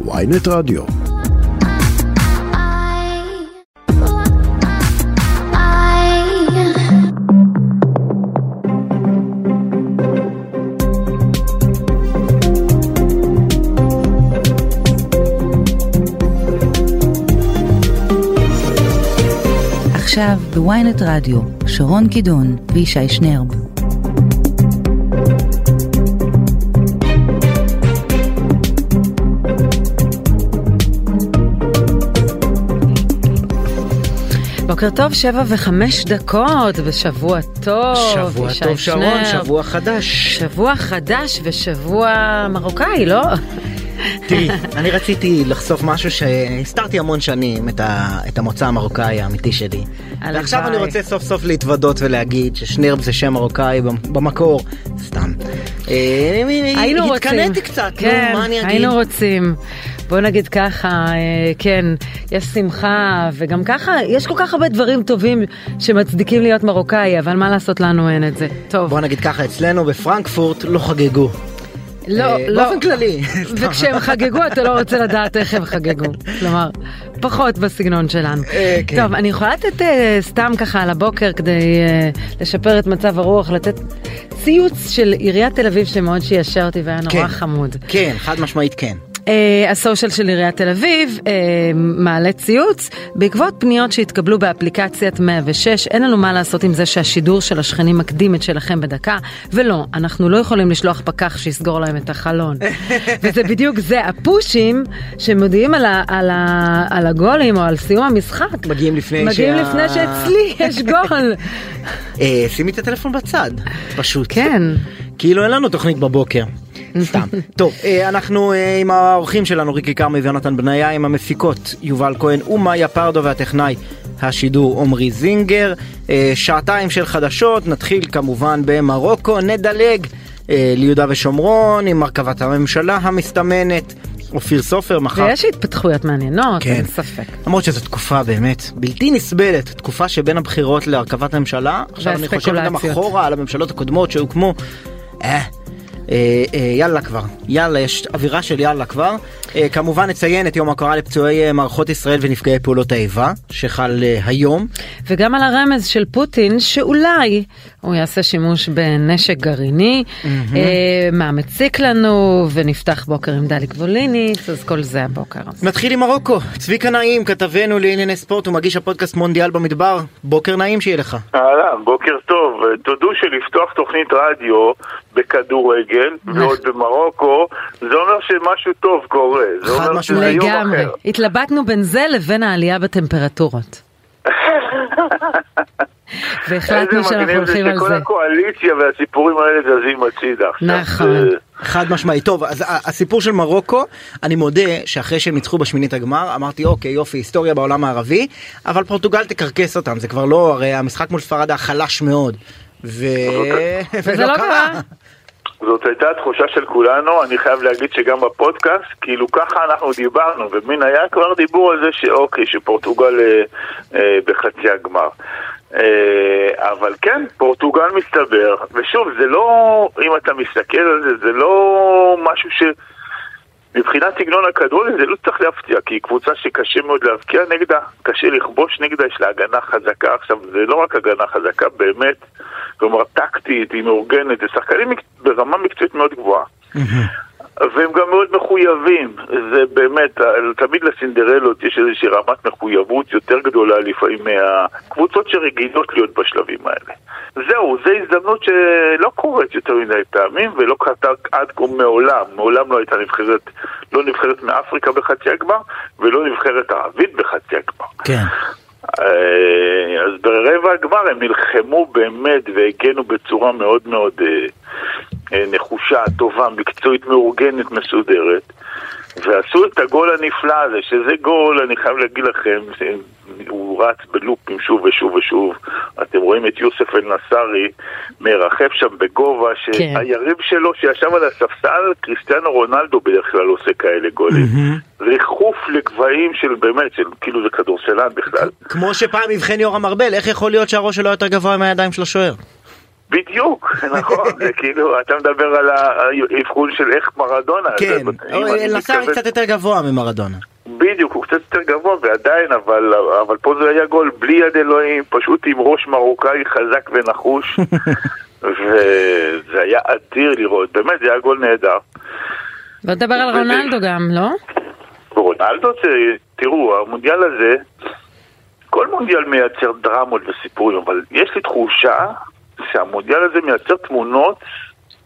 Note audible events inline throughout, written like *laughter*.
ויינט רדיו. עכשיו בוויינט רדיו, שרון קידון וישי שנרב. בוקר טוב, שבע וחמש דקות, ושבוע טוב. שבוע טוב שרון. שבוע חדש. שבוע חדש ושבוע מרוקאי, לא? *laughs* תראי, אני רציתי לחשוף משהו שהסתרתי המון שנים, את, ה, את המוצא המרוקאי האמיתי שלי. ועכשיו אני רוצה סוף סוף להתוודות ולהגיד ששנרב זה שם מרוקאי במקור, סתם. אה, היינו רוצים. התקנאתי קצת, כן, נו, מה אני אגיד? היינו רוצים. בוא נגיד ככה, אה, כן, יש שמחה, וגם ככה, יש כל כך הרבה דברים טובים שמצדיקים להיות מרוקאי, אבל מה לעשות לנו אין את זה. טוב, בוא נגיד ככה, אצלנו בפרנקפורט לא חגגו. לא, אה, לא. באופן כללי. *laughs* וכשהם חגגו אתה לא רוצה לדעת איך הם חגגו. כלומר, פחות בסגנון שלנו. אה, כן. טוב, אני יכולה לתת סתם ככה על הבוקר כדי לשפר את מצב הרוח, לתת ציוץ של עיריית תל אביב שמאוד שישר אותי והיה נורא כן. חמוד. כן, חד משמעית כן. Uh, הסושיאל של עיריית תל אביב uh, מעלה ציוץ. בעקבות פניות שהתקבלו באפליקציית 106 אין לנו מה לעשות עם זה שהשידור של השכנים מקדים את שלכם בדקה. ולא אנחנו לא יכולים לשלוח פקח שיסגור להם את החלון. *laughs* וזה בדיוק זה הפושים שמודיעים על, ה, על, ה, על הגולים או על סיום המשחק מגיעים לפני מגיעים שה- לפני שאצלי יש גול. אה, שימי את הטלפון בצד, פשוט. כן. כאילו אין לנו תוכנית בבוקר. סתם. *laughs* טוב, אה, אנחנו אה, עם האורחים שלנו, ריקי כרמי ויונתן בניה, עם המפיקות יובל כהן ומאיה פרדו והטכנאי השידור עמרי זינגר. אה, שעתיים של חדשות, נתחיל כמובן במרוקו, נדלג ליהודה ושומרון עם הרכבת הממשלה המסתמנת. אופיר סופר מחר. ויש התפתחויות מעניינות כן. אין ספק למרות שזו תקופה באמת בלתי נסבלת, תקופה שבין הבחירות להרכבת הממשלה, עכשיו אני חושב גם. אחורה על הממשלות הקודמות שהוקמו, אה, אה, אה, יאללה כבר, יאללה, יש אווירה של יאללה כבר. אה, כמובן נציין את יום ההוקרה לפצועי אה, מערכות ישראל ונפגעי פעולות האיבה, שחל אה, היום. וגם על הרמז של פוטין שאולי הוא יעשה שימוש בנשק גרעיני, אה, מה מציק לנו, ונפתח בוקר עם דליק ווליניץ, אז כל זה הבוקר. נתחיל עם מרוקו, צביקה נעים, כתבנו לענייני ספורט ומגיש הפודקאסט מונדיאל במדבר, בוקר נעים שיהיה לך. אהלן, בוקר טוב. תודו שלפתוח תוכנית רדיו בכדורגל, ועוד במרוקו, זה אומר שמשהו טוב קורה. זה אומר שזה משמעית. יום לגמרי. אחר. התלבטנו בין זה לבין העלייה בטמפרטורות. *laughs* והחלטנו שאנחנו הולכים על שכל זה. הקואליציה והסיפורים האלה זזים הצידה. נכון. חד משמעית. טוב, אז הסיפור של מרוקו, אני מודה שאחרי שהם ניצחו בשמינית הגמר, אמרתי אוקיי יופי, היסטוריה בעולם הערבי, אבל פורטוגל תקרקס אותם, זה כבר לא, הרי המשחק מול ספרד היה חלש מאוד. ו... *laughs* וזה לא קרה. זאת הייתה התחושה של כולנו, אני חייב להגיד שגם בפודקאסט, כאילו ככה אנחנו דיברנו, ומין היה כבר דיבור על זה שאוקיי, שפורטוגל אה, אה, בחצי הגמר. אה, אבל כן, פורטוגל מסתבר, ושוב, זה לא, אם אתה מסתכל על זה, זה לא משהו ש... מבחינת סגנון הכדורגל זה לא צריך להפתיע, כי היא קבוצה שקשה מאוד להבקיע נגדה, קשה לכבוש נגדה, יש לה הגנה חזקה. עכשיו, זה לא רק הגנה חזקה, באמת, כלומר טקטית, היא מאורגנת, זה שחקנים ברמה מקצועית מאוד גבוהה. והם גם מאוד מחויבים, זה באמת, תמיד לסינדרלות יש איזושהי רמת מחויבות יותר גדולה לפעמים מהקבוצות שרגילות להיות בשלבים האלה. זהו, זו הזדמנות שלא קורית יותר מדי פעמים ולא קרתה עד כה מעולם, מעולם לא הייתה נבחרת, לא נבחרת מאפריקה בחצי הגמר ולא נבחרת ערבית בחצי הגמר. כן. אה, אז ברבע הגמר הם נלחמו באמת והגנו בצורה מאוד מאוד אה, נחושה, טובה, מקצועית, מאורגנת, מסודרת. ועשו את הגול הנפלא הזה, שזה גול, אני חייב להגיד לכם, הוא רץ בלופים שוב ושוב ושוב. אתם רואים את יוסף אל-נסארי מרחף שם בגובה, שהיריב שלו שישב על הספסל, קריסטיאנו רונלדו בדרך כלל עושה כאלה גולים. ריחוף לגבהים של באמת, של כאילו זה כדורסלן בכלל. כמו שפעם אבחן יורם ארבל, איך יכול להיות שהראש שלו יותר גבוה מהידיים של השוער? בדיוק, *laughs* נכון, זה כאילו, אתה מדבר על האבחון של איך מרדונה. כן, מתכוון- קצת יותר גבוה ממרדונה. בדיוק, הוא קצת יותר גבוה ועדיין, אבל, אבל פה זה היה גול בלי יד אלוהים, פשוט עם ראש מרוקאי חזק ונחוש, *laughs* וזה היה אדיר לראות, באמת, זה היה גול נהדר. בוא נדבר על רונלדו גם, לא? רונלדו, זה- תראו, המונדיאל הזה, כל מונדיאל מייצר דרמות וסיפורים, אבל יש לי תחושה שהמונדיאל הזה מייצר תמונות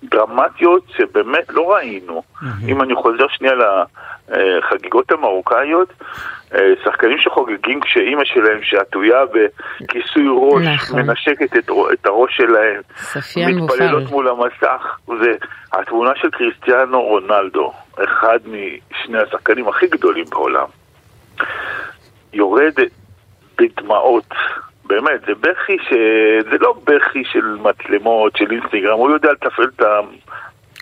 דרמטיות שבאמת לא ראינו. אם אני חוזר שנייה לחגיגות המרוקאיות, אה, שחקנים שחוגגים כשאימא שלהם שעטויה בכיסוי ראש, נכון. מנשקת את, את הראש שלהם, מתפללות מופל. מול המסך, זה התמונה של קריסטיאנו רונלדו, אחד משני השחקנים הכי גדולים בעולם, יורד בדמעות, באמת, זה בכי ש... זה לא בכי של מצלמות, של אינסטגרם, הוא יודע לתפעל את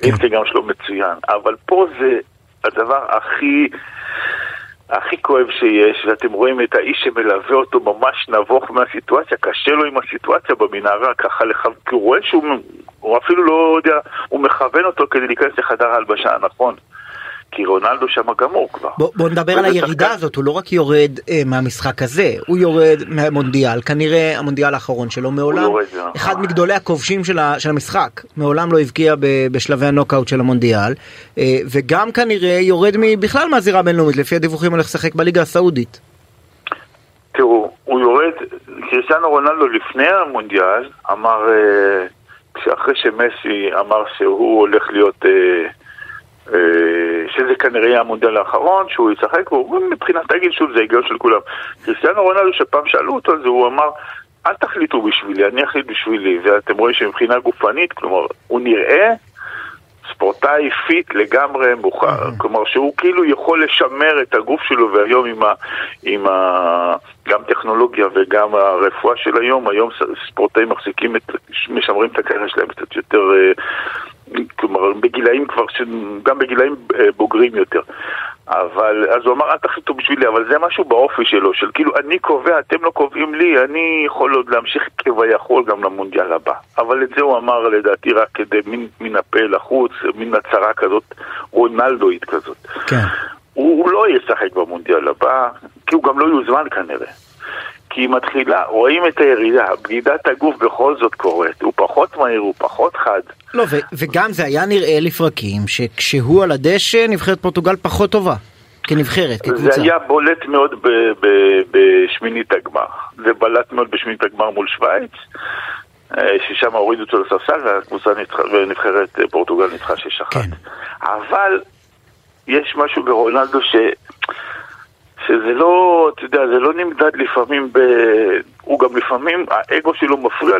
האינסטגרם שלו מצוין, אבל פה זה הדבר הכי... הכי כואב שיש, ואתם רואים את האיש שמלווה אותו ממש נבוך מהסיטואציה, קשה לו עם הסיטואציה במנהרה, ככה לח... כי הוא רואה שהוא הוא אפילו לא יודע, הוא מכוון אותו כדי להיכנס לחדר ההלבשה הנכון. כי רונלדו שם גמור כבר. בוא, בוא נדבר על הירידה הזאת, הוא לא רק יורד אה, מהמשחק הזה, הוא יורד מהמונדיאל, כנראה המונדיאל האחרון שלו, מעולם, יורד, אה. אחד מגדולי הכובשים של, ה, של המשחק, מעולם לא הבקיע ב, בשלבי הנוקאוט של המונדיאל, אה, וגם כנראה יורד בכלל מהזירה הבינלאומית, לפי הדיווחים הולך לשחק בליגה הסעודית. תראו, הוא יורד, קריסטיאנו רונלדו לפני המונדיאל אמר, אה, שאחרי שמסי אמר שהוא הולך להיות, אה, אה, שזה כנראה יהיה המונדיאל האחרון, שהוא ישחק, הוא מבחינת הגיל שוב זה היגיון של כולם. קריסטיאנו רונלדו, שפעם שאלו אותו על זה, הוא אמר, אל תחליטו בשבילי, אני אחליט בשבילי, ואתם רואים שמבחינה גופנית, כלומר, הוא נראה ספורטאי fit לגמרי מוכר, כלומר שהוא כאילו יכול לשמר את הגוף שלו והיום עם, ה, עם ה, גם טכנולוגיה וגם הרפואה של היום, היום ספורטאים מחזיקים את, משמרים את הקריירה שלהם קצת יותר, אה, כלומר בגילאים כבר, גם בגילאים אה, בוגרים יותר. אבל, אז הוא אמר, אל תחליטו בשבילי, אבל זה משהו באופי שלו, של כאילו, אני קובע, אתם לא קובעים לי, אני יכול עוד להמשיך כביכול גם למונדיאל הבא. אבל את זה הוא אמר לדעתי רק כדי מין, מן הפה לחוץ, מין הצהרה כזאת, רונלדואית כזאת. כן. הוא, הוא לא ישחק במונדיאל הבא, כי הוא גם לא יוזמן כנראה. כי היא מתחילה, רואים את הירידה, בגידת הגוף בכל זאת קורית, הוא פחות מהיר, הוא פחות חד. לא, ו- וגם זה היה נראה לפרקים שכשהוא על הדשא נבחרת פורטוגל פחות טובה, כנבחרת, כקבוצה. זה היה בולט מאוד ב- ב- בשמינית הגמר. זה בלט מאוד בשמינית הגמר מול שווייץ, אה, ששם הורידו אותו לספסל והקבוצה ניצחה, ונבחרת פורטוגל ניצחה שש אחת. כן. אבל יש משהו ברונלדו ש... שזה לא, אתה יודע, זה לא נמדד לפעמים ב... הוא גם לפעמים, האגו שלו מפריע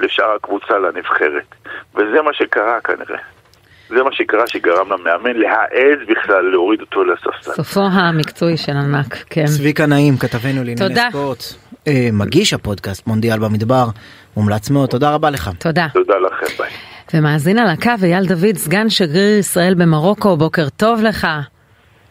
לשאר הקבוצה, לנבחרת. וזה מה שקרה כנראה. זה מה שקרה שגרם למאמן להעז בכלל להוריד אותו לספסל. סופו המקצועי של ענק, כן. צביקה נעים, כתבנו לענייני תודה. ספורט, אה, מגיש הפודקאסט מונדיאל במדבר, מומלץ מאוד, תודה רבה לך. תודה. תודה לכם, ביי. ומאזין על הקו אייל דוד, סגן שגריר ישראל במרוקו, בוקר טוב לך.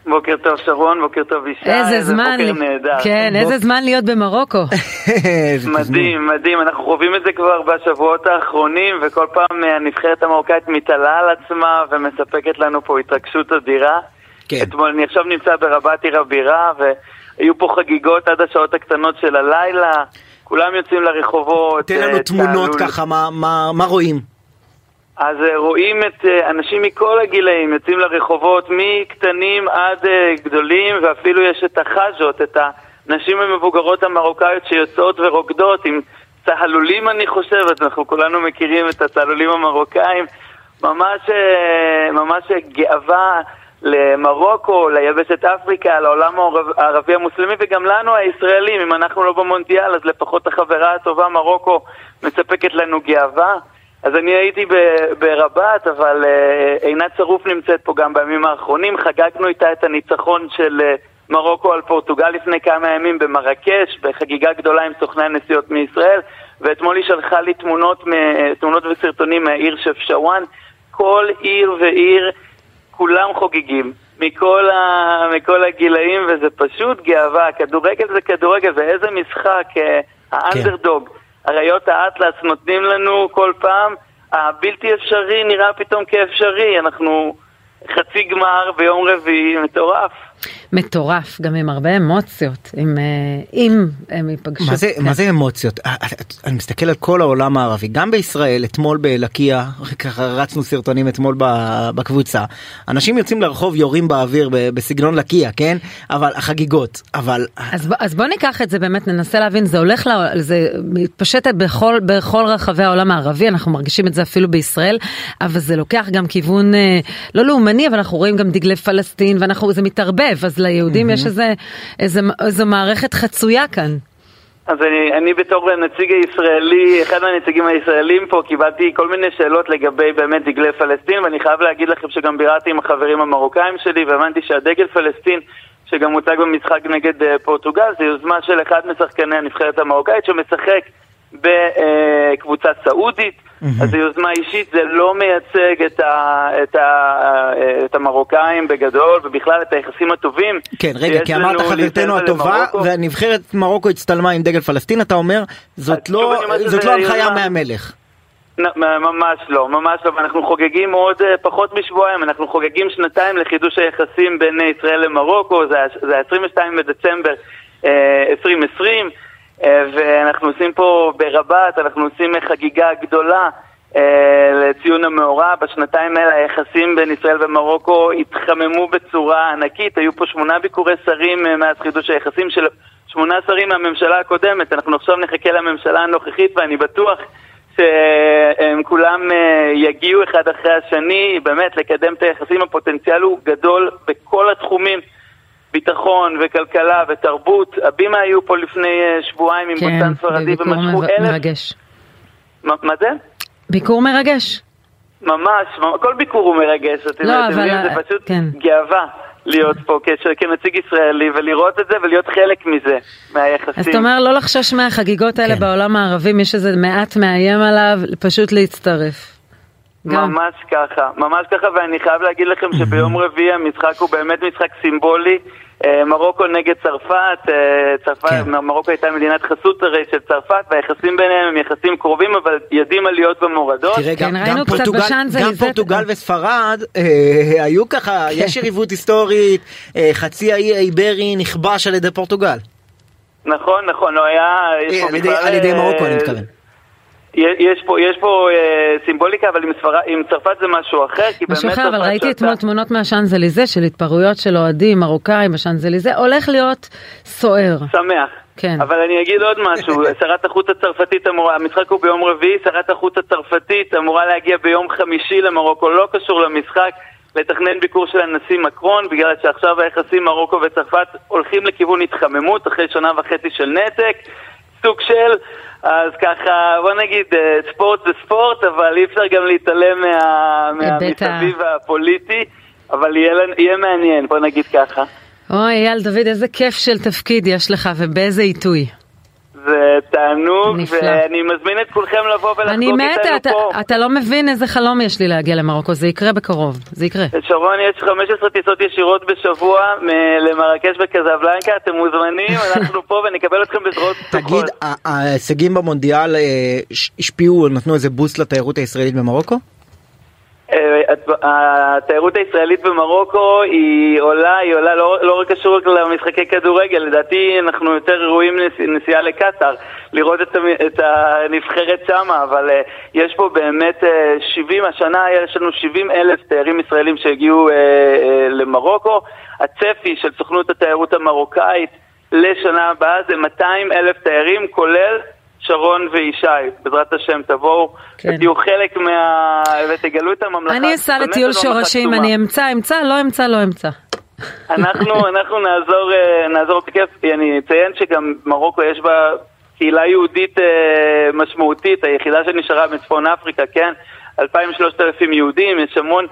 בוקר טוב שרון, בוקר טוב ישי, איזה זמן, בוקר לי- נהדר. כן, איזה זמן להיות במרוקו. *laughs* איזה. מדהים, מדהים, אנחנו חווים את זה כבר בשבועות האחרונים וכל פעם אה, הנבחרת המרוקאית מתעלה על עצמה ומספקת לנו פה התרגשות אדירה. כן. אתמול אני עכשיו נמצא ברבת עיר הבירה והיו פה חגיגות עד השעות הקטנות של הלילה, כולם יוצאים לרחובות. תן לנו אה, תמונות ככה, מה- מה מה רואים? אז אה, רואים את אה, אנשים מכל הגילאים יוצאים לרחובות, מקטנים עד אה, גדולים, ואפילו יש את החאז'ות, את הנשים המבוגרות המרוקאיות שיוצאות ורוקדות עם צהלולים אני חושב, אז אנחנו כולנו מכירים את הצהלולים המרוקאים, ממש, ממש גאווה למרוקו, ליבשת אפריקה, לעולם הערב- הערבי המוסלמי וגם לנו הישראלים, אם אנחנו לא במונדיאל אז לפחות החברה הטובה מרוקו מספקת לנו גאווה. אז אני הייתי ברבת, אבל אה, עינת שרוף נמצאת פה גם בימים האחרונים. חגגנו איתה את הניצחון של אה, מרוקו על פורטוגל לפני כמה ימים במרקש, בחגיגה גדולה עם סוכני הנסיעות מישראל, ואתמול היא שלחה לי תמונות, מ- תמונות וסרטונים מהעיר שפשאוואן. כל עיר ועיר, כולם חוגגים. מכל, ה... מכל הגילאים, וזה פשוט גאווה. כדורגל זה כדורגל, ואיזה משחק, אה, האנדרדוג. אריות האטלס נותנים לנו כל פעם, הבלתי אפשרי נראה פתאום כאפשרי, אנחנו חצי גמר ביום רביעי, מטורף. מטורף, גם עם הרבה אמוציות, עם, אה, אם הם ייפגשו. מה זה, כן. מה זה אמוציות? אה, אה, אני מסתכל על כל העולם הערבי, גם בישראל, אתמול בלקיה, *laughs* ככה רצנו סרטונים אתמול בקבוצה, אנשים יוצאים לרחוב, יורים באוויר בסגנון לקיה, כן? אבל החגיגות, אבל... אז, ב- אז בוא ניקח את זה באמת, ננסה להבין, זה הולך, ל, זה מתפשט בכל, בכל רחבי העולם הערבי, אנחנו מרגישים את זה אפילו בישראל, אבל זה לוקח גם כיוון לא לאומני, אבל אנחנו רואים גם דגלי פלסטין, ואנחנו, זה מתערבב, אז ליהודים יש איזה, איזה, איזו מערכת חצויה כאן. אז אני, אני בתור הנציג הישראלי, אחד מהנציגים הישראלים פה, קיבלתי כל מיני שאלות לגבי באמת דגלי פלסטין, ואני חייב להגיד לכם שגם ביררתי עם החברים המרוקאים שלי, והבנתי שהדגל פלסטין, שגם הוצג במשחק נגד אה, פורטוגל, זה יוזמה של אחד משחקני הנבחרת המרוקאית שמשחק בקבוצה סעודית. אז זו יוזמה אישית, זה לא מייצג את, ה, את, ה, את המרוקאים בגדול, ובכלל את היחסים הטובים. כן, רגע, כי אמרת חברתנו הטובה. והנבחרת מרוקו הצטלמה עם דגל פלסטין, אתה אומר, זאת לא זאת לא הנחיה יוזמה- מהמלך. ממש לא, ממש לא, ואנחנו חוגגים עוד אה, פחות משבועיים, אנחנו חוגגים שנתיים לחידוש היחסים בין ישראל למרוקו, זה ה- זה ה-22 בדצמבר אה, 2020, אה, ואנחנו עושים פה ברבת, אנחנו עושים אה, חגיגה גדולה אה, לציון המאורע, בשנתיים האלה היחסים בין ישראל ומרוקו התחממו בצורה ענקית, היו פה שמונה ביקורי שרים אה, מאז חידוש היחסים של שמונה שרים מהממשלה הקודמת, אנחנו עכשיו נחכה לממשלה הנוכחית ואני בטוח שהם כולם אה, יגיעו אחד אחרי השני, באמת לקדם את היחסים, הפוטנציאל הוא גדול בכל התחומים, ביטחון וכלכלה ותרבות. הבימה היו פה לפני אה, שבועיים עם כן, בוסטן ספרדי ומשכו אלף... מרגש. מה מה זה? ביקור מרגש. ממש, כל ביקור הוא מרגש, אתם לא, יודעים, אבל, זה אה, פשוט כן. גאווה להיות פה כש- כנציג ישראלי ולראות את זה ולהיות חלק מזה, מהיחסים. אז אתה אומר לא לחשוש מהחגיגות האלה כן. בעולם הערבי, מי שזה מעט מאיים עליו, פשוט להצטרף. גם. ממש ככה, ממש ככה, ואני חייב להגיד לכם שביום רביעי המשחק הוא באמת משחק סימבולי. אה, מרוקו נגד צרפת, אה, צרפת, כן. מרוקו הייתה מדינת חסות הרי של צרפת, והיחסים ביניהם הם יחסים קרובים, אבל יודעים עליות ומורדות. תראה, כן, גם, ראינו גם, קצת פורטוגל, בשאנזליזה. גם פורטוגל וספרד אה, *laughs* היו ככה, יש יריבות היסטורית, אה, חצי האי האיברי נכבש על ידי פורטוגל. נכון, נכון, לא היה... יש אה, על ידי- בכלל, על ידי אה, מרוקו אני מתכוון. יש פה, יש פה אה, סימבוליקה, אבל עם, ספרד, עם צרפת זה משהו אחר, כי משהו באמת אחר, אבל ראיתי אתמול תמונות מהשאנזליזה של התפרעויות של אוהדים מרוקאים בשאנזליזה, הולך להיות סוער. שמח. כן. אבל אני אגיד עוד משהו, *laughs* שרת החוץ הצרפתית אמורה, המשחק הוא ביום רביעי, שרת החוץ הצרפתית אמורה להגיע ביום חמישי למרוקו, לא קשור למשחק, לתכנן ביקור של הנשיא מקרון, בגלל שעכשיו היחסים מרוקו וצרפת הולכים לכיוון התחממות אחרי שנה וחצי של נתק, סוג של, אז ככה, בוא נגיד, אה, ספורט זה ספורט, אבל אי אפשר גם להתעלם מה, מהמסביב הפוליטי, אבל יהיה, יהיה מעניין, בוא נגיד ככה. אוי, אייל דוד, איזה כיף של תפקיד יש לך ובאיזה עיתוי. זה תענוג, נפלא. ואני מזמין את כולכם לבוא אני ולחגוג מתה, איתנו אתה, פה. אתה לא מבין איזה חלום יש לי להגיע למרוקו, זה יקרה בקרוב, זה יקרה. שרון, יש 15 טיסות ישירות בשבוע מ- למרקש וקזבלנקה, אתם מוזמנים, *laughs* אנחנו פה ונקבל אתכם בזרועות פתוחות. תגיד, ההישגים במונדיאל אה, השפיעו, נתנו איזה בוסט לתיירות הישראלית במרוקו? אה, הת- התיירות הישראלית במרוקו היא עולה, היא עולה לא, לא רק קשור למשחקי כדורגל, לדעתי אנחנו יותר ראויים נס- נסיעה לקטאר, לראות את, הנבחרת שמה, אבל אה, יש פה באמת אה, 70, השנה יש לנו 70 אלף תיירים ישראלים שהגיעו אה, אה, למרוקו, הצפי של סוכנות התיירות המרוקאית לשנה הבאה זה 200 אלף תיירים, כולל שרון וישי, בעזרת השם תבואו כן. ותהיו חלק מה... ותגלו את הממלכה. אני אסע לטיול ממלכה שורשים. אני אמצא, אמצא, לא אמצא, לא אמצא. אנחנו, *laughs* אנחנו נעזור, אה, נעזור בכיף. אני אציין שגם מרוקו יש בה קהילה יהודית אה, משמעותית, היחידה שנשארה בצפון אפריקה, כן? 2,000-3,000 יהודים, יש המון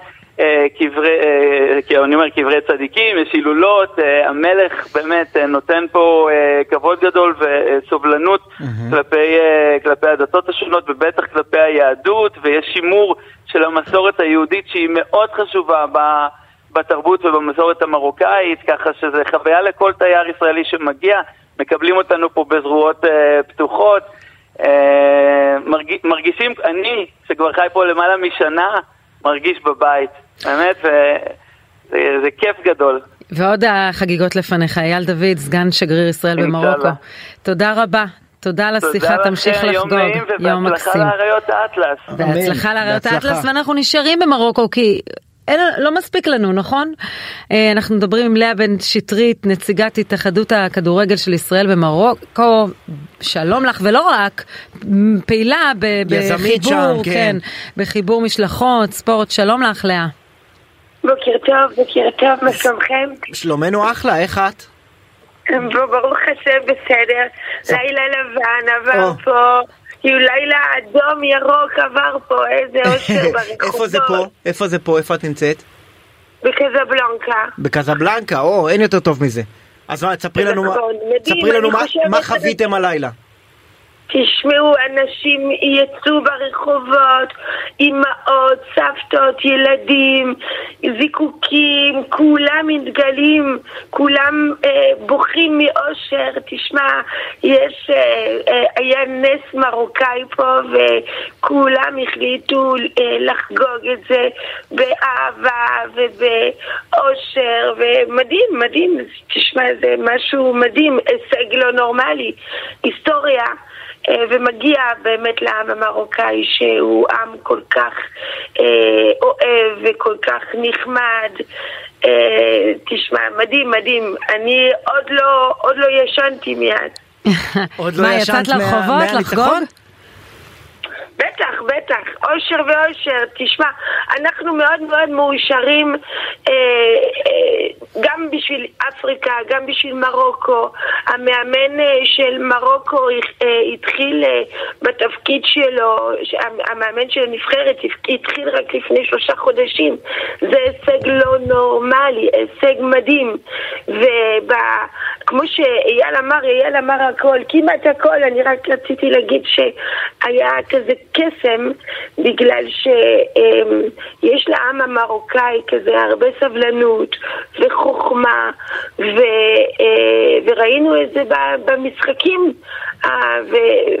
קברי, אה, כי אני אומר קברי צדיקים, יש הילולות, אה, המלך באמת אה, נותן פה אה, כבוד גדול וסובלנות כלפי, אה, כלפי הדתות השונות ובטח כלפי היהדות, ויש שימור של המסורת היהודית שהיא מאוד חשובה ב... בתרבות ובמסורת המרוקאית, ככה שזה חוויה לכל תייר ישראלי שמגיע, מקבלים אותנו פה בזרועות אה, פתוחות. אה, מרג, מרגישים, אני, שכבר חי פה למעלה משנה, מרגיש בבית. באמת, זה, זה, זה כיף גדול. ועוד החגיגות לפניך, אייל דוד, סגן שגריר ישראל במרוקו. תודה רבה. תודה על השיחה, תמשיך לחגוג. יום מקסים. ובהצלחה לאריות האטלס. בהצלחה לאריות האטלס, ואנחנו נשארים במרוקו כי אין, לא מספיק לנו, נכון? אה, אנחנו מדברים עם לאה בן שטרית, נציגת התאחדות הכדורגל של ישראל במרוקו. שלום לך, ולא רק, פעילה ב, בחיבור, שם, כן. כן, בחיבור משלחות, ספורט. שלום לך, לאה. בוקר טוב, בוקר טוב, מה שלומכם? שלומנו אחלה, איך את? ברוך השם בסדר, לילה לבן עבר פה. כאילו לילה אדום ירוק עבר פה, איזה *laughs* אושר ברחובות. איפה זה פה? איפה זה פה? איפה את נמצאת? בקזבלנקה. בקזבלנקה, או, אין יותר טוב מזה. אז מה, תספרי לנו, מה חוויתם הלילה. תשמעו, אנשים יצאו ברחובות, אמהות, סבתות, ילדים, זיקוקים, כולם מתגלים, כולם אה, בוכים מאושר. תשמע, יש, אה, אה, היה נס מרוקאי פה וכולם החליטו אה, לחגוג את זה באהבה ובאושר, ומדהים, מדהים. תשמע, זה משהו מדהים, הישג לא נורמלי. היסטוריה. אה, ומגיע באמת לעם המרוקאי שהוא עם כל כך אה, אוהב וכל כך נחמד. אה, תשמע, מדהים, מדהים. אני עוד לא, עוד לא ישנתי מיד. *laughs* עוד לא ישנת מה, יצאת לרחובות לחגוג? בטח, בטח, אושר ואושר. תשמע, אנחנו מאוד מאוד מאושרים אה, אה, גם בשביל אפריקה, גם בשביל מרוקו. המאמן אה, של מרוקו אה, התחיל אה, בתפקיד שלו, המאמן של הנבחרת התחיל רק לפני שלושה חודשים. זה הישג לא נורמלי, הישג מדהים. וכמו שאייל אמר, אייל אמר הכל, כמעט הכל, אני רק רציתי להגיד שהיה כזה קסם בגלל שיש לעם המרוקאי כזה הרבה סבלנות וחוכמה ו, אה, וראינו את זה במשחקים אה,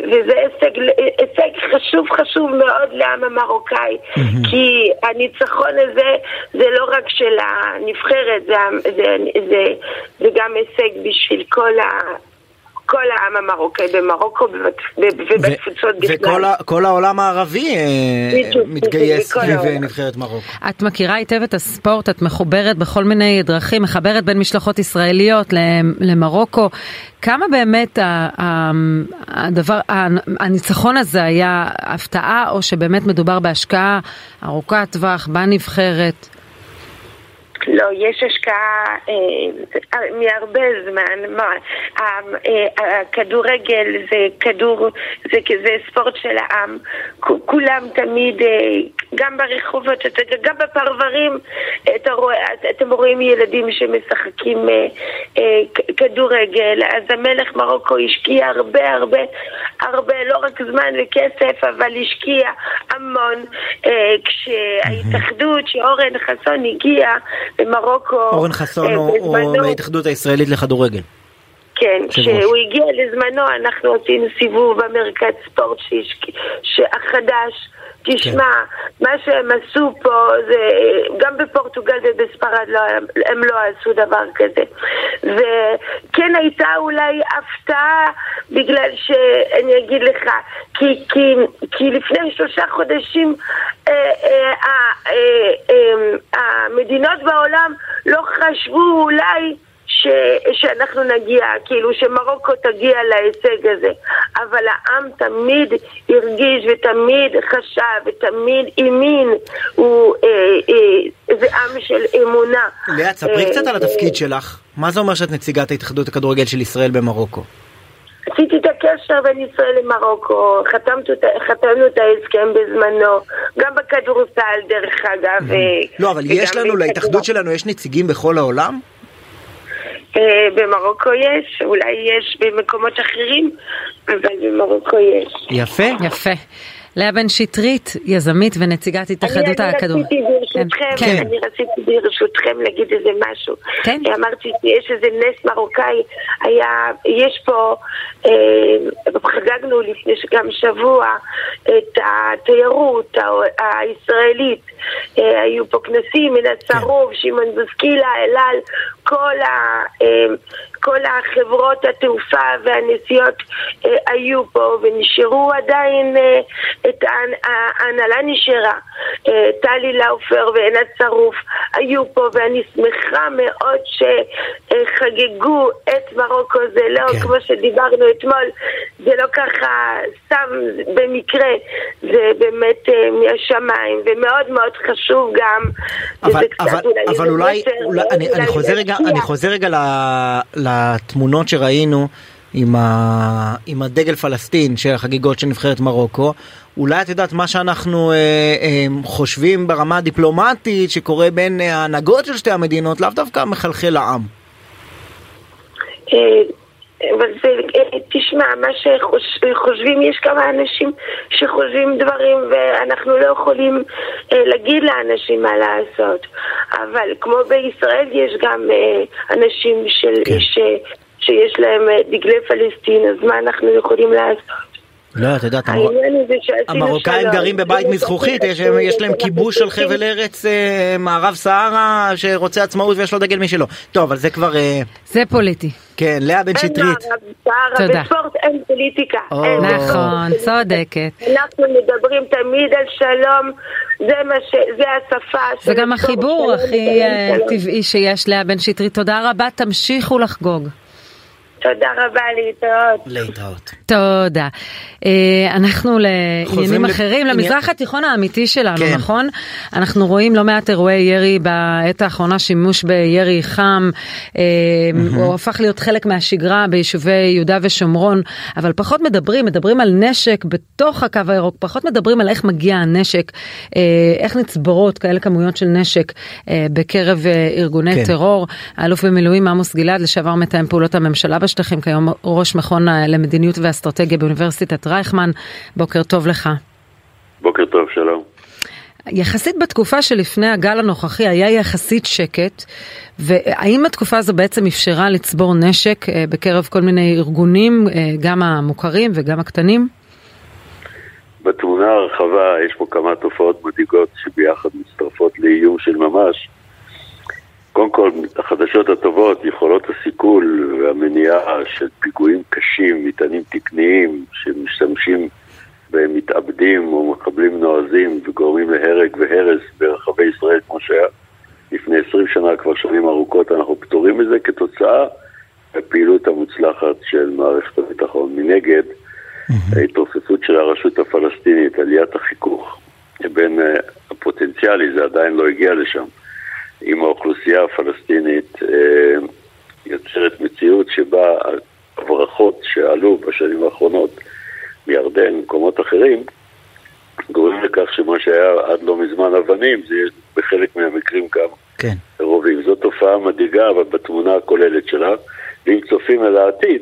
וזה הישג, הישג חשוב חשוב מאוד לעם המרוקאי mm-hmm. כי הניצחון הזה זה לא רק של הנבחרת זה, זה, זה, זה גם הישג בשביל כל ה... כל העם המרוקאי במרוקו ובתפוצות בכלל. וכל העולם הערבי אה, מתגייס סביב נבחרת מרוקו. את מכירה היטב את הספורט, את מחוברת בכל מיני דרכים, מחברת בין משלחות ישראליות למרוקו. כמה באמת הדבר, הניצחון הזה היה הפתעה, או שבאמת מדובר בהשקעה ארוכת טווח בנבחרת? לא, יש השקעה אה, מהרבה זמן. מה, אה, הכדורגל זה כדור, זה, זה ספורט של העם. כולם תמיד, אה, גם ברחובות, גם בפרברים, אתה רואה, אתם רואים ילדים שמשחקים אה, אה, כדורגל. אז המלך מרוקו השקיע הרבה הרבה הרבה, לא רק זמן וכסף, אבל השקיע המון. אה, כשההתאחדות, שאורן חסון הגיע, במרוקו. אורן חסון הוא אה, מההתאחדות הישראלית לכדורגל. כן, כשהוא הגיע לזמנו אנחנו עשינו סיבוב במרכז ספורט החדש. תשמע, כן. מה שהם עשו פה, זה, גם בפורטוגל ובספרד לא, הם לא עשו דבר כזה. וכן הייתה אולי הפתעה, בגלל שאני אגיד לך, כי, כי, כי לפני שלושה חודשים אה, אה, אה, אה, המדינות בעולם לא חשבו אולי ש, שאנחנו נגיע, כאילו שמרוקו תגיע להישג הזה. אבל העם תמיד הרגיש ותמיד חשב ותמיד האמין, הוא, אה, אה, זה עם של אמונה. לאה, תספרי אה, קצת על התפקיד שלך. מה זה אומר שאת נציגת ההתאחדות הכדורגל של ישראל במרוקו? עשיתי את הקשר בין ישראל למרוקו, חתמנו את ההסכם בזמנו, גם בכדורסל דרך אגב. לא, אבל יש לנו, להתאחדות שלנו, יש נציגים בכל העולם? אה, במרוקו יש, אולי יש במקומות אחרים, אבל במרוקו יש. יפה. יפה. לאה בן שטרית, יזמית ונציגת התאחדות הכדור. אני רציתי ברשותכם, כן. אני רציתי ברשותכם להגיד איזה משהו. כן. אמרתי שיש איזה נס מרוקאי, היה, יש פה, אה, חגגנו לפני גם שבוע את התיירות הישראלית. אה, היו פה כנסים, מן הצרוף, שמעון בוסקילה, אלעל, כל ה... אה, כל החברות התעופה והנסיעות אה, היו פה ונשארו עדיין, אה, את ההנ- ההנהלה נשארה. אה, טלי לאופר ועינת שרוף היו פה ואני שמחה מאוד שחגגו את מרוקו, זה לא כן. כמו שדיברנו אתמול, זה לא ככה סתם במקרה, זה באמת אה, מהשמיים ומאוד מאוד חשוב גם. אבל, אבל, אולי אבל אולי, אולי אני, אני חוזר רגע. אני חוזר רגע ל- לתמונות שראינו עם, ה, עם הדגל פלסטין של החגיגות של נבחרת מרוקו. אולי את יודעת מה שאנחנו אה, אה, חושבים ברמה הדיפלומטית שקורה בין אה, ההנהגות של שתי המדינות לאו דווקא מחלחל לעם. אה, אבל זה, אה, תשמע, מה שחושבים, יש כמה אנשים שחושבים דברים ואנחנו לא יכולים אה, להגיד לאנשים מה לעשות. אבל כמו בישראל יש גם אה, אנשים של, כן. ש, שיש להם דגלי פלסטין, אז מה אנחנו יכולים לעשות? לא, את יודעת, המרוקאים. גרים בבית מזכוכית, יש, יש להם כיבוש על חבל ארץ אה, מערב סהרה שרוצה עצמאות ויש לו דגל משלו. טוב, אבל זה כבר, אה, זה פוליטי. כן, לאה בן אין שטרית. מערב, סהרה, תודה. בספורט אין פוליטיקה. אין נכון. צודקת. אנחנו מדברים תמיד על שלום, זה מה ש... זה השפה זה גם החיבור הכי אה. טבעי שיש לאה בן שטרית. תודה רבה, תמשיכו לחגוג. תודה רבה, להתראות. להתראות. תודה. אה, אנחנו לעניינים אחרים, למזרח התיכון האמיתי שלנו, כן. נכון? אנחנו רואים לא מעט אירועי ירי בעת האחרונה, שימוש בירי חם, אה, הוא הפך להיות חלק מהשגרה ביישובי יהודה ושומרון, אבל פחות מדברים, מדברים על נשק בתוך הקו הירוק, פחות מדברים על איך מגיע הנשק, אה, איך נצברות כאלה כמויות של נשק אה, בקרב ארגוני כן. טרור. האלוף במילואים עמוס גלעד, לשעבר מתאם פעולות הממשלה בשטחים, כיום ראש מכון למדיניות ואסטרטגיה באוניברסיטת רייכמן. בוקר טוב לך. בוקר טוב, שלום. יחסית בתקופה שלפני הגל הנוכחי היה יחסית שקט, והאם התקופה הזו בעצם אפשרה לצבור נשק אה, בקרב כל מיני ארגונים, אה, גם המוכרים וגם הקטנים? בתמונה הרחבה יש פה כמה תופעות מדאיגות שביחד מצטרפות לאיום של ממש. קודם כל, החדשות הטובות, יכולות הסיכול והמניעה של פיגועים קשים, מטענים תקניים, שמשתמשים במתאבדים או מחבלים נועזים וגורמים להרג והרס ברחבי ישראל כמו שהיה לפני 20 שנה, כבר שנים ארוכות, אנחנו פטורים מזה כתוצאה מהפעילות המוצלחת של מערכת הביטחון. מנגד, ההתרופפות של הרשות הפלסטינית, עליית החיכוך בין אה, הפוטנציאלי, זה עדיין לא הגיע לשם, עם האוכלוסייה הפלסטינית, אה, יוצרת מציאות שבה הברחות שעלו בשנים האחרונות מירדן ומקומות אחרים, גורמים לכך שמה שהיה עד לא מזמן אבנים, זה בחלק מהמקרים גם כן. רובים. זו תופעה מדאיגה, אבל בתמונה הכוללת שלה, ואם צופים אל העתיד,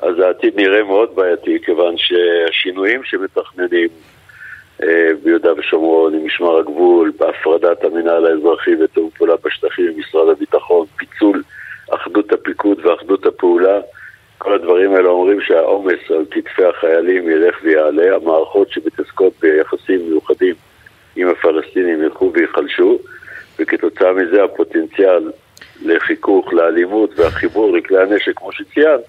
אז העתיד נראה מאוד בעייתי, כיוון שהשינויים שמתכננים ביהודה ושומרון, עם משמר הגבול, בהפרדת המינהל האזרחי ותיאום פעולה בשטחים עם משרד הביטחון, פיצול אחדות הפיקוד ואחדות הפעולה, כל הדברים האלה אומרים שהעומס על כתפי החיילים ילך ויעלה, המערכות שמתעסקות ביחסים מיוחדים עם הפלסטינים ילכו וייחלשו, וכתוצאה מזה הפוטנציאל לחיכוך, לאלימות והחיבור לכלי הנשק, כמו שציינת.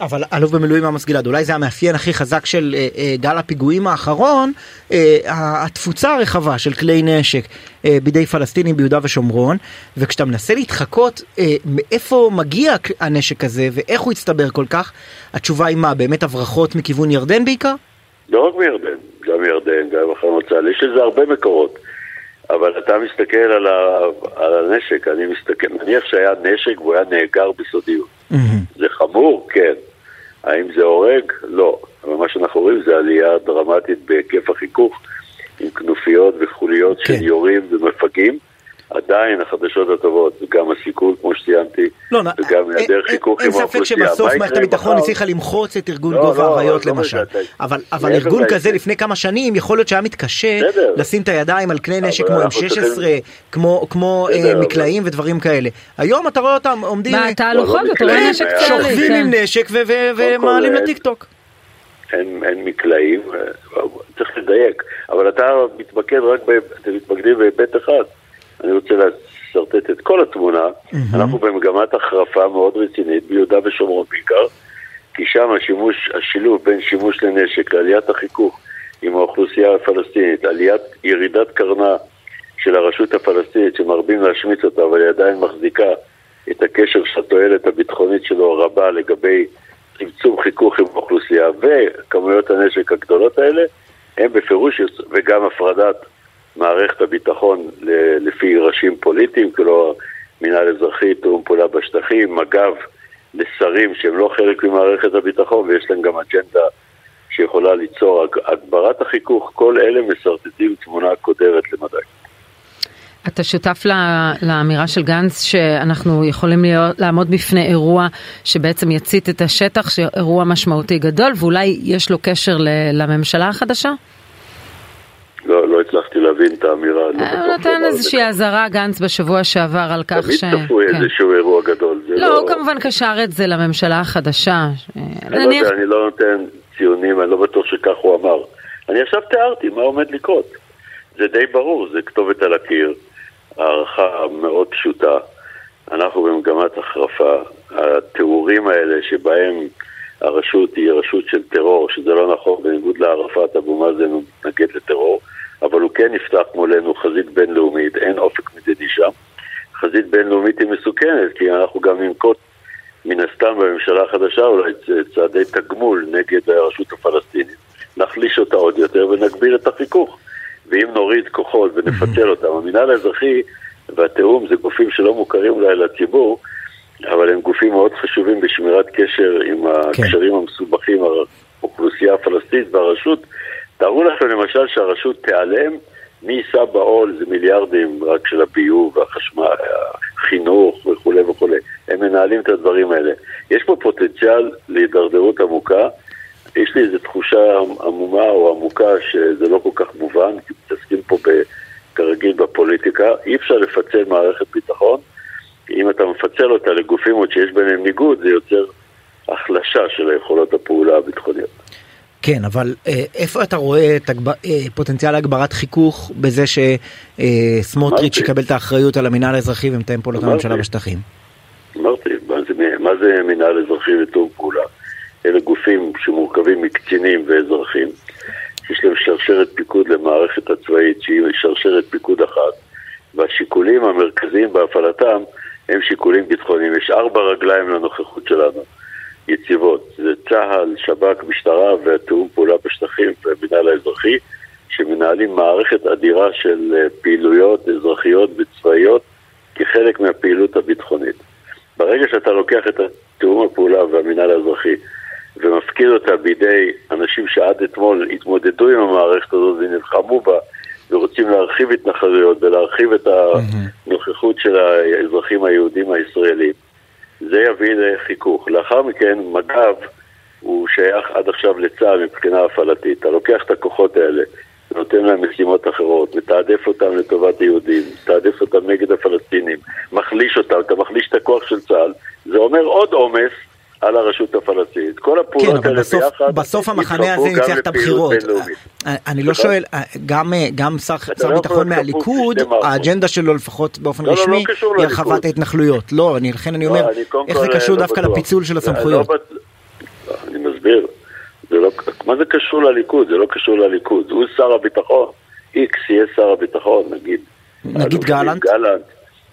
אבל אלוף במילואים עמוס גלעד, אולי זה המאפיין הכי חזק של אה, אה, גל הפיגועים האחרון, אה, התפוצה הרחבה של כלי נשק אה, בידי פלסטינים ביהודה ושומרון, וכשאתה מנסה להתחקות אה, מאיפה מגיע הנשק הזה ואיך הוא הצטבר כל כך, התשובה היא מה, באמת הברחות מכיוון ירדן בעיקר? לא רק מירדן, גם מירדן, גם מחנות צה"ל, יש לזה הרבה מקורות. אבל אתה מסתכל על, ה, על הנשק, אני מסתכל, נניח שהיה נשק והוא היה נאגר בסודיות. זה חמור? כן. האם זה הורג? לא. אבל מה שאנחנו רואים זה עלייה דרמטית בהיקף החיכוך, עם כנופיות וחוליות כן. של יורים ומפגעים. עדיין החדשות הטובות, וגם הסיכול, כמו שציינתי, לא, וגם היעדר חיכוך עם האוכלוסייה. אין ספק שבסוף מערכת הביטחון הצליחה למחוץ את ארגון לא, גוב לא, האריות לא למשל. מבין, אבל, אבל ארגון כזה לפני כמה שנים יכול להיות שהיה מתקשה בסדר. לשים את הידיים על כלי נשק כמו אנחנו M16, צריכים- כמו, כמו בסדר, אה, אבל- מקלעים ודברים כאלה. היום אתה רואה אותם עומדים, בתהלוכות לא, לא אתה רואה נשק צה"לי. שוכבים כן. עם נשק קודם כל, ומעלים אה, לטיק טוק. אין, אין מקלעים, אה, צריך לדייק, אבל אתה מתמקד רק, ב, אתם מתמקדים בהיבט אחד. אני רוצה לשרטט את כל התמונה. אנחנו במגמת החרפה מאוד רצינית ביהודה ושומרון בעיקר, כי שם השימוש, השילוב בין שימוש לנשק לעליית החיכוך עם האוכלוסייה הפלסטינית, עליית ירידת קרנה של הרשות הפלסטינית שמרבים להשמיץ אותה, אבל היא עדיין מחזיקה את הקשר שהתועלת הביטחונית שלו רבה לגבי צמצום חיכוך עם האוכלוסייה וכמויות הנשק הגדולות האלה, הם בפירוש, וגם הפרדת מערכת הביטחון לפי ראשים פוליטיים, כאילו מינהל אזרחי, תיאום פעולה בשטחים, מג"ב לשרים שהם לא חלק ממערכת הביטחון ויש להם גם אג'נדה שיכולה ליצור הג- הגברת החיכוך, כל אלה משרטטים תמונה קודרת למדי. אתה שותף לאמירה של גנץ שאנחנו יכולים להיות, לעמוד בפני אירוע שבעצם יצית את השטח, שאירוע משמעותי גדול, ואולי יש לו קשר ל- לממשלה החדשה? לא, לא הצלחתי להבין את האמירה. לא הוא נתן איזושהי זה. אזהרה גנץ בשבוע שעבר על כך ש... תמיד צפוי כן. איזשהו אירוע גדול. זה לא, הוא כמובן קשר את זה לממשלה החדשה. אני לא אני לא נותן ציונים, אני לא בטוח שכך הוא אמר. אני עכשיו תיארתי מה עומד לקרות. זה די ברור, זה כתובת על הקיר, הערכה מאוד פשוטה. אנחנו במגמת החרפה. התיאורים האלה שבהם הרשות היא רשות של טרור, שזה לא נכון, בניגוד לערפאת אבו מאזן הוא מתנגד לטרור, אבל הוא כן יפתח מולנו חזית בינלאומית, אין אופק מדיני שם. חזית בינלאומית היא מסוכנת, כי אנחנו גם ננקוט מן הסתם בממשלה החדשה אולי צעדי תגמול נגד הרשות הפלסטינית, נחליש אותה עוד יותר ונגביר את החיכוך. ואם נוריד כוחות ונפצל אותם, המינהל האזרחי והתיאום זה גופים שלא מוכרים אולי לציבור, אבל הם גופים מאוד חשובים בשמירת קשר עם הקשרים המסובכים, האוכלוסייה הפלסטינית והרשות. תארו לכם למשל שהרשות תיעלם, מי יישא בעול זה מיליארדים רק של הביוב והחשמל, החינוך וכולי וכולי. הם מנהלים את הדברים האלה. יש פה פוטנציאל להידרדרות עמוקה. יש לי איזו תחושה עמומה או עמוקה שזה לא כל כך מובן, כי מתעסקים פה ב, כרגיל בפוליטיקה. אי אפשר לפצל מערכת ביטחון. אם אתה מפצל אותה לגופים עוד שיש ביניהם ניגוד, זה יוצר החלשה של היכולות הפעולה הביטחוניות. כן, אבל אה, איפה אתה רואה את הגב... אה, פוטנציאל הגברת חיכוך בזה שסמוטריץ' אמרתי. יקבל את האחריות על המינהל האזרחי ומתאם פעולות. הממשלה בשטחים? אמרתי, מה זה, מה זה מינהל אזרחי ותיאום פעולה? אלה גופים שמורכבים מקצינים ואזרחים, שיש להם שרשרת פיקוד למערכת הצבאית, שהיא שרשרת פיקוד אחת, והשיקולים המרכזיים בהפעלתם הם שיקולים ביטחוניים. יש ארבע רגליים לנוכחות שלנו, יציבות. זה צה"ל, שב"כ, משטרה והתיאום פעולה בשטחים והמינהל האזרחי, שמנהלים מערכת אדירה של אה, פעילויות אזרחיות וצבאיות כחלק מהפעילות הביטחונית. ברגע שאתה לוקח את תיאום הפעולה והמינהל האזרחי ומפקיד אותה בידי אנשים שעד אתמול התמודדו עם המערכת הזאת ונלחמו בה ורוצים להרחיב התנחלויות ולהרחיב את הנוכחות של האזרחים היהודים הישראלים, זה יביא לחיכוך. לאחר מכן מג"ב הוא שייך עד עכשיו לצה"ל מבחינה הפעלתית. אתה לוקח את הכוחות האלה, נותן להם משימות אחרות, מתעדף אותם לטובת היהודים, מתעדף אותם נגד הפלסטינים, מחליש אותם, אתה מחליש את הכוח של צה"ל, זה אומר עוד עומס על הרשות הפלסטינית. כל כן, הפעולות אבל האלה בסוף, ביחד בסוף המחנה הזה ניצח את הבחירות. אה, אני לא? שואל, אה, גם, אה, גם שר שר לא ביטחון מהליכוד. האג'נדה שלו לפחות באופן לא, לא, לא רשמי, קשור היא. הרחבת ההתנחלויות. לא, אני- לכן אני לא, אומר, איך זה קשור לא דווקא. לפיצול של הסמכויות? לא לא, אני מסביר. לא, מה זה קשור לליכוד? זה לא קשור לליכוד. הוא שר הביטחון. איקס יהיה שר הביטחון, נגיד. נגיד גלנט? גלנט,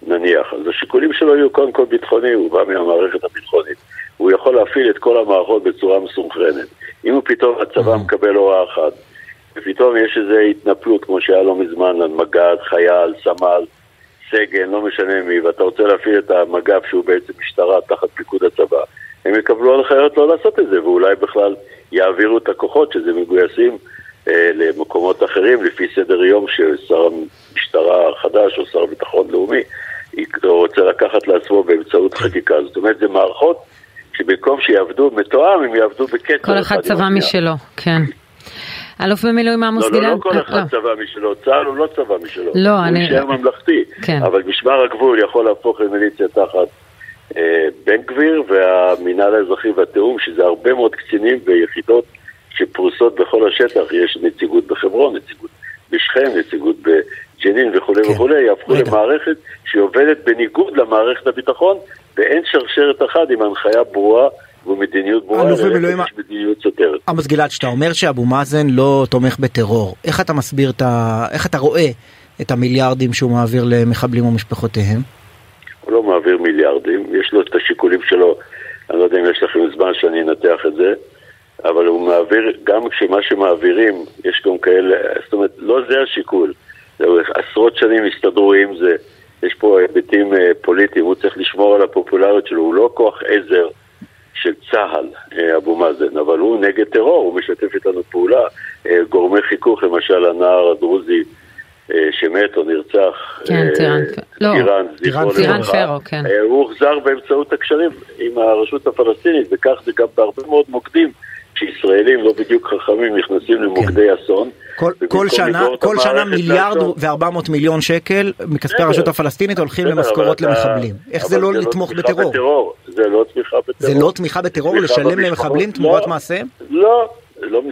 נניח. אז השיקולים שלו יהיו קודם כל ביטחוני, הוא בא מהמערכת הביטחונית. הוא יכול להפעיל את כל המערכות בצורה מסונכרנת. אם הוא פתאום, הצבא מקבל הוראה אחת, ופתאום יש איזו התנפלות, כמו שהיה לא מזמן, על מג"ד, חייל, סמל, סגן, לא משנה מי, ואתה רוצה להפעיל את המג"ב שהוא בעצם משטרה תחת פיקוד הצבא, הם יקבלו הנחיות לא לעשות את זה, ואולי בכלל יעבירו את הכוחות שזה מגויסים אה, למקומות אחרים לפי סדר יום ששר המשטרה החדש או שר הביטחון לאומי רוצה לקחת לעצמו באמצעות חקיקה. זאת אומרת, זה מערכות שבמקום שיעבדו מתואם, הם יעבדו בקצר. כל אחד צבא משלו, כן. אלוף במילואים עמוס לא, גלעד? לא, לא כל אחד לא. צבא משלו, צה"ל הוא לא צבא משלו. לא, אני... הוא יישאר ממלכתי. כן. אבל משמר הגבול יכול להפוך למיליציה תחת אה, בן גביר והמינהל האזרחי והתיאום, שזה הרבה מאוד קצינים ויחידות שפרוסות בכל השטח. יש נציגות בחברון, נציגות בשכם, נציגות בג'נין וכולי כן. וכולי, יהפכו למערכת שעובדת בניגוד למערכת הביטחון, ואין שרשרת אחת עם הנחיה ברורה. ומדיניות ברורה, יש מדיניות סותרת. עמוס גלעד, שאתה אומר שאבו מאזן לא תומך בטרור, איך אתה מסביר את ה... איך אתה רואה את המיליארדים שהוא מעביר למחבלים ומשפחותיהם? הוא לא מעביר מיליארדים, יש לו את השיקולים שלו, אני לא יודע אם יש לכם זמן שאני אנתח את זה, אבל הוא מעביר, גם כשמה שמעבירים, יש גם כאלה, זאת אומרת, לא זה השיקול, עשרות שנים הסתדרו עם זה, יש פה היבטים אה, פוליטיים, הוא צריך לשמור על הפופולריות שלו, הוא לא כוח עזר. של צה"ל, אה, אבו מאזן, אבל הוא נגד טרור, הוא משתף איתנו פעולה. אה, גורמי חיכוך, למשל הנער הדרוזי שמת או נרצח, כן, טירן, לא, טירן פרו, כן. הוא הוחזר באמצעות הקשרים עם הרשות הפלסטינית, וכך זה גם בהרבה מאוד מוקדים. שישראלים לא בדיוק חכמים נכנסים למוקדי כן. כל, כל שנה, כל שנה מיליארד וארבע מאות מיליון שקל מכספי הרשות הפלסטינית הולכים למשכורות למחבלים. איך זה לא, לא לתמוך בטרור? זה לא תמיכה בטרור. זה לא תמיכה בטרור לשלם למחבלים תמורת לא, מעשיהם? לא, לא,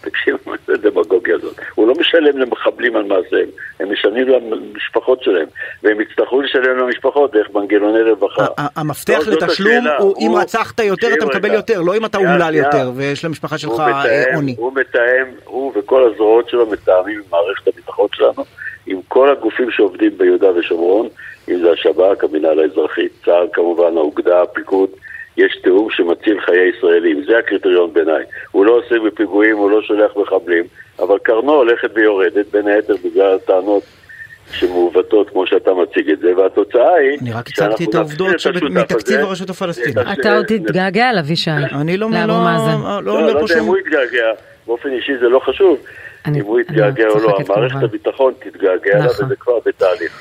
תקשיב, מה זה הדמגוגיה הזאת? הוא לא משלם למחבלים על מעשיהם, הם משלמים למשפחות שלהם, והם יצטרכו לשלם למשפחות דרך מנגנוני רווחה. המפתח לא, לתשלום הוא אם רצחת יותר אתה מקבל יותר, לא אם אתה אומלל יותר ויש למשפחה שלך אה, עוני. הוא מתאם, הוא וכל הזרועות שלו מתאמים עם מערכת הביטחון שלנו, עם כל הגופים שעובדים ביהודה ושומרון, אם זה השב"כ, המינהל האזרחי, צה"ל כמובן, האוגדה, הפיקוד. יש תיאום שמציל חיי ישראלים, זה הקריטריון בעיניי. הוא לא עוסק בפיגועים, הוא לא שולח מחבלים, אבל קרנו הולכת ויורדת, בין היתר בגלל הטענות שמעוותות כמו שאתה מציג את זה, והתוצאה היא... אני רק הצגתי את העובדות מתקציב הרשות הפלסטינית. אתה עוד תתגעגע אליו, ישי. אני לא אומר לא, לא אומר פה אם הוא יתגעגע, באופן אישי זה לא חשוב. אם הוא יתגעגע או לא, המערכת הביטחון תתגעגע אליו נכון. וזה כבר בתהליך.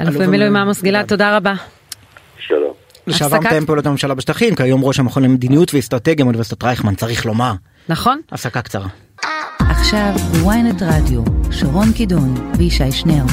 אלוף במילואים עמוס גלעד, תודה רבה. שלום. לשעבר מתאם פעולות הממשלה בשטחים, כיום ראש המכון למדיניות ואסטרטגיה מאוניברסיטת רייכמן, צריך לומר. נכון. הפסקה קצרה. עכשיו בוויינט רדיו, שרון קידון וישי שנר.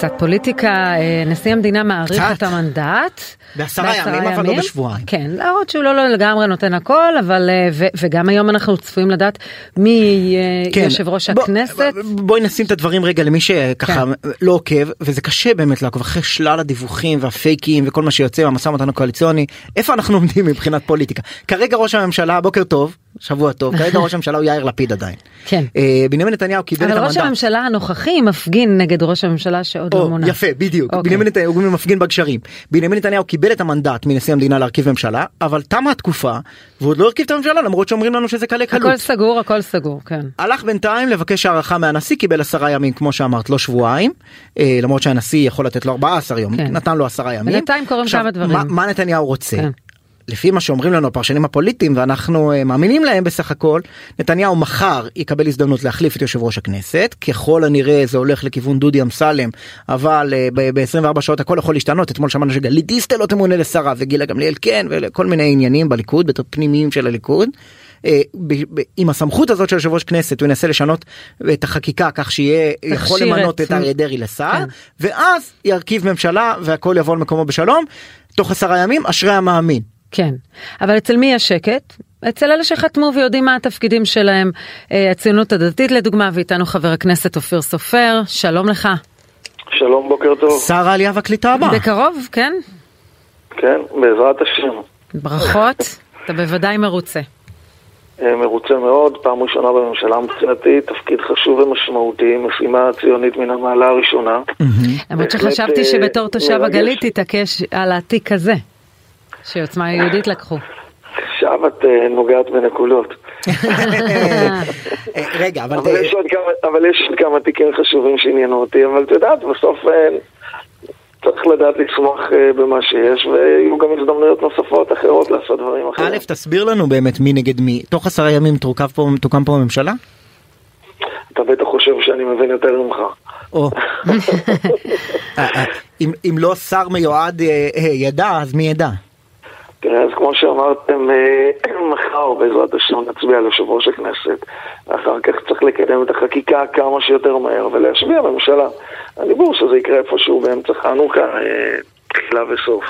קצת פוליטיקה, אה, נשיא המדינה מעריך את המנדט. בעשרה ימים, אבל לא בשבועיים. כן, להראות שהוא לא, לא לגמרי נותן הכל, אבל אה, ו, וגם היום אנחנו צפויים לדעת מי יהיה כן. יושב ראש בוא, הכנסת. בואי נשים את הדברים רגע למי שככה כן. לא עוקב, וזה קשה באמת לעקוב אחרי שלל הדיווחים והפייקים וכל מה שיוצא מהמשא ומתן הקואליציוני, איפה אנחנו עומדים מבחינת פוליטיקה. כרגע ראש הממשלה, בוקר טוב, שבוע טוב, כרגע ראש הממשלה הוא יאיר לפיד עדיין. כן. אה, בנימין נתניהו קיבל את המנדט. אבל ראש הממשלה הנוכחי מפגין נגד ראש הממשלה שעוד לא מונה. יפה, בדיוק. אוקיי. בנימין נתניהו מפגין בגשרים. בנימין נתניהו קיבל את המנדט מנשיא המדינה להרכיב ממשלה, אבל תמה התקופה והוא עוד לא הרכיב את הממשלה למרות שאומרים לנו שזה קלה קלות. הכל סגור, הכל סגור, כן. הלך בינתיים לבקש הערכה מהנשיא, קיבל עשרה ימים כמו שאמרת, לא שבועיים, אה, למרות שהנשיא יכול לתת לו 14 יום, כן. נתן לו עשרה ימים. בינתיים קורים כמה דברים. מה, מה נתניהו רוצה? כן. לפי מה שאומרים לנו הפרשנים הפוליטיים ואנחנו uh, מאמינים להם בסך הכל נתניהו מחר יקבל הזדמנות להחליף את יושב ראש הכנסת ככל הנראה זה הולך לכיוון דודי אמסלם אבל uh, ב-24 שעות הכל יכול להשתנות אתמול שמענו שגלית דיסטל לא תמונה לשרה וגילה גמליאל כן וכל מיני עניינים בליכוד פנימיים של הליכוד. Uh, עם הסמכות הזאת של יושב ראש כנסת הוא ינסה לשנות את החקיקה כך שיהיה יכול למנות את אריה דרעי לשר כן. ואז ירכיב ממשלה והכל יבוא על מקומו בשלום תוך עשרה ימים אשרי המאמין. כן, אבל אצל מי יש שקט? אצל אלה שחתמו ויודעים מה התפקידים שלהם. אה, הציונות הדתית לדוגמה, ואיתנו חבר הכנסת אופיר סופר, שלום לך. שלום, בוקר טוב. שר העלייה והקליטה הבא. בקרוב, כן? כן, בעזרת השם. ברכות, אתה בוודאי מרוצה. אה, מרוצה מאוד, פעם ראשונה בממשלה מבחינתי, תפקיד חשוב ומשמעותי, משימה ציונית מן המעלה הראשונה. למרות שחשבתי שבתור תושב הגליל תתעקש על התיק הזה. שעוצמה יהודית לקחו. עכשיו את אה, נוגעת בנקודות. אה, רגע, אבל... אבל יש עוד כמה תיקים חשובים שעניינו אותי, אבל את יודעת, בסוף אה, צריך לדעת לצמוח במה שיש, ויהיו גם הזדמנויות נוספות אחרות לעשות דברים אחרים. א', תסביר לנו באמת מי נגד מי. תוך עשרה ימים תוקם פה הממשלה? אתה בטח חושב שאני מבין יותר ממך. *laughs* אם, אם לא שר מיועד ידע, אז מי ידע? תראה, אז כמו שאמרתם, אה, *clears throat* מחר בעזרת השם נצביע על יושב ראש הכנסת. ואחר כך צריך לקדם את החקיקה כמה שיותר מהר ולהשביע בממשלה. הדיבור שזה יקרה איפשהו באמצע חנוכה, אה, תחילה וסוף.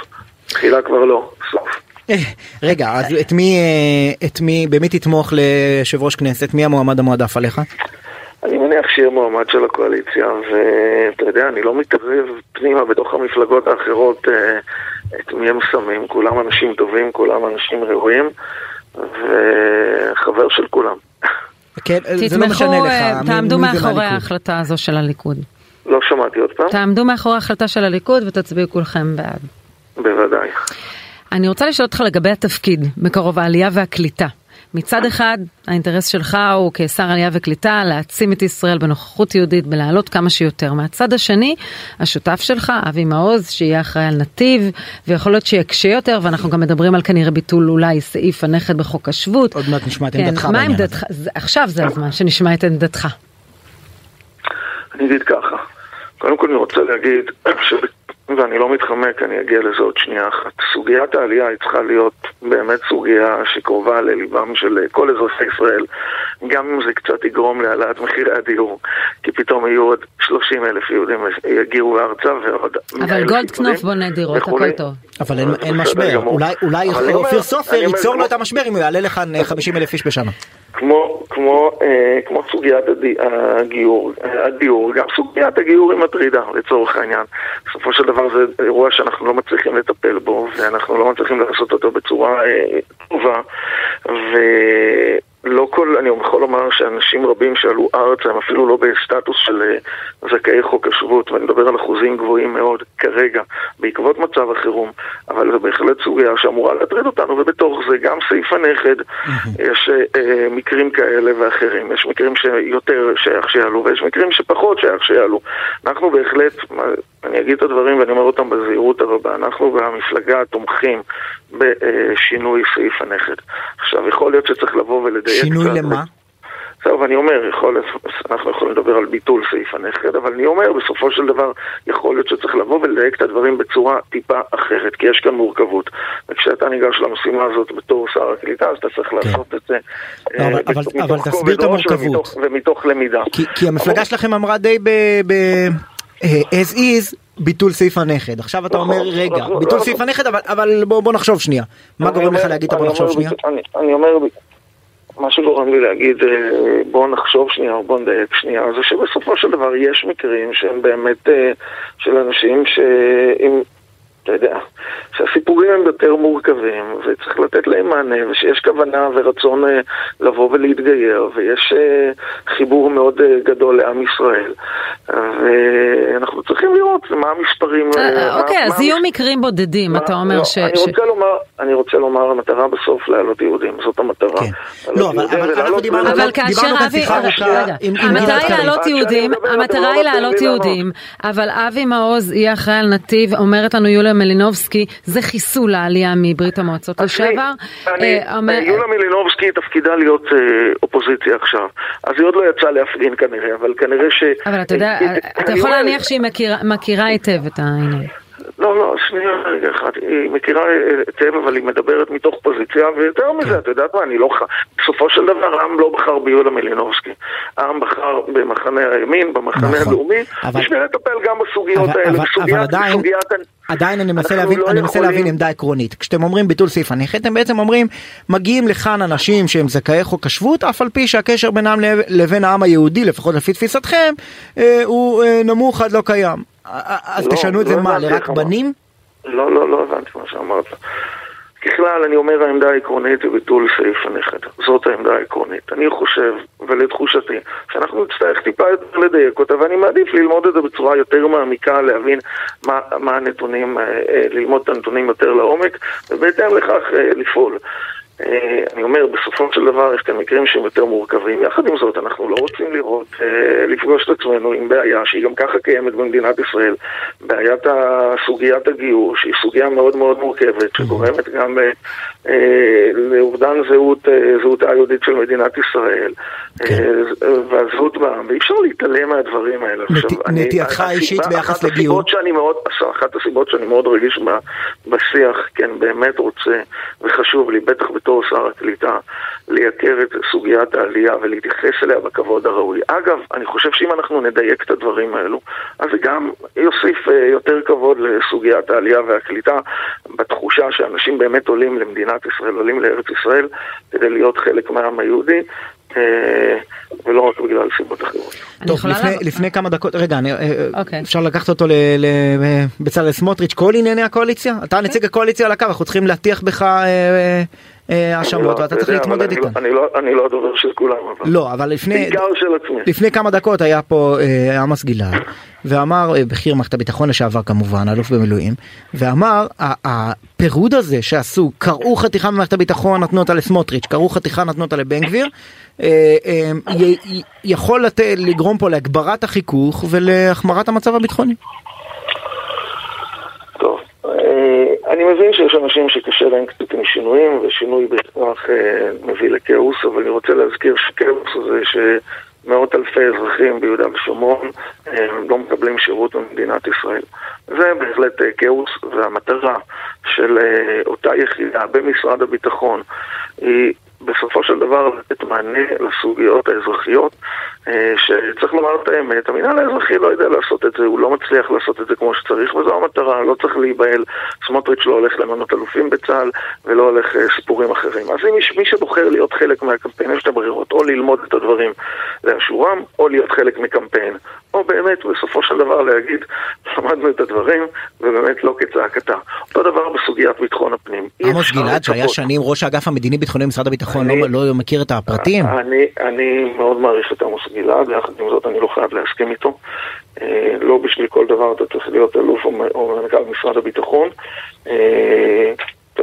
תחילה כבר לא, סוף. אה, רגע, אז את מי, את מי, במי תתמוך ליושב ראש כנסת? מי המועמד המועדף עליך? אני מניח שיהיה מועמד של הקואליציה, ואתה יודע, אני לא מתערב פנימה בתוך המפלגות האחרות את מי הם שמים. כולם אנשים טובים, כולם אנשים ראויים, וחבר של כולם. כן, זה לא משנה לך. אה, תעמדו מאחורי. ההחלטה הזו של הליכוד. לא שמעתי עוד פעם? תעמדו מאחורי ההחלטה של הליכוד ותצביעו כולכם בעד. בוודאי. אני רוצה לשאול אותך לגבי התפקיד, מקרוב העלייה והקליטה. מצד אחד, האינטרס שלך הוא כשר עלייה וקליטה להעצים את ישראל בנוכחות יהודית, בלהעלות כמה שיותר. מהצד השני, השותף שלך, אבי מעוז, שיהיה אחראי על נתיב, ויכול להיות שיקשה יותר, ואנחנו גם מדברים על כנראה ביטול אולי סעיף הנכד בחוק השבות. עוד מעט נשמע את כן, עמדתך מה בעניין הזה. עמדתך? זה- עכשיו זה הזמן שנשמע את עמדתך. אני אגיד ככה, קודם כל אני רוצה להגיד. *clears throat* ואני לא מתחמק, אני אגיע לזה עוד שנייה אחת. סוגיית העלייה היא צריכה להיות באמת סוגיה שקרובה לליבם של כל אזרחי ישראל, גם אם זה קצת יגרום להעלאת מחירי הדיור, כי פתאום יהיו עוד 30 אלף יהודים יגיעו לארצה ועוד 100 אבל גולדקנופ בונה דירות, וכולי. הכל טוב. אבל אין, אין משבר. אולי, אולי אופיר סופר ייצור לו את המשבר אם הוא יעלה לכאן אה, 50 אלף איש בשנה. כמו, כמו, אה, כמו סוגיית הגיור, אה, הדיור, גם סוגיית הגיור היא מטרידה לצורך העניין. בסופו של דבר זה אירוע שאנחנו לא מצליחים לטפל בו, ואנחנו לא מצליחים לעשות אותו בצורה אה, טובה, ולא כל, אני יכול לומר שאנשים רבים שעלו ארצה הם אפילו לא בסטטוס של אה, זכאי חוק השבות, ואני מדבר על אחוזים גבוהים מאוד כרגע, בעקבות מצב החירום, אבל זו בהחלט סוגיה שאמורה להטריד אותנו, ובתוך זה גם סעיף הנכד, יש אה, מקרים כאלה ואחרים, יש מקרים שיותר שייך שיעלו ויש מקרים שפחות שייך שיעלו. אנחנו בהחלט, אני אגיד את הדברים ואני אומר אותם בזהירות הרבה, אנחנו והמפלגה תומכים בשינוי סעיף הנכד. עכשיו, יכול להיות שצריך לבוא ולדייק שינוי. למה? טוב, אני אומר, יכול, אנחנו יכולים לדבר על ביטול סעיף הנכד, אבל אני אומר, בסופו של דבר, יכול להיות שצריך לבוא ולדייק את הדברים בצורה טיפה אחרת, כי יש כאן מורכבות. וכשאתה ניגש למשימה הזאת בתור שר הקליטה, אז אתה צריך לעשות את זה לא, אה, אבל- אבל- מתוך אבל כובד תסביר את ראש המורכבות. ומתוך- ומתוך למידה. כי, כי המפלגה שלכם אמרה די ב... ב... אה, as is ביטול סעיף הנכד. עכשיו אתה נכון, אומר, רגע, נכון, ביטול נכון. סעיף הנכד, אבל, אבל בוא, נחשוב שנייה. מה גורם לך להגיד אני בוא נחשוב שנייה? אני אומר, מה שגורם לי להגיד אה, בוא נחשוב שנייה או בוא נדייק שנייה, זה שבסופו של דבר יש מקרים שהם באמת אה, של אנשים שאם... אתה יודע, שהסיפורים הם יותר מורכבים וצריך לתת להם מענה ושיש כוונה ורצון אה, לבוא ולהתגייר ויש אה, חיבור מאוד אה, גדול לעם ישראל ואנחנו צריכים לראות מה המספרים אוקיי, אז יהיו מקרים בודדים, אתה אומר לא, ש... אני רוצה לומר, אני רוצה לומר, המטרה בסוף להעלות יהודים, זאת המטרה. כן. לא, אבל- אנחנו דיברנו- כאשר כאן אבי, שיחה ארוכה המטרה היא. להעלות יהודים, המטרה לא היא להעלות. יהודים, אבל אבי מעוז יהיה אחראי על נתיב, אומרת לנו יוליה מלינובסקי, זה חיסול העלייה מברית המועצות לשעבר. אה, אני- יוליה מלינובסקי תפקידה להיות אה, אופוזיציה עכשיו. אז היא עוד לא יצאה להפגין כנראה, אבל כנראה ש... אבל אתה יודע, אה, אתה יכול להניח שהיא מכירה היטב את העניין. לא, לא, שנייה רגע אחד. היא מכירה היטב, אבל היא מדברת מתוך פוזיציה, ויותר. מזה, את יודעת מה, אני לא... ח- בסופו של דבר העם לא בחר ביוליה מלינובסקי. העם בחר במחנה הימין, במחנה נכון, הלאומי, בשביל לטפל גם בסוגיות האלה. בסוגיית- עדיין- אני מנסה להבין, לא אני מנסה להבין עמדה עקרונית. כשאתם אומרים ביטול סעיף הנכד, אתם בעצם אומרים, מגיעים לכאן אנשים שהם זכאי חוק השבות, אף על פי שהקשר בינם לב- לבין העם היהודי, לפחות לפי תפיסתכם, אה, הוא אה, נמוך עד לא קיים. אז לא, תשנו את זה לא מה, לרק אמרת. בנים? לא, לא, לא הבנתי מה שאמרת. ככלל, אני אומר, העמדה העקרונית היא ביטול סעיף הנכד. זאת העמדה העקרונית. אני חושב, ולתחושתי, שאנחנו נצטרך טיפה יותר לדייק אותה, ואני מעדיף ללמוד את זה בצורה יותר מעמיקה, להבין מה, מה הנתונים, אה, אה, ללמוד את הנתונים יותר לעומק, ובהתאם לכך אה, לפעול. אה, אני אומר, בסופו של דבר יש כאן מקרים שהם יותר מורכבים. יחד עם זאת, אנחנו לא רוצים לראות, אה, לפגוש את עצמנו עם בעיה שהיא גם ככה קיימת במדינת ישראל. בעיית סוגיית הגיור, שהיא סוגיה מאוד מאוד מורכבת, שגורמת גם אה, לאובדן זהות, זהותה היהודית של מדינת ישראל, כן. והזהות בעם, ואי אפשר להתעלם מהדברים האלה. נטייתך האישית ביחס לגיור? אחת הסיבות שאני מאוד רגיש בשיח, כן, באמת רוצה וחשוב לי, בטח בתור... בתור שר הקליטה לייקר את סוגיית העלייה ולהתייחס אליה בכבוד הראוי. אגב, אני חושב שאם אנחנו נדייק את הדברים האלו, אז זה גם יוסיף אה, יותר כבוד לסוגיית העלייה והקליטה, בתחושה שאנשים באמת עולים למדינת ישראל, עולים לארץ ישראל, כדי להיות חלק מהעם היהודי. אה, ולא רק בגלל סיבות אחרות. טוב, לפני, לפני כמה דקות, רגע, אני, אה, אוקיי. אפשר לקחת אותו לבצלאל סמוטריץ', כל ענייני הקואליציה? אתה נציג הקואליציה על הקו, אנחנו צריכים להטיח בך האשמות לא, ואתה צריך להתמודד איתן. לא- אני לא הדובר של כולם. לא, אבל לפני... בעיקר של עצמי. לפני כמה דקות היה פה אה, עמוס גלעד, ואמר, אה, בכיר מערכת הביטחון לשעבר כמובן, אלוף במילואים, ואמר, הפירוד הזה שעשו, קראו חתיכה ממערכת הביטחון, נתנו אותה לסמוטריץ', קראו חתיכה, נתנו אותה לבן גביר, אה, יכול לגרום פה להגברת החיכוך ולהחמרת המצב הביטחוני. אני מבין שיש אנשים שקשה להם קצת עם שינויים, ושינוי בהכרח אה, מביא לכאוס, אבל אני רוצה להזכיר שכאוס זה שמאות אלפי אזרחים ביהודה ושומרון אה, לא מקבלים שירות במדינת ישראל. זה בהחלט אה, כאוס, והמטרה של אותה יחידה במשרד הביטחון היא בסופו של דבר לתת מענה לסוגיות האזרחיות אה, שצריך לומר את האמת, המינהל האזרחי לא יודע לעשות את זה, הוא לא מצליח לעשות את זה כמו שצריך וזו המטרה, לא צריך להיבהל, סמוטריץ' לא הולך למנות אלופים בצה"ל ולא הולך אה, סיפורים אחרים. אז אם מי שבוחר להיות חלק מהקמפיין, יש את הברירות, או ללמוד את הדברים לאשורם, או להיות חלק מקמפיין, או באמת בסופו של דבר להגיד, למדנו את הדברים ובאמת לא כצעקתה. אותו דבר בסוגיית ביטחון הפנים. עמוס גלעד שהיה שנים ראש האגף המדיני-ביטחוני במשרד הביטחון לא, לא מכיר את הפרטים? אני, אני מאוד מעריך את עמוס גלעד, יחד עם זאת אני לא חייב להסכים איתו. אה, לא בשביל כל דבר אתה צריך להיות אלוף או מנכ"ל משרד הביטחון. אה,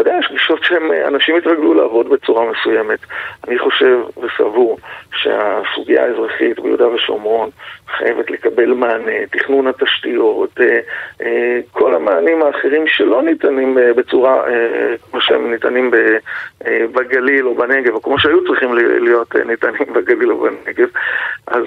אתה יודע, יש גישות שאנשים התרגלו לעבוד בצורה מסוימת. אני חושב וסבור שהסוגיה האזרחית ביהודה ושומרון חייבת לקבל מענה, תכנון התשתיות, אה, אה, כל המענים האחרים שלא ניתנים אה, בצורה כמו שהם ניתנים בגליל או בנגב, או כמו שהיו צריכים להיות ניתנים בגליל או בנגב, אז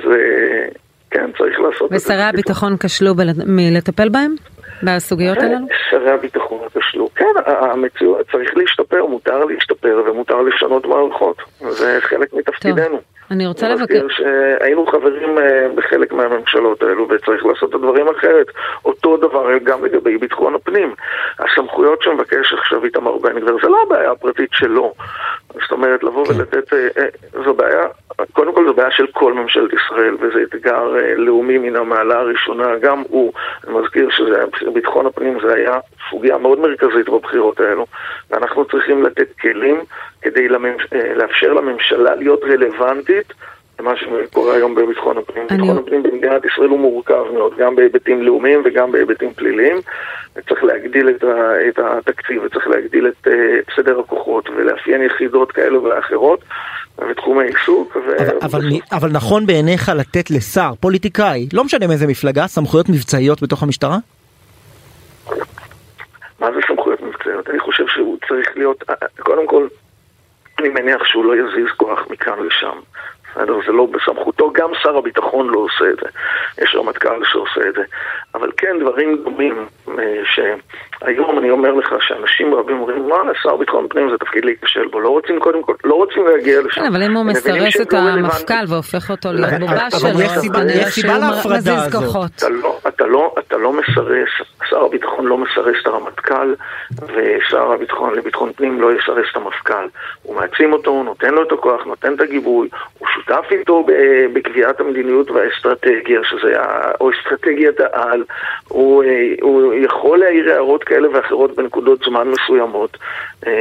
כן, צריך לעשות את זה. ושרי הביטחון כשלו מלטפל בהם? בסוגיות הללו? שרי הביטחון כשלו. כן, המציאות צריך להשתפר, מותר להשתפר ומותר לשנות מערכות. זה חלק מתפקידנו. טוב. אני רוצה לבקר. שהיינו חברים אה, בחלק מהממשלות האלו וצריך לעשות את הדברים אחרת. אותו דבר גם לגבי ביטחון הפנים. הסמכויות שמבקש עכשיו איתמר בן גביר זה לא הבעיה הפרטית שלו. זאת אומרת, לבוא כן. ולתת, אה, אה, זו בעיה, קודם כל זו בעיה של כל ממשלת ישראל וזה אתגר לאומי מן המעלה הראשונה. גם הוא, אני מזכיר שביטחון הפנים זה היה סוגיה מאוד מרכזית בבחירות האלו. ואנחנו צריכים לתת כלים כדי לממש... לאפשר לממשלה להיות רלוונטית. למה שקורה היום בביטחון הפנים. אני... ביטחון הפנים במדינת ישראל הוא מורכב מאוד, גם בהיבטים לאומיים וגם בהיבטים פליליים. צריך להגדיל את, ה... את התקציב וצריך להגדיל את, אה, את סדר הכוחות ולאפיין יחידות כאלו ואחרות. ותחומי עיסוק. ו... אבל, אבל, אבל נכון בעיניך לתת לשר, פוליטיקאי, לא משנה מאיזה מפלגה, סמכויות מבצעיות בתוך המשטרה? מה זה סמכויות מבצעיות? אני חושב שהוא צריך להיות, קודם כל, אני מניח שהוא לא יזיז כוח מכאן לשם. בסדר? זה לא בסמכותו, גם שר הביטחון לא עושה את זה. יש רמטכ"ל שעושה את זה. אבל כן, דברים דומים, אה, שהיום אני אומר לך שאנשים רבים אומרים, מה, שר ביטחון פנים זה תפקיד להיכשל בו, לא רוצים קודם כל, לא רוצים להגיע לשם. כן, אבל אם הוא מסרס את המפכ"ל והופך אותו להיות בובה שלו, אז יש סיבה להפרדה הזאת. לא, אתה לא, אתה לא מסרס, שר הביטחון לא מסרס את הרמטכ"ל, ושר הביטחון לביטחון פנים לא יסרס את המפכ"ל. הוא מעצים אותו, נותן לו את הכוח, נותן את הגיבוי, הוא שותף איתו בקביעת המדיניות והאסטרטגיה, שזה, או אסטרטגיית העל, הוא, אה, הוא יכול להעיר הערות כאלה ואחרות בנקודות זמן מסוימות. אה,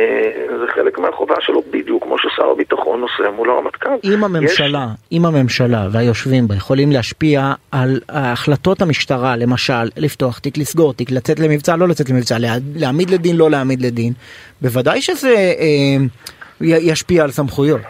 זה חלק מהחובה שלו, בדיוק כמו ששר הביטחון עושה מול הרמטכ"ל. אם הממשלה, יש... אם הממשלה והיושבים בה יכולים להשפיע על החלטות המשטרה, למשל, לפתוח תיק, לסגור תיק, לצאת למבצע, לא לצאת למבצע, להעמיד לדין, לא להעמיד לדין, בוודאי שזה... אה, ישפיע על סמכויות.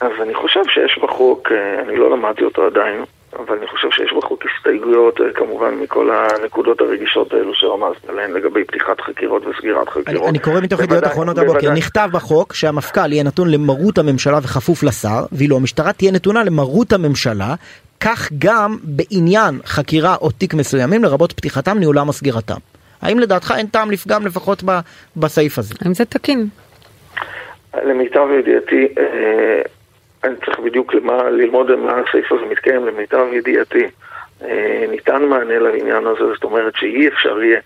אז אני חושב שיש בחוק, אה, אני לא למדתי אותו עדיין, אבל אני חושב שיש בחוק הסתייגויות, אה, כמובן, מכל הנקודות הרגישות האלו שרמזת עליהן לגבי פתיחת חקירות וסגירת חקירות. אני, אני קורא מתוך ידיעות אחרונות הבוקר, נכתב בחוק שהמפכ"ל יהיה נתון למרות הממשלה וכפוף לשר, ואילו המשטרה תהיה נתונה למרות הממשלה, כך גם בעניין חקירה או תיק מסוימים, לרבות פתיחתם, ניהולם או סגירתם. האם לדעתך אין טעם לפגם לפחות ב, בסעיף הזה? האם זה תקין? למיטב ידיעתי, אה, אני צריך בדיוק למה, ללמוד מה הסעיף הזה מתקיים, למיטב ידיעתי. אה, ניתן מענה לעניין הזה, זאת אומרת שאי אפשר יהיה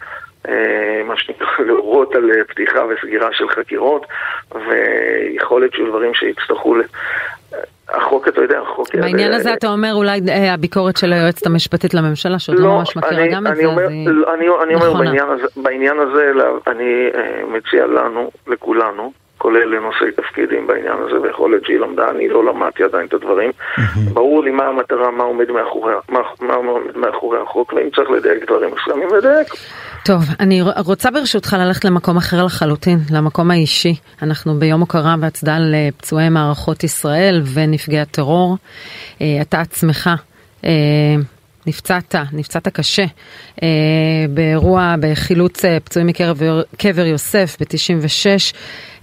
אה, מה שנקרא *laughs* להורות על פתיחה וסגירה של חקירות, ויכול להיות שיהיו דברים שיצטרכו החוק, אתה יודע, החוק... בעניין הזה אתה אומר אולי אה, הביקורת של היועצת המשפטית לממשלה, שעוד לא ממש מכירה גם את זה, אז היא אני אומר בעניין הזה, אני אה, מציע לנו, לכולנו, כולל לנושאי תפקידים בעניין הזה, ויכול להיות שהיא למדה, אני לא למדתי עדיין את הדברים. ברור לי מה המטרה, מה עומד מאחורי, מה, מה עומד מאחורי החוק, ואם צריך לדייק דברים מסוימים, לדייק. טוב, אני רוצה ברשותך ללכת למקום אחר לחלוטין, למקום האישי. אנחנו ביום הוקרה והצדעה לפצועי מערכות ישראל ונפגעי הטרור. אה, אתה עצמך. אה, נפצעת, נפצעת קשה אה, באירוע, בחילוץ אה, פצועים מקבר יוסף ב-96.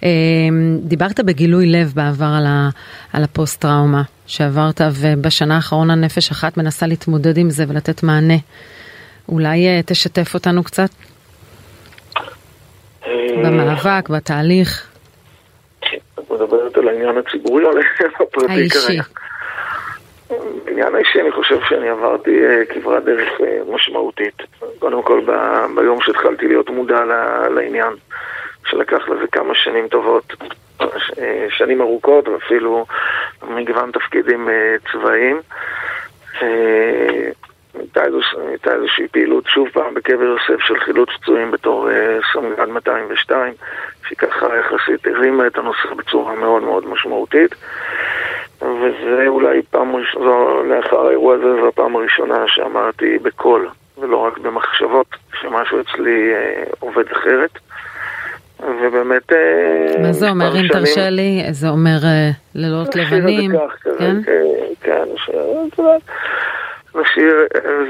אה, דיברת בגילוי לב בעבר על, ה, על הפוסט-טראומה שעברת, ובשנה האחרונה נפש אחת מנסה להתמודד עם זה ולתת מענה. אולי אה, תשתף אותנו קצת אה, במאבק, בתהליך. את מדברת על העניין הציבורי או על העניין הפרטי האישי. כרגע? בעניין האישי אני חושב שאני עברתי אה, כברת דרך משמעותית. קודם כל ביום שהתחלתי להיות מודע לעניין, שלקח לזה כמה שנים טובות, אה, שנים ארוכות ואפילו מגוון תפקידים אה, צבאיים. אה, הייתה איזוש- הייתה איזושהי פעילות שוב פעם בקבר יוסף של חילוץ פצועים בתור סמג"ד 202 שהיא ככה יחסית הרימה את הנושא בצורה מאוד מאוד משמעותית וזה אולי פעם ראשונה, לאחר האירוע הזה זו הפעם הראשונה שאמרתי בקול ולא רק במחשבות שמשהו אצלי עובד אחרת ובאמת אה, מה זה אומר, אם תרשה לי, זה אומר אה, לילות לבנים, כן? כן, ש- את יודעת, נשאיר,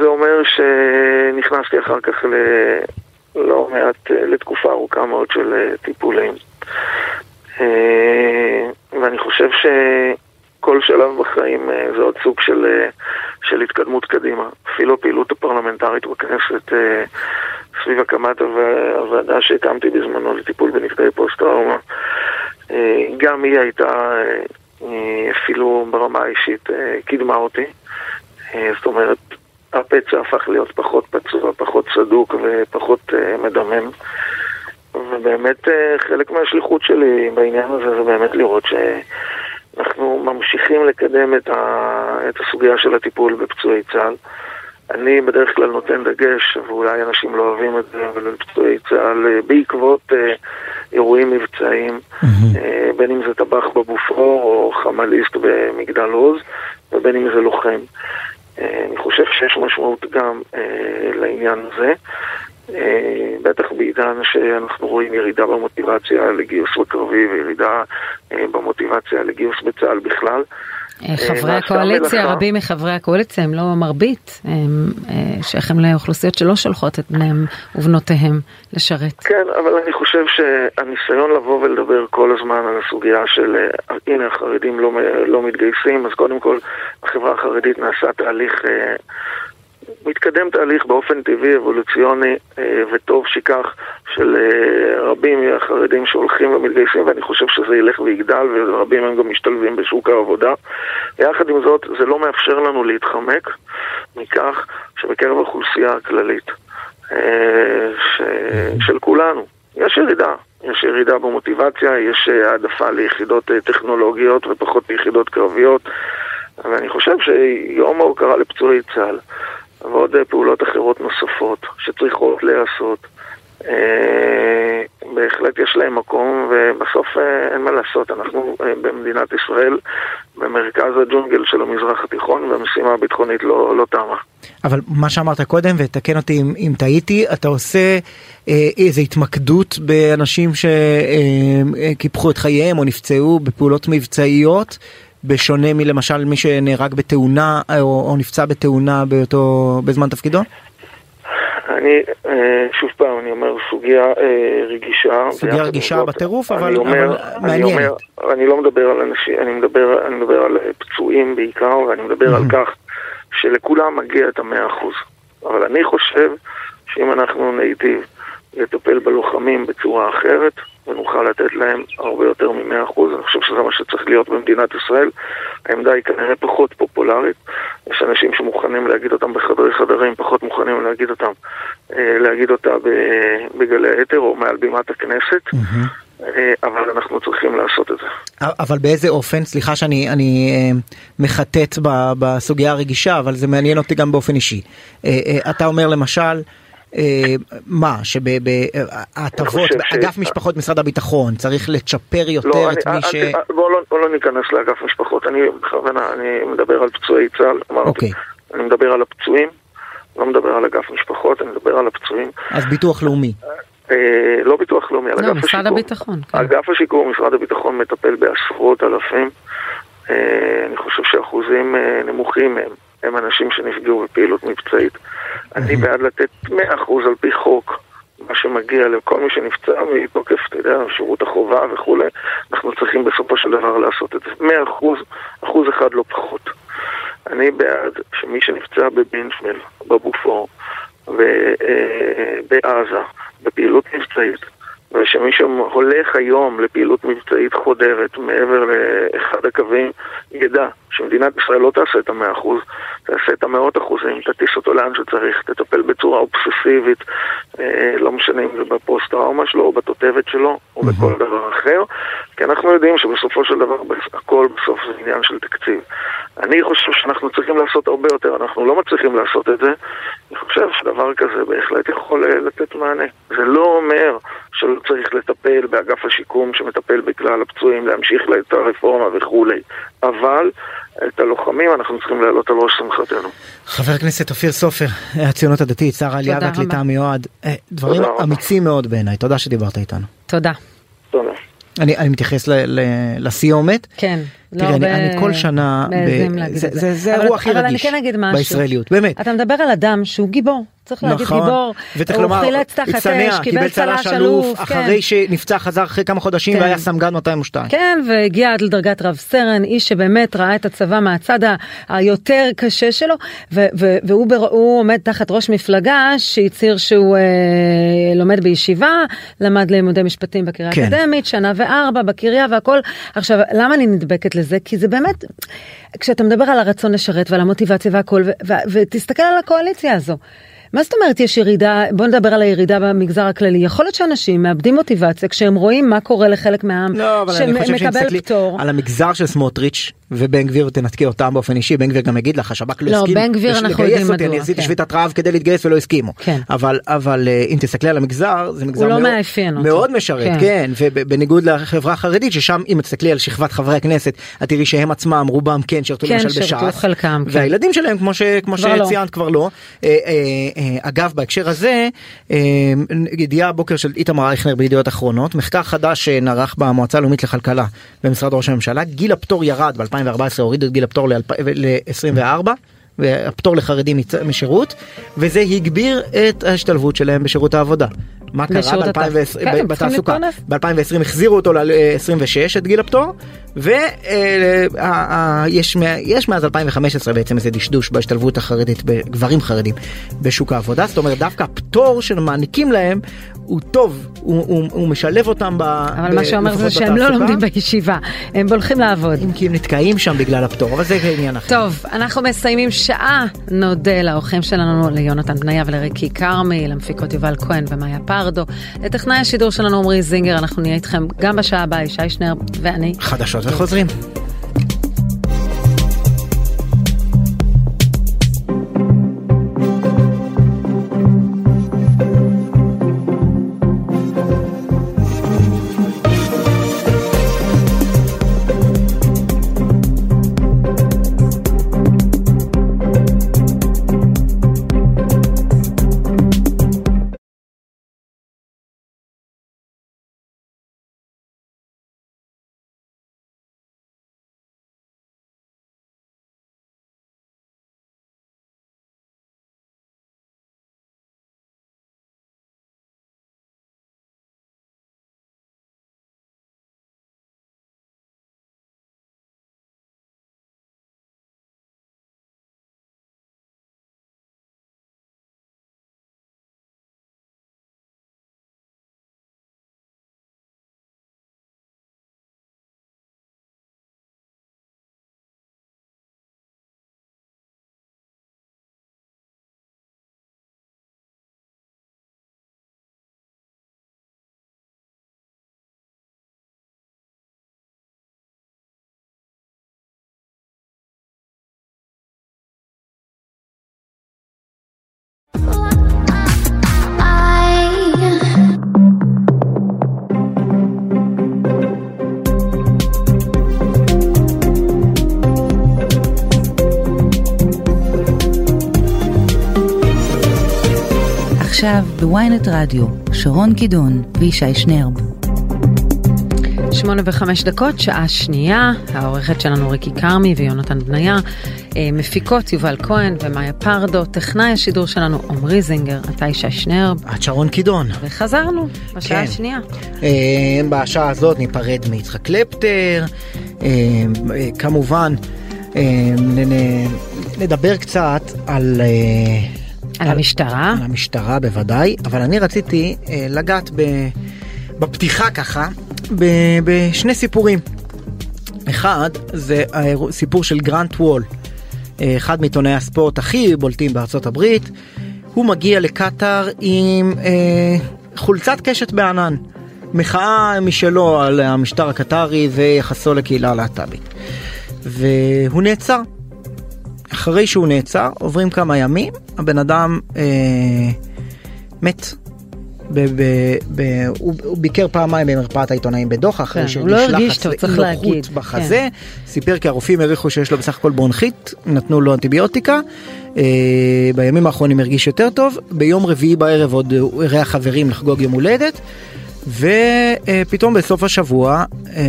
זה אומר שנכנסתי אחר כך ללא מעט, לתקופה ארוכה מאוד של אה, טיפולים. אה, ואני חושב שכל שלב בחיים אה, זה עוד סוג של, אה, של התקדמות קדימה. אפילו הפעילות הפרלמנטרית בכנסת אה, סביב הקמת הוו- הוועדה שהקמתי בזמנו לטיפול בנפגעי פוסט-טראומה, גם היא הייתה אפילו ברמה האישית קידמה אותי. זאת אומרת, הפצע הפך להיות פחות פצוע, פחות סדוק ופחות מדמם. ובאמת חלק מהשליחות שלי בעניין הזה זה באמת לראות שאנחנו ממשיכים לקדם את, ה... את הסוגיה של הטיפול בפצועי צה"ל. אני בדרך כלל נותן דגש, ואולי אנשים לא אוהבים את זה, אבל לפצועי צה"ל אה, בעקבות אה, אירועים מבצעיים, אה, בין אם זה טבח בבופור או חמליסט במגדל עוז, ובין אם זה לוחם. אה, אני חושב שיש משמעות גם אה, לעניין הזה. אה, בטח בעידן שאנחנו רואים ירידה במוטיבציה לגיוס בקרבי וירידה אה, במוטיבציה לגיוס בצה"ל בכלל. אה, חברי הקואליציה. רבים מחברי הקואליציה, הם לא מרבית, הם שייכים לאוכלוסיות שלא שולחות את בניהם ובנותיהם לשרת. כן, אבל אני חושב שהניסיון לבוא ולדבר כל הזמן על הסוגיה של הנה החרדים לא, לא מתגייסים, אז קודם כל החברה החרדית נעשה תהליך, מתקדם תהליך באופן טבעי, אבולוציוני, אה, וטוב שכך, של אה, רבים מהחרדים שהולכים ומתגייסים, ואני חושב שזה ילך ויגדל, ורבים מהם גם משתלבים בשוק העבודה. ויחד עם זאת, זה לא מאפשר לנו להתחמק מכך שבקרב האוכלוסייה הכללית, אה, ש... של כולנו. יש ירידה, יש ירידה במוטיבציה, יש העדפה ליחידות טכנולוגיות ופחות ליחידות קרביות, ואני חושב שיום ההוקרה לפצועי צה"ל ועוד אה, פעולות אחרות נוספות שצריכות להיעשות, אה, בהחלט יש להם מקום, ובסוף אה, אין מה לעשות, אנחנו אה, במדינת ישראל במרכז הג'ונגל של המזרח התיכון, והמשימה הביטחונית לא, לא תמה. אבל מה שאמרת קודם, ותקן אותי אם, אם טעיתי, אתה עושה אה, איזו התמקדות באנשים שקיפחו את חייהם או נפצעו בפעולות מבצעיות, בשונה מלמשל מי שנהרג בתאונה או, או נפצע בתאונה באותו, בזמן תפקידו? אני, אה, שוב פעם, אני אומר, סוגיה אה, רגישה. סוגיה רגישה בטירוף, אבל, אומר, אבל מעניינת. אני, אומר, אני לא מדבר על אנשים, אני מדבר, אני מדבר על פצועים בעיקר, ואני מדבר על כך שלכולם מגיע את המאה אחוז. אבל אני חושב שאם אנחנו ניטיב לטפל בלוחמים בצורה אחרת, ונוכל לתת להם הרבה יותר מ-100%. אני חושב שזה מה שצריך להיות במדינת ישראל. העמדה היא כנראה פחות פופולרית. יש אנשים שמוכנים להגיד אותם בחדרי חדרים, פחות מוכנים להגיד אותם, אה, להגיד אותה בגלי האתר או מעל בימת הכנסת. אה, אבל אנחנו צריכים לעשות את זה. אבל באיזה אופן? סליחה שאני אני, אה, מחטט בסוגיה הרגישה, אבל זה מעניין אותי גם באופן אישי. אתה אומר למשל, מה, שבהטבות, אגף משפחות משרד הביטחון צריך לצ'פר יותר לא, את מי ש... בואו לא, לא ניכנס לאגף משפחות, אני בכוונה, אני מדבר על פצועי צה"ל, אוקיי. אני מדבר על הפצועים, לא מדבר על אגף משפחות, אני מדבר על הפצועים. אז ביטוח לאומי. אה, לא ביטוח לאומי, על לא, אגף משרד השיקום. הביטחון. כן. אגף השיקום, משרד הביטחון מטפל בעשרות אלפים. אה, אני חושב שאחוזים נמוכים מהם הם אנשים שנפגעו בפעילות מבצעית. אני בעד לתת 100% על פי חוק מה שמגיע לכל מי שנפצע מתוקף, אתה יודע, שירות החובה וכולי, אנחנו צריכים בסופו של דבר לעשות את זה. 100%, אחוז אחד לא פחות. אני בעד שמי שנפצע בבינשמל, בבופור, ובעזה, בפעילות מבצעית, ושמי שהולך היום לפעילות מבצעית חודרת מעבר לאחד הקווים, ידע שמדינת ישראל לא תעשה את המאה אחוז, תעשה את המאות אחוזים, תטיס אותו לאן שצריך, תטפל בצורה אובססיבית, אה, לא משנה אם זה בפוסט-טראומה שלו, או בתותבת שלו, או בכל דבר אחר, כי אנחנו יודעים שבסופו של דבר הכל בסוף זה עניין של תקציב. אני חושב שאנחנו צריכים לעשות הרבה יותר, אנחנו לא מצליחים לעשות את זה. אני חושב שדבר כזה בהחלט יכול אה, לתת מענה. זה לא אומר שלא צריך לטפל באגף השיקום שמטפל בכלל הפצועים, להמשיך את הרפורמה וכולי, אבל את הלוחמים אנחנו צריכים להעלות על ראש שמחתנו. חבר הכנסת אופיר סופר, הציונות הדתית, שר העלייה והקליטה המיועד, אה, דברים אמיצים מאוד בעיניי, תודה שדיברת איתנו. תודה. תודה. אני, אני מתייחס ל, ל, לסיומת. כן. תראי, לא אני, אני כל שנה, ב... זה, זה, זה האירוע הכי רגיש כן בישראליות, באמת. אתה מדבר על אדם שהוא גיבור, צריך להגיד נכון, גיבור, וצריך הוא לומר, חילץ תחת אש, קיבל צל"ש אלוף, אחרי כן. שנפצע חזר אחרי כמה חודשים כן. והיה סמג"ד 202. כן, והגיע עד לדרגת רב סרן, איש שבאמת ראה את הצבא מהצד היותר קשה שלו, ו- ו- והוא בר- עומד תחת ראש מפלגה שהצהיר שהוא אה, לומד בישיבה, למד לימודי משפטים בקריה כן. האקדמית, שנה וארבע בקריה והכל. עכשיו, למה אני נדבקת לזה? כי זה באמת, כשאתה מדבר על הרצון לשרת ועל המוטיבציה והכל, ותסתכל על הקואליציה הזו. מה זאת אומרת יש ירידה, בוא נדבר על הירידה במגזר הכללי, יכול להיות שאנשים מאבדים מוטיבציה כשהם רואים מה קורה לחלק מהעם לא, שמקבל פטור. על המגזר של סמוטריץ' ובן גביר תנתקי אותם באופן אישי, בן גביר גם יגיד לך, השב"כ לא, לא, הסכים בן גביר אנחנו יודעים מדוע. אני עשיתי כן. שביתת רעב כדי להתגייס ולא הסכימו. כן. אבל, אבל אה, אם תסתכלי על המגזר, זה מגזר לא מאוד, אותו. מאוד משרת, כן. כן, ובניגוד לחברה החרדית, ששם אם תסתכלי על שכבת חברי הכנסת, את תראי שהם עצמם, רובם כן שירתו כן, למשל בש"ס. חלקם, כן. והילדים שלהם, כמו, ש, כמו כבר לא. שציינת, כבר לא. אה, אה, אה, אגב, בהקשר הזה, ידיעה הבוקר של איתמר אייכנר בידיעות אחרונות, מחקר חדש שנערך במועצה הלאומית לכלכלה במשרד ראש הממשלה, גיל הפטור ירד ב-2014, הורידו את גיל הפטור ל-24. והפטור לחרדים משירות וזה הגביר את ההשתלבות שלהם בשירות העבודה. מה קרה בשירות הת- ב-2020 כן, הם צריכים בתעסוקה? להתפרנס. ב-2020 החזירו אותו ל-26 את גיל הפטור ויש יש מאז 2015 בעצם איזה דשדוש בהשתלבות החרדית בגברים חרדים בשוק העבודה זאת אומרת דווקא הפטור שמעניקים להם הוא טוב הוא, הוא, הוא משלב אותם ב... אבל ב- מה שאומר זה שהם לא בתעסוקה. לומדים בישיבה, הם הולכים לעבוד. אם כי הם נתקעים שם בגלל הפטור אבל זה עניין אחר. טוב, אנחנו מסיימים שעה. נודה לאורחים שלנו, ליונתן בניה ולריקי כרמי, למפיקות יובל כהן ומאיה פרדו. לטכנאי השידור שלנו עמרי זינגר, אנחנו נהיה איתכם גם בשעה הבאה, ישי שנר ואני. חדשות וחוזרים. עכשיו בוויינט רדיו, שרון קידון וישי שנרב. שמונה וחמש דקות, שעה שנייה, העורכת שלנו ריקי כרמי ויונתן בניה, אה, מפיקות יובל כהן ומאיה פרדו, טכנאי השידור שלנו עמרי זינגר, אתה ישי שנרב. את שרון קידון. וחזרנו בשעה כן. השנייה. אה, בשעה הזאת ניפרד מיצחק קלפטר, אה, כמובן נדבר קצת על... על המשטרה. על המשטרה בוודאי, אבל אני רציתי אה, לגעת ב, בפתיחה ככה ב, בשני סיפורים. אחד זה האירוע- סיפור של גרנט וול, אה, אחד מעיתונאי הספורט הכי בולטים בארצות הברית. הוא מגיע לקטאר עם אה, חולצת קשת בענן, מחאה משלו על המשטר הקטרי ויחסו לקהילה הלהט"בית. והוא נעצר. אחרי שהוא נעצר, עוברים כמה ימים, הבן אדם אה, מת. ב- ב- ב- הוא, הוא ביקר פעמיים במרפאת העיתונאים בדוחה אחרי כן, לא שנשלח הרגיש טוב, צריך להגיד, לאי-נוחות כן. בחזה, סיפר כי הרופאים העריכו שיש לו בסך הכל ברונכית, נתנו לו אנטיביוטיקה, אה, בימים האחרונים הרגיש יותר טוב, ביום רביעי בערב עוד הוא אירח חברים לחגוג יום הולדת, ופתאום בסוף השבוע, אה,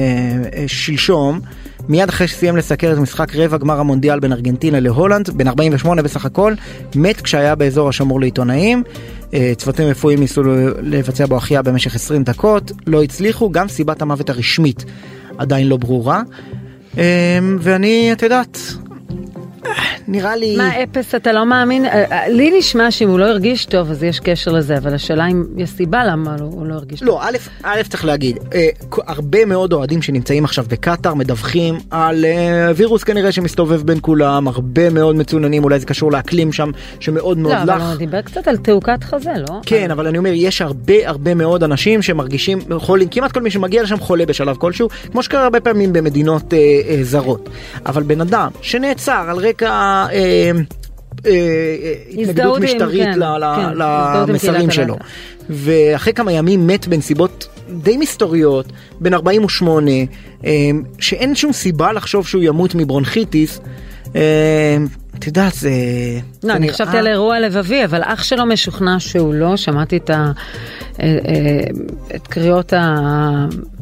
אה, שלשום, מיד אחרי שסיים לסקר את משחק רבע גמר המונדיאל בין ארגנטינה להולנד, בן 48 בסך הכל, מת כשהיה באזור השמור לעיתונאים. אה, צוותים רפואיים ניסו לבצע בו החייאה במשך 20 דקות, לא הצליחו, גם סיבת המוות הרשמית עדיין לא ברורה. אה, ואני, את יודעת, נראה לי... מה אפס אתה לא מאמין? אה, אה, לי נשמע שאם הוא לא הרגיש טוב אז יש קשר לזה, אבל השאלה אם יש סיבה למה הוא לא הרגיש טוב. לא, א', א' צריך להגיד, אה, הרבה מאוד אוהדים שנמצאים עכשיו בקטאר מדווחים על וירוס כנראה שמסתובב בין כולם, הרבה מאוד מצוננים, אולי זה קשור לאקלים שם שמאוד מאוד לא, אבל. הוא דיבר קצת על תעוקת חזה, לא? כן, אבל אני אומר, יש הרבה הרבה מאוד אנשים שמרגישים חולים, כמעט כל מי שמגיע לשם חולה בשלב כלשהו, כמו שקרה הרבה פעמים במדינות זרות. אבל בן אדם שנעצר על רקע... אה, אה, אה, התנגדות משטרית כן, ל- כן, למסרים שלו. הלהט"ב. ואחרי כמה ימים מת בנסיבות די מסתוריות, בן 48, אה, שאין שום סיבה לחשוב שהוא ימות מברונכיטיס. אה, את יודעת, זה... לא, אני חשבתי על אירוע לבבי, אבל אח שלו משוכנע שהוא לא, שמעתי את, ה, אה, אה, את קריאות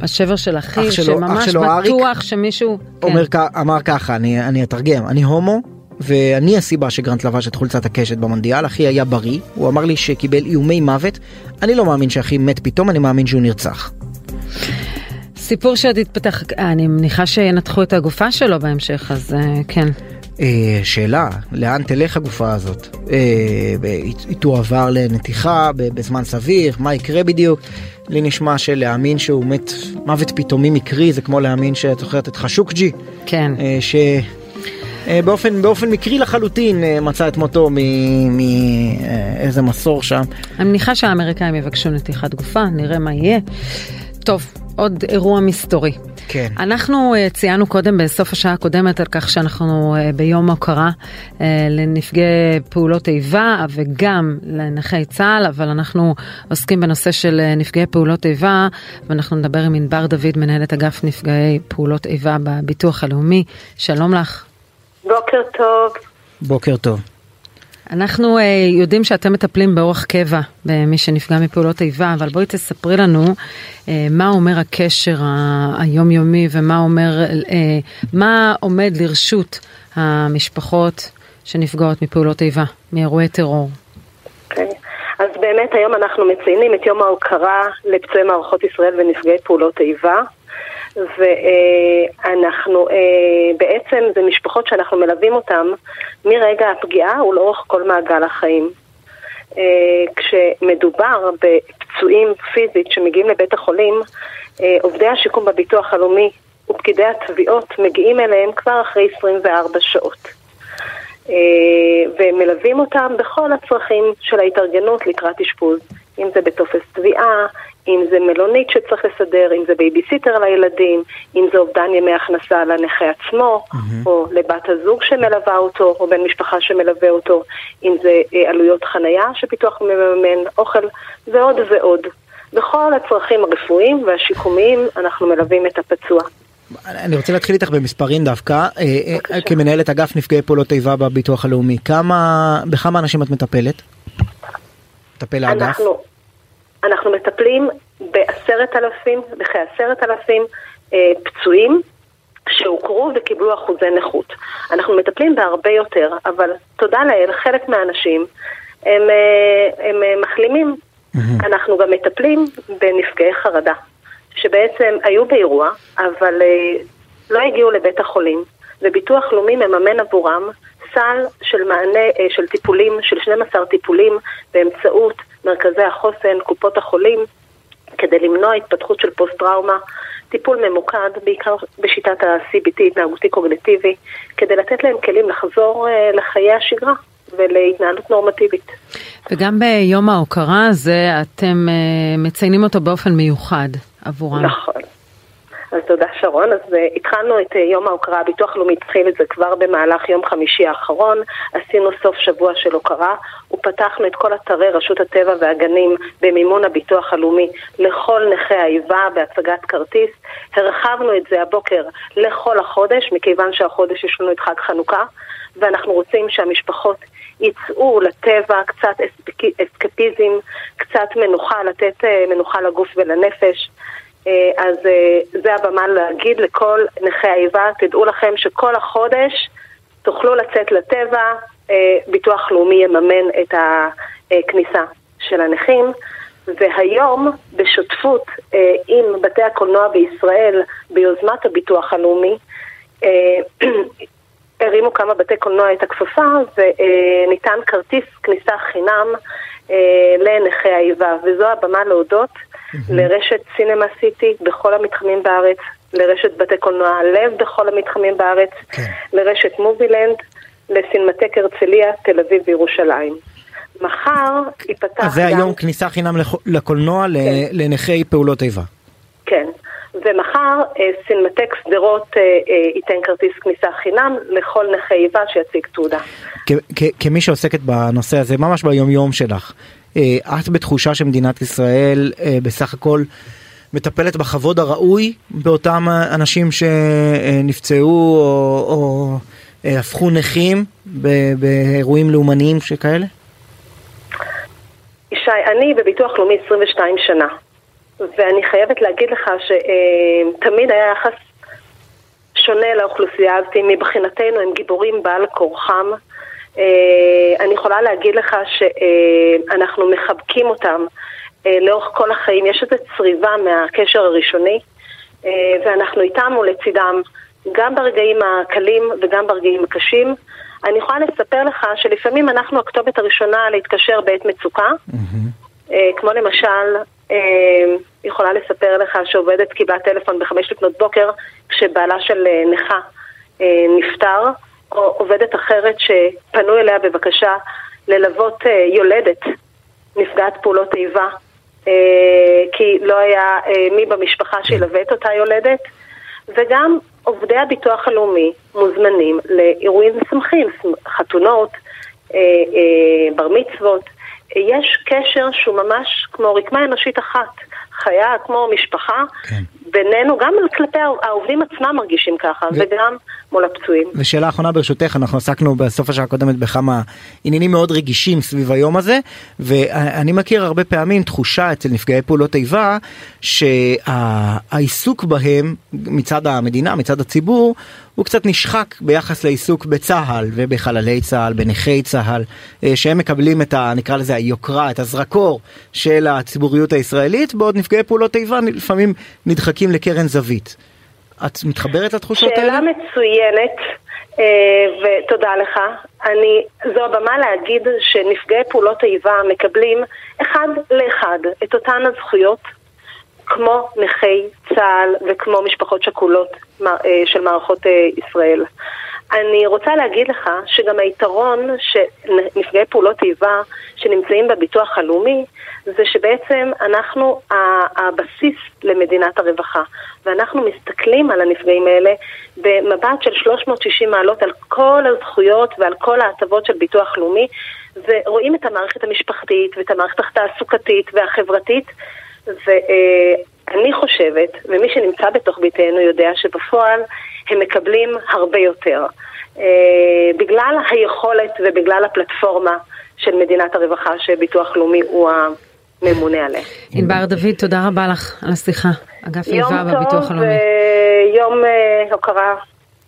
השבר של אחיו, שממש בטוח שמישהו... כן. אומר, אמר ככה, אני, אני אתרגם, אני הומו, ואני הסיבה שגרנט לבש את חולצת הקשת במונדיאל, אחי היה בריא, הוא אמר לי שקיבל איומי מוות, אני לא מאמין שאחי מת פתאום, אני מאמין שהוא נרצח. סיפור שעוד התפתח, אני מניחה שינתחו את הגופה שלו בהמשך, אז כן. אה, שאלה, לאן תלך הגופה הזאת? אה, היא תועבר לנתיחה בזמן סביר, מה יקרה בדיוק? לי נשמע שלהאמין שהוא מת מוות פתאומי מקרי זה כמו להאמין שאת זוכרת את חשוקג'י, כן. אה, שבאופן באופן מקרי לחלוטין אה, מצא את מותו מאיזה מסור שם. אני מניחה שהאמריקאים יבקשו נתיחת גופה, נראה מה יהיה. טוב, עוד אירוע מסתורי. כן. אנחנו uh, ציינו קודם בסוף השעה הקודמת על כך שאנחנו uh, ביום הוקרה uh, לנפגעי פעולות איבה וגם לנכי צה"ל, אבל אנחנו עוסקים בנושא של נפגעי פעולות איבה ואנחנו נדבר עם ענבר דוד, מנהלת אגף נפגעי פעולות איבה בביטוח הלאומי. שלום לך. בוקר טוב. בוקר טוב. אנחנו uh, יודעים שאתם מטפלים באורח קבע במי שנפגע מפעולות איבה, אבל בואי תספרי לנו uh, מה אומר הקשר היומיומי ומה אומר, uh, מה עומד לרשות המשפחות שנפגעות מפעולות איבה, מאירועי טרור. אוקיי. אז באמת היום אנחנו מציינים את יום ההוקרה לפצועי מערכות ישראל ונפגעי פעולות איבה. ואנחנו, בעצם זה משפחות שאנחנו מלווים אותן מרגע הפגיעה ולאורך כל מעגל החיים. אה, כשמדובר בפצועים פיזית שמגיעים לבית החולים, אה, עובדי השיקום בביטוח הלאומי ופקידי התביעות מגיעים אליהם כבר אחרי 24 שעות. אה, ומלווים אותם בכל הצרכים של ההתארגנות לקראת אשפוז, אם זה בטופס תביעה, אם זה מלונית שצריך לסדר, אם זה בייביסיטר לילדים, אם זה אובדן ימי הכנסה לנכה עצמו, mm-hmm. או לבת הזוג שמלווה אותו, או בן משפחה שמלווה אותו, אם זה אה, עלויות חנייה שפיתוח מממן, אוכל, ועוד ועוד. בכל הצרכים הרפואיים והשיקומיים אנחנו מלווים את הפצוע. אני רוצה להתחיל איתך במספרים דווקא, אה, אה, כמנהלת אגף נפגעי פעולות איבה בביטוח הלאומי, כמה, בכמה אנשים את מטפלת? מטפל האגף? אנחנו, אנחנו מטפלים בעשרת אלפים, בכעשרת אלפים אה, פצועים שהוכרו וקיבלו אחוזי נכות. אנחנו מטפלים בהרבה יותר, אבל תודה לאל, חלק מהאנשים הם, אה, הם אה, מחלימים. Mm-hmm. אנחנו גם מטפלים בנפגעי חרדה, שבעצם היו באירוע, אבל אה, לא הגיעו לבית החולים, וביטוח לאומי מממן עבורם סל של מענה, אה, של טיפולים, של 12 טיפולים באמצעות מרכזי החוסן, קופות החולים, כדי למנוע התפתחות של פוסט-טראומה, טיפול ממוקד, בעיקר בשיטת ה-CBT, התנהגותי קוגניטיבי, כדי לתת להם כלים לחזור אה, לחיי השגרה ולהתנהלות נורמטיבית. וגם ביום ההוקרה הזה אתם אה, מציינים אותו באופן מיוחד עבורם. נכון. אז תודה שרון. אז uh, התחלנו את uh, יום ההוקרה, הביטוח הלאומי התחיל את זה כבר במהלך יום חמישי האחרון, עשינו סוף שבוע של הוקרה, ופתחנו את כל אתרי רשות הטבע והגנים במימון הביטוח הלאומי לכל נכי האיבה בהצגת כרטיס. הרחבנו את זה הבוקר לכל החודש, מכיוון שהחודש יש לנו את חג חנוכה, ואנחנו רוצים שהמשפחות יצאו לטבע, קצת אסקפיזם, קצת מנוחה, לתת uh, מנוחה לגוף ולנפש. אה, אז אה, זה הבמה להגיד לכל נכי האיבה, תדעו לכם שכל החודש תוכלו לצאת לטבע, אה, ביטוח לאומי יממן את הכניסה של הנכים. והיום, בשותפות עם בתי הקולנוע בישראל, ביוזמת הביטוח הלאומי, *clears throat* הרימו כמה בתי קולנוע את הכפפה וניתן כרטיס כניסה חינם לנכי האיבה, וזו הבמה להודות לרשת סינמה סיטי בכל המתחמים בארץ, לרשת בתי קולנוע הלב בכל המתחמים בארץ, כן. לרשת מובילנד, לסינמטק הרצליה, תל אביב וירושלים. מחר ייפתח אז זה גם... היום כניסה חינם לקולנוע כן. לנכי פעולות איבה. כן, ומחר אה, סינמטק שדרות אה, אה, ייתן כרטיס כניסה חינם לכל נכי איבה שיציג תעודה. כמי שעוסקת בנושא הזה ממש ביום יום שלך, את בתחושה שמדינת ישראל אה, בסך הכל מטפלת בכבוד הראוי באותם אנשים שנפצעו או, או אה, הפכו נכים באירועים לאומניים שכאלה? ישי, אני בביטוח לאומי 22 שנה, ואני חייבת להגיד לך שתמיד היה יחס שונה לאוכלוסייה הזאת, מבחינתנו הם גיבורים בעל כורחם. אה, אני יכולה להגיד לך שאנחנו מחבקים אותם אה, לאורך כל החיים. יש איזו צריבה מהקשר הראשוני, אה, ואנחנו איתם ולצידם, גם ברגעים הקלים וגם ברגעים הקשים. אני יכולה לספר לך שלפעמים אנחנו הכתובת הראשונה להתקשר בעת מצוקה, mm-hmm. כמו למשל, יכולה לספר לך שעובדת קיבלה טלפון בחמש לפנות בוקר כשבעלה של נכה נפטר. או עובדת אחרת שפנו אליה בבקשה ללוות אה, יולדת נפגעת פעולות איבה, אה, כי לא היה אה, מי במשפחה שילווה את אותה יולדת, וגם עובדי הביטוח הלאומי מוזמנים לאירועים משמחים, חתונות, בר מצוות. יש קשר שהוא ממש כמו רקמה אנושית אחת, חיה כמו משפחה, כן. בינינו, גם כלפי העובדים עצמם מרגישים ככה, ו... וגם מול הפצועים. ושאלה אחרונה ברשותך, אנחנו עסקנו בסוף השעה הקודמת בכמה עניינים מאוד רגישים סביב היום הזה, ואני מכיר הרבה פעמים תחושה אצל נפגעי פעולות איבה, שהעיסוק בהם מצד המדינה, מצד הציבור, הוא קצת נשחק ביחס לעיסוק בצה"ל ובחללי צה"ל, בנכי צה"ל, אה, שהם מקבלים את ה... נקרא לזה היוקרה, את הזרקור של הציבוריות הישראלית, בעוד נפגעי פעולות איבה לפעמים נדחקים לקרן זווית. את מתחברת לתחושות האלה? שאלה מצוינת, אה, ותודה לך. אני, זו הבמה להגיד שנפגעי פעולות איבה מקבלים אחד לאחד את אותן הזכויות כמו נכי צה"ל וכמו משפחות שכולות אה, של מערכות אה, ישראל. אני רוצה להגיד לך שגם היתרון שנפגעי פעולות איבה שנמצאים בביטוח הלאומי זה שבעצם אנחנו הבסיס למדינת הרווחה ואנחנו מסתכלים על הנפגעים האלה במבט של 360 מעלות על כל הזכויות ועל כל ההטבות של ביטוח לאומי ורואים את המערכת המשפחתית ואת המערכת התעסוקתית והחברתית ואני חושבת, ומי שנמצא בתוך ביתנו יודע שבפועל הם מקבלים הרבה יותר. אה, בגלל היכולת ובגלל הפלטפורמה של מדינת הרווחה שביטוח לאומי הוא הממונה עליה. ענבר דוד, תודה רבה לך על השיחה. אגף איבה בביטוח יום טוב הלאומי. ויום אה, הוקרה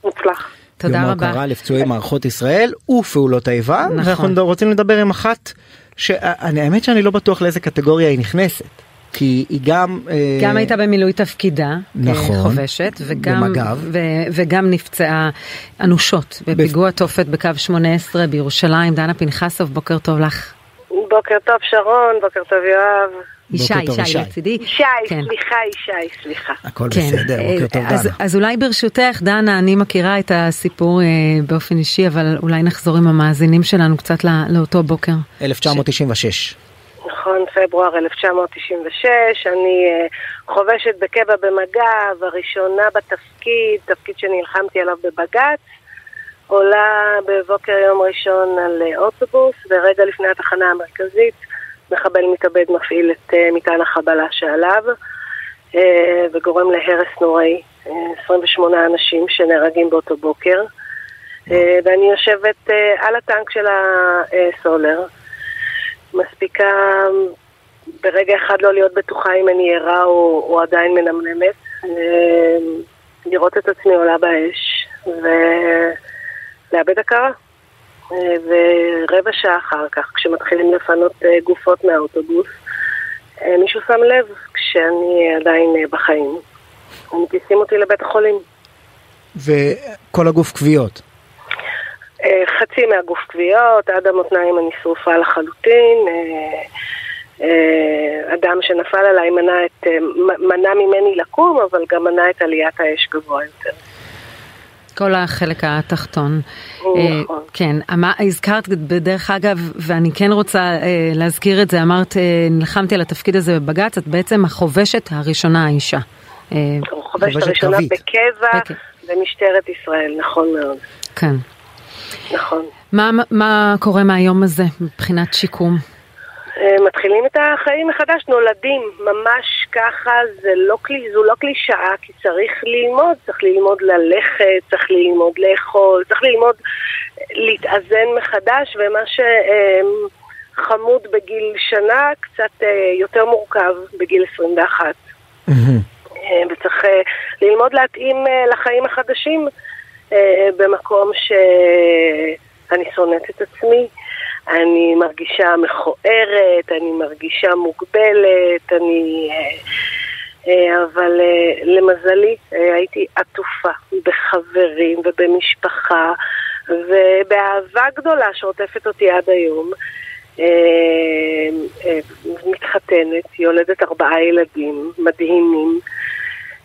מוצלח. תודה יום רבה. ההוקרה לפצועי מערכות ישראל ופעולות האיבה. נכון. ואנחנו רוצים לדבר עם אחת, שאני- האמת שאני לא בטוח לאיזה קטגוריה היא נכנסת. כי היא גם... אה, גם הייתה במילוי תפקידה, נכון. אה, חובשת, וגם, במג"ב. ו, וגם נפצעה אנושות בפיגוע תופת בקו 18 בירושלים. דנה פנחסוב, בוקר טוב לך. בוקר טוב שרון, בוקר טוב יואב. ישי, ישי ישי. לצידי. ישי, כן. סליחה ישי, סליחה. הכל כן, בסדר, אה, בוקר טוב אז, דנה. אז אולי ברשותך, דנה, אני מכירה את הסיפור אה, באופן אישי, אבל אולי נחזור עם המאזינים שלנו קצת לא, לאותו בוקר. 1996. נכון, פברואר 1996, אני אה, חובשת בקבע במג"ב, הראשונה בתפקיד, תפקיד שנלחמתי עליו בבג"ץ, עולה בבוקר יום ראשון על אה, אוטובוס, ורגע לפני התחנה המרכזית, מחבל מתאבד מפעיל את אה, מטען החבלה שעליו, וגורם להרס נוראי, אה, 28 אנשים שנהרגים באותו בוקר. ואני יושבת על הטנק של הסולר, מספיקה ברגע אחד לא להיות בטוחה אם אני ערה או, או עדיין מנמנמת, אה, לראות את עצמי עולה באש ולאבד הכרה. אה, ורבע שעה אחר כך, כשמתחילים לפנות אה, גופות מהאוטובוס, אה, מישהו שם לב כשאני עדיין אה, בחיים. מטיסים אותי לבית החולים. וכל הגוף כוויות. אה, חצי מהגוף כוויות, עד המותניים אני שרופה לחלוטין. אה, אה, אדם שנפל עליי מנע, את, מנע ממני לקום, אבל גם מנע את עליית האש גבוה יותר. כל החלק התחתון. נכון. כן, אמר, הזכרת בדרך אגב, ואני כן רוצה להזכיר את זה, אמרת, נלחמתי על התפקיד הזה בבג"ץ, את בעצם החובשת הראשונה האישה. חובשת הראשונה. בקבע. במשטרת ישראל, נכון מאוד. כן. נכון. מה, מה קורה מהיום הזה מבחינת שיקום? אה, מתחילים את החיים מחדש, נולדים, ממש ככה, זה לא זו לא קלישאה, כי צריך ללמוד, צריך ללמוד ללכת, צריך ללמוד לאכול, צריך ללמוד להתאזן מחדש, ומה שחמוד בגיל שנה, קצת אה, יותר מורכב בגיל 21. מהמם. אה, וצריך אה, ללמוד להתאים אה, לחיים החדשים אה, במקום שאני שונאת את עצמי, אני מרגישה מכוערת, אני מרגישה מוגבלת, אני... אה, אה, אבל אה, למזלי אה, הייתי עטופה בחברים ובמשפחה ובאהבה גדולה שעוטפת אותי עד היום. אה, אה, מתחתנת, יולדת ארבעה ילדים מדהימים,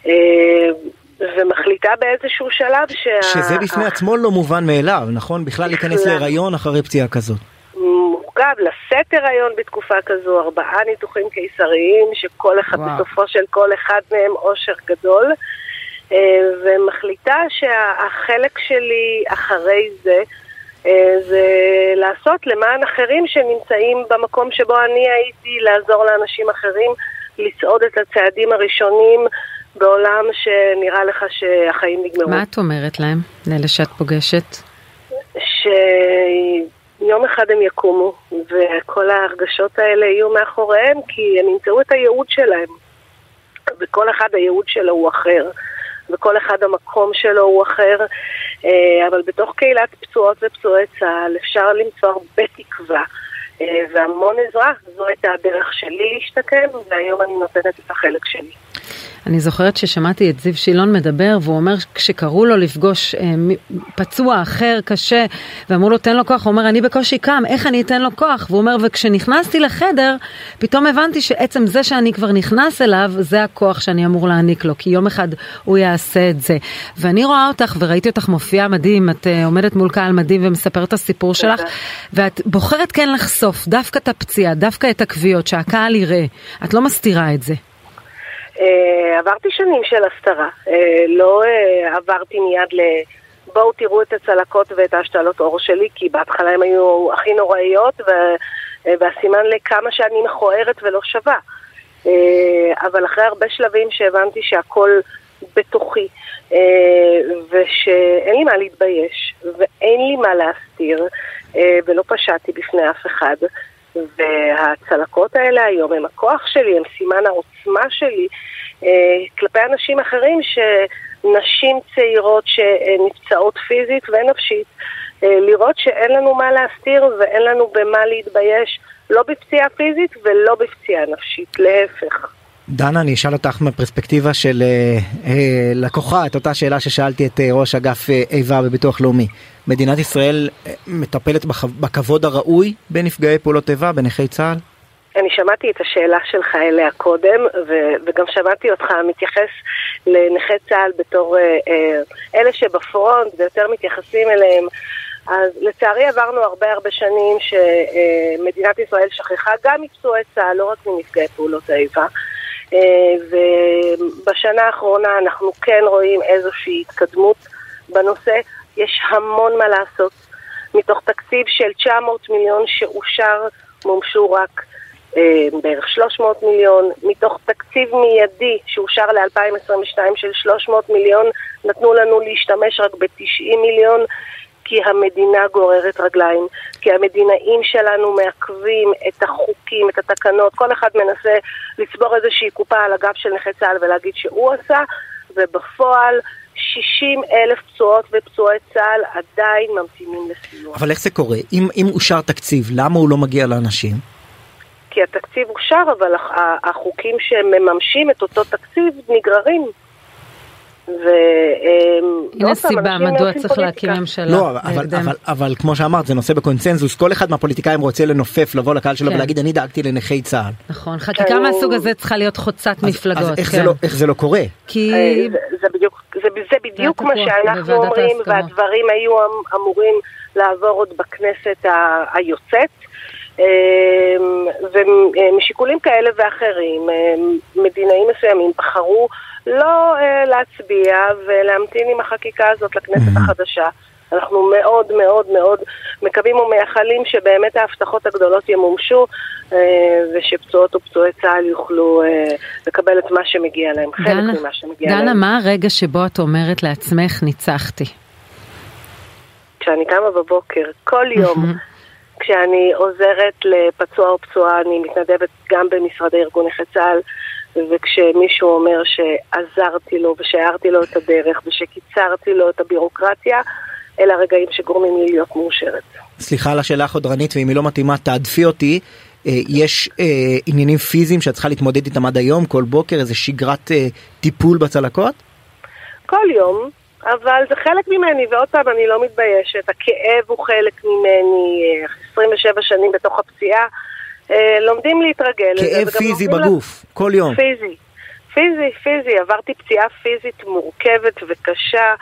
אה, ומחליטה באיזשהו שלב שה... שזה בפני עצמו לא מובן מאליו, נכון? בכלל להיכנס. להיריון אחרי פציעה כזאת. מורכב לשאת הריון בתקופה כזו, ארבעה ניתוחים קיסריים, שכל אחד, וואו. בסופו של כל אחד מהם אושר גדול, אה, ומחליטה שהחלק שלי אחרי זה, אה, זה לעשות למען אחרים שנמצאים במקום שבו אני הייתי, לעזור לאנשים אחרים לצעוד את הצעדים הראשונים בעולם שנראה לך שהחיים נגמרו. מה את אומרת להם, לאלה שאת פוגשת? שיום אחד הם יקומו, וכל ההרגשות האלה יהיו מאחוריהם, כי הם ימצאו את הייעוד שלהם. וכל אחד הייעוד שלו הוא אחר, וכל אחד המקום שלו הוא אחר, אה, אבל בתוך קהילת פצועות ופצועי צה"ל אפשר למצוא הרבה תקווה. אה, והמון עזרה, זו הייתה הדרך שלי להשתקם, והיום אני נותנת את החלק שלי. אני זוכרת ששמעתי את זיו שילון מדבר, והוא אומר כשקראו לו לפגוש אה, פצוע אחר קשה, ואמרו לו תן לו כוח, הוא אומר אני בקושי קם, איך אני אתן לו כוח? והוא אומר וכשנכנסתי לחדר, פתאום הבנתי שעצם זה שאני כבר נכנס אליו, זה הכוח שאני אמור להעניק לו, כי יום אחד הוא יעשה את זה. ואני רואה אותך וראיתי אותך מופיעה מדהים, את אה, עומדת מול קהל מדהים ומספרת את הסיפור שלך, ואת בוחרת כן לחשוף דווקא את הפציעה, דווקא את הכוויות, שהקהל יראה. את לא מסתירה את זה. אה, עברתי שנים של הסתרה, אה, לא אה, עברתי מיד ל... בואו תראו את הצלקות ואת ההשתלות עור שלי, כי בהתחלה הן היו הכי נוראיות, ו... והסימן לכמה שאני מכוערת ולא שווה. אבל אחרי הרבה שלבים שהבנתי שהכל בתוכי, ושאין לי מה להתבייש, ואין לי מה להסתיר, ולא פשעתי בפני אף אחד. והצלקות האלה היום הם הכוח שלי, הם סימן העוצמה שלי אה, כלפי אנשים אחרים, שנשים צעירות שנפצעות פיזית ונפשית, אה, לראות שאין לנו מה להסתיר ואין לנו במה להתבייש, לא בפציעה פיזית ולא בפציעה נפשית, להפך. דנה, אני אשאל אותך מהפרספקטיבה של אה, אה, לקוחה את אותה שאלה ששאלתי את אה, ראש אגף אה, איבה בביטוח לאומי. מדינת ישראל אה, מטפלת בכ... בכבוד הראוי בנפגעי פעולות איבה, בנכי צה"ל? אני שמעתי את השאלה שלך אליה קודם, ו- וגם שמעתי אותך מתייחס לנכי צה"ל בתור אה, אה, אלה שבפרונט ויותר מתייחסים אליהם. אז לצערי עברנו הרבה הרבה שנים שמדינת ישראל שכחה גם מפצועי צה"ל, לא רק מנפגעי פעולות האיבה. אה, ובשנה האחרונה אנחנו כן רואים איזושהי התקדמות בנושא. יש המון מה לעשות. מתוך תקציב של 900 מיליון שאושר, מומשו רק אה, בערך 300 מיליון. מתוך תקציב מיידי שאושר ל-2022 של 300 מיליון, נתנו לנו להשתמש רק ב-90 מיליון. כי המדינה גוררת רגליים, כי המדינאים שלנו מעכבים את החוקים, את התקנות, כל אחד מנסה לצבור איזושהי קופה על הגב של נכי צה"ל ולהגיד שהוא עשה, ובפועל 60 אלף פצועות ופצועי צה"ל עדיין ממתינים לסיוע. אבל איך זה קורה? אם, אם אושר תקציב, למה הוא לא מגיע לאנשים? כי התקציב אושר, אבל החוקים שמממשים את אותו תקציב נגררים. הנה סיבה מדוע צריך להקים ממשלה. לא, אבל, אבל, אבל כמו שאמרת זה נושא בקונצנזוס כל אחד מהפוליטיקאים רוצה לנופף לבוא לקהל שלו כן. ולהגיד אני דאגתי לנכי צה"ל. נכון חקיקה מהסוג הזה צריכה להיות חוצת אז, מפלגות. אז איך, כן. זה לא, איך זה לא קורה? כי אה, זה, זה בדיוק, זה, זה בדיוק מה שאנחנו אומרים והדברים היו אמ- אמורים לעבור עוד בכנסת היוצאת. אמ, ומשיקולים כאלה ואחרים מדינאים מסוימים בחרו לא אה, להצביע ולהמתין עם החקיקה הזאת לכנסת החדשה. אנחנו מאוד מאוד מאוד מקווים ומייחלים שבאמת ההבטחות הגדולות ימומשו אה, ושפצועות ופצועי צה"ל יוכלו אה, לקבל את מה שמגיע להם, חלק ממה שמגיע דנה, להם. דנה, מה הרגע שבו את אומרת לעצמך ניצחתי? כשאני קמה בבוקר, כל יום, כשאני עוזרת לפצוע או פצועה, אני מתנדבת גם במשרדי ארגון נכי צה"ל. וכשמישהו אומר שעזרתי לו ושהארתי לו את הדרך ושקיצרתי לו את הבירוקרטיה, אלה הרגעים שגורמים לי להיות מאושרת. סליחה על השאלה החודרנית ואם היא לא מתאימה תעדפי אותי. אה, יש אה, עניינים פיזיים שאת צריכה להתמודד איתם עד היום, כל בוקר, איזה שגרת אה, טיפול בצלקות? כל יום, אבל זה חלק ממני, ועוד פעם, אני לא מתביישת. הכאב הוא חלק ממני, 27 אה, שנים בתוך הפציעה. אה, לומדים להתרגל. כאב פיזי בגוף, כל יום. פיזי, פיזי, פיזי. עברתי פציעה פיזית מורכבת וקשה.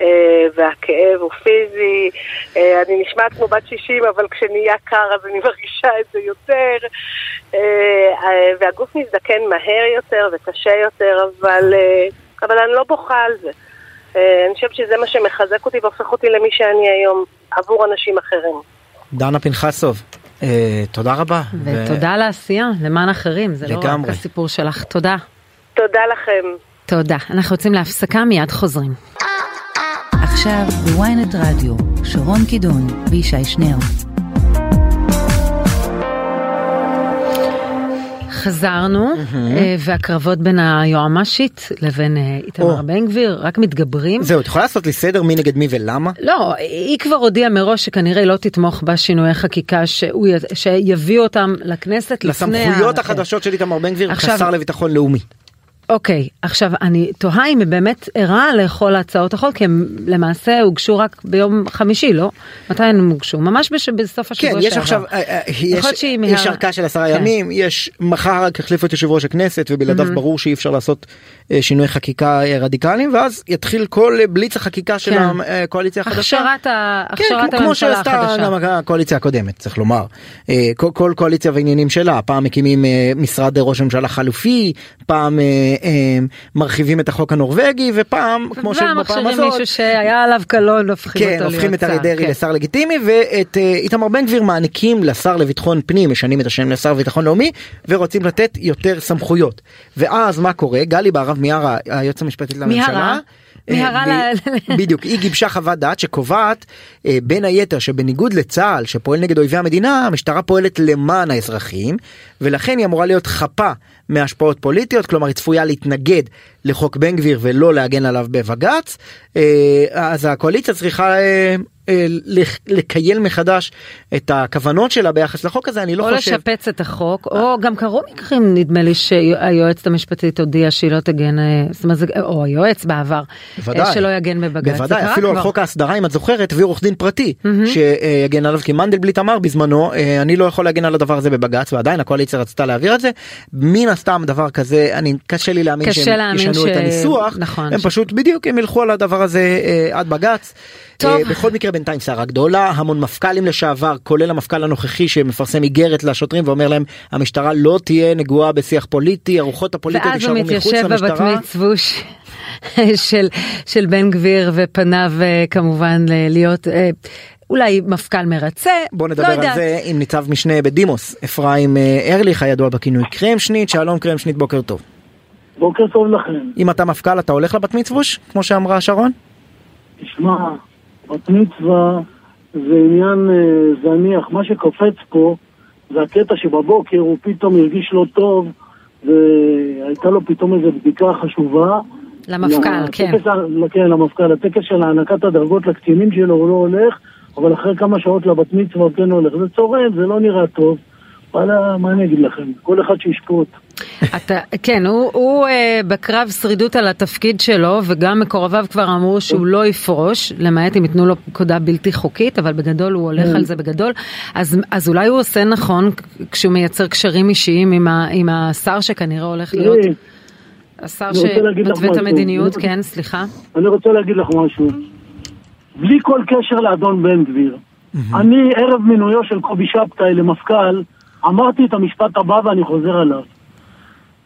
אה, והכאב הוא פיזי, אני נשמעת כמו בת 60 אבל כשנהיה קר אז אני *laughs* מרגישה את זה יותר והגוף מזדקן מהר יותר וקשה יותר אבל, אבל אני לא בוכה על זה אני חושבת שזה מה שמחזק אותי והופך אותי למי שאני היום עבור אנשים אחרים. דנה פנחסוב, אה, תודה רבה. ותודה ו... על העשייה למען אחרים, זה לגמרי. לא רק הסיפור שלך. תודה. תודה לכם. תודה. אנחנו יוצאים להפסקה, מיד חוזרים. עכשיו בוויינט רדיו, שרון קידון וישי שנר. חזרנו, mm-hmm. והקרבות בין היועמ"שית לבין אה, איתמר. בן גביר רק מתגברים. זהו, את יכולה לעשות לי סדר מי נגד מי ולמה? לא, היא כבר הודיעה מראש שכנראה לא תתמוך בשינויי חקיקה שיביאו אותם לכנסת לפני... לסמכויות החדשות של איתמר בן גביר. כשר לביטחון לאומי. אוקיי, okay, עכשיו אני תוהה אם היא באמת ערה לכל הצעות החוק, כי הם למעשה הוגשו רק ביום חמישי, לא? מתי הם הוגשו? ממש בש... בסוף השבוע שעבר. כן, יש עכשיו, אה, אה, יש, יש ארכה של עשרה כן. ימים, יש מחר רק החליפו את יושב ראש הכנסת ובלעדיו mm-hmm. ברור שאי אפשר לעשות אה, שינוי חקיקה רדיקליים, ואז יתחיל כל בליץ החקיקה של כן. הקואליציה החדשה. הכשרת, ה... כן, הכשרת כמו שעשתה גם הקואליציה הקודמת, צריך לומר. כל, כל קואליציה ועניינים שלה, פעם מקימים משרד ראש הממשלה חלופי, פעם אה, מרחיבים את החוק הנורבגי ופעם כמו שבפעם הזאת מישהו שהיה עליו קלון הופכים כן, אותו הופכים את אריה דרעי כן. לשר לגיטימי ואת אה, איתמר בן גביר מעניקים לשר לביטחון פנים משנים את השם לשר לביטחון לאומי ורוצים לתת יותר סמכויות ואז מה קורה גלי בהרב מיארה היועץ המשפטית לממשלה. מיהרה אה, ל- ב- בדיוק, היא גיבשה חוות דעת שקובעת אה, בין היתר שבניגוד לצה"ל שפועל נגד אויבי המדינה, המשטרה פועלת למען האזרחים, ולכן היא אמורה להיות חפה מהשפעות פוליטיות, כלומר היא צפויה להתנגד לחוק בן גביר ולא להגן עליו בבג"ץ, אה, אז הקואליציה צריכה לקייל מחדש את הכוונות שלה ביחס לחוק הזה, אני לא או חושב... לשפץ את החוק, או גם קרו מקרים, נדמה לי שהיועצת המשפטית הודיעה שהיא לא תגן, אה, או היועץ בעבר, בוודאי. אה, שלא יגן בבג"ץ. בוודאי, אפילו על כבר. חוק ההסדרה, אם את זוכרת, הביא עורך דין פרטי שיגן עליו, כי מנדלבליט אמר בזמנו, אה, אני לא יכול להגן על הדבר הזה בבג"ץ, ועדיין הקואליציה רצתה להעביר את זה. מן הסתם דבר כזה, אני, קשה לי להאמין קשה שהם ישנו ש- את הניסוח, נכון, הם ש- פשוט בדיוק, הם ילכו על הדבר הזה אה, עד בג"ץ. טוב. אה, בכל מקרה בינתיים סערה גדולה, המון מפכ"לים לשעבר, כולל המפכ"ל הנוכחי שמפרסם איגרת לשוטרים ואומר להם, המשטרה לא תהיה נגועה בשיח פוליטי, הרוחות הפוליטיות ואז הוא יישארו מחוץ מתיישב בבת למשטרה. מצווש *laughs* של, של בן גביר ופניו אה, כמובן להיות אה, אולי מפכ"ל מרצה, בוא לא נדבר על יודעת. זה עם ניצב משנה בדימוס אפרים ארליך הידוע בכינוי קרמשניט שלום קרמשניט בוקר טוב. בוקר טוב לכם. אם אתה מפכ"ל אתה הולך לבת מצווש כמו שאמרה שרון? תשמע, בת מצווה זה עניין אה, זניח. מה שקופץ פה זה הקטע שבבוקר הוא פתאום הרגיש לא טוב והייתה לו פתאום איזו בדיקה חשובה. למפכ"ל, כן. כן, למפכ"ל. הטקס של הענקת הדרגות לקצינים שלו הוא לא הולך, אבל אחרי כמה שעות לבת מצווה הוא כן הולך. זה צורם, זה לא נראה טוב. וואלה, מה אני אגיד לכם? כל אחד שישפוט. אתה, כן, הוא, הוא אה, בקרב שרידות על התפקיד שלו, וגם מקורביו כבר אמרו שהוא לא יפרוש, למעט אם ייתנו לו פקודה בלתי חוקית, אבל בגדול הוא הולך כן. על זה בגדול. אז, אז אולי הוא עושה נכון כשהוא מייצר קשרים אישיים עם, ה, עם השר שכנראה הולך להיות, השר שמתווה את. המדיניות, כן, סליחה. אני רוצה להגיד לך משהו. בלי כל קשר לאדון בן גביר, אני ערב מינויו של קובי שבתאי למפכ"ל, אמרתי את המשפט הבא ואני חוזר עליו.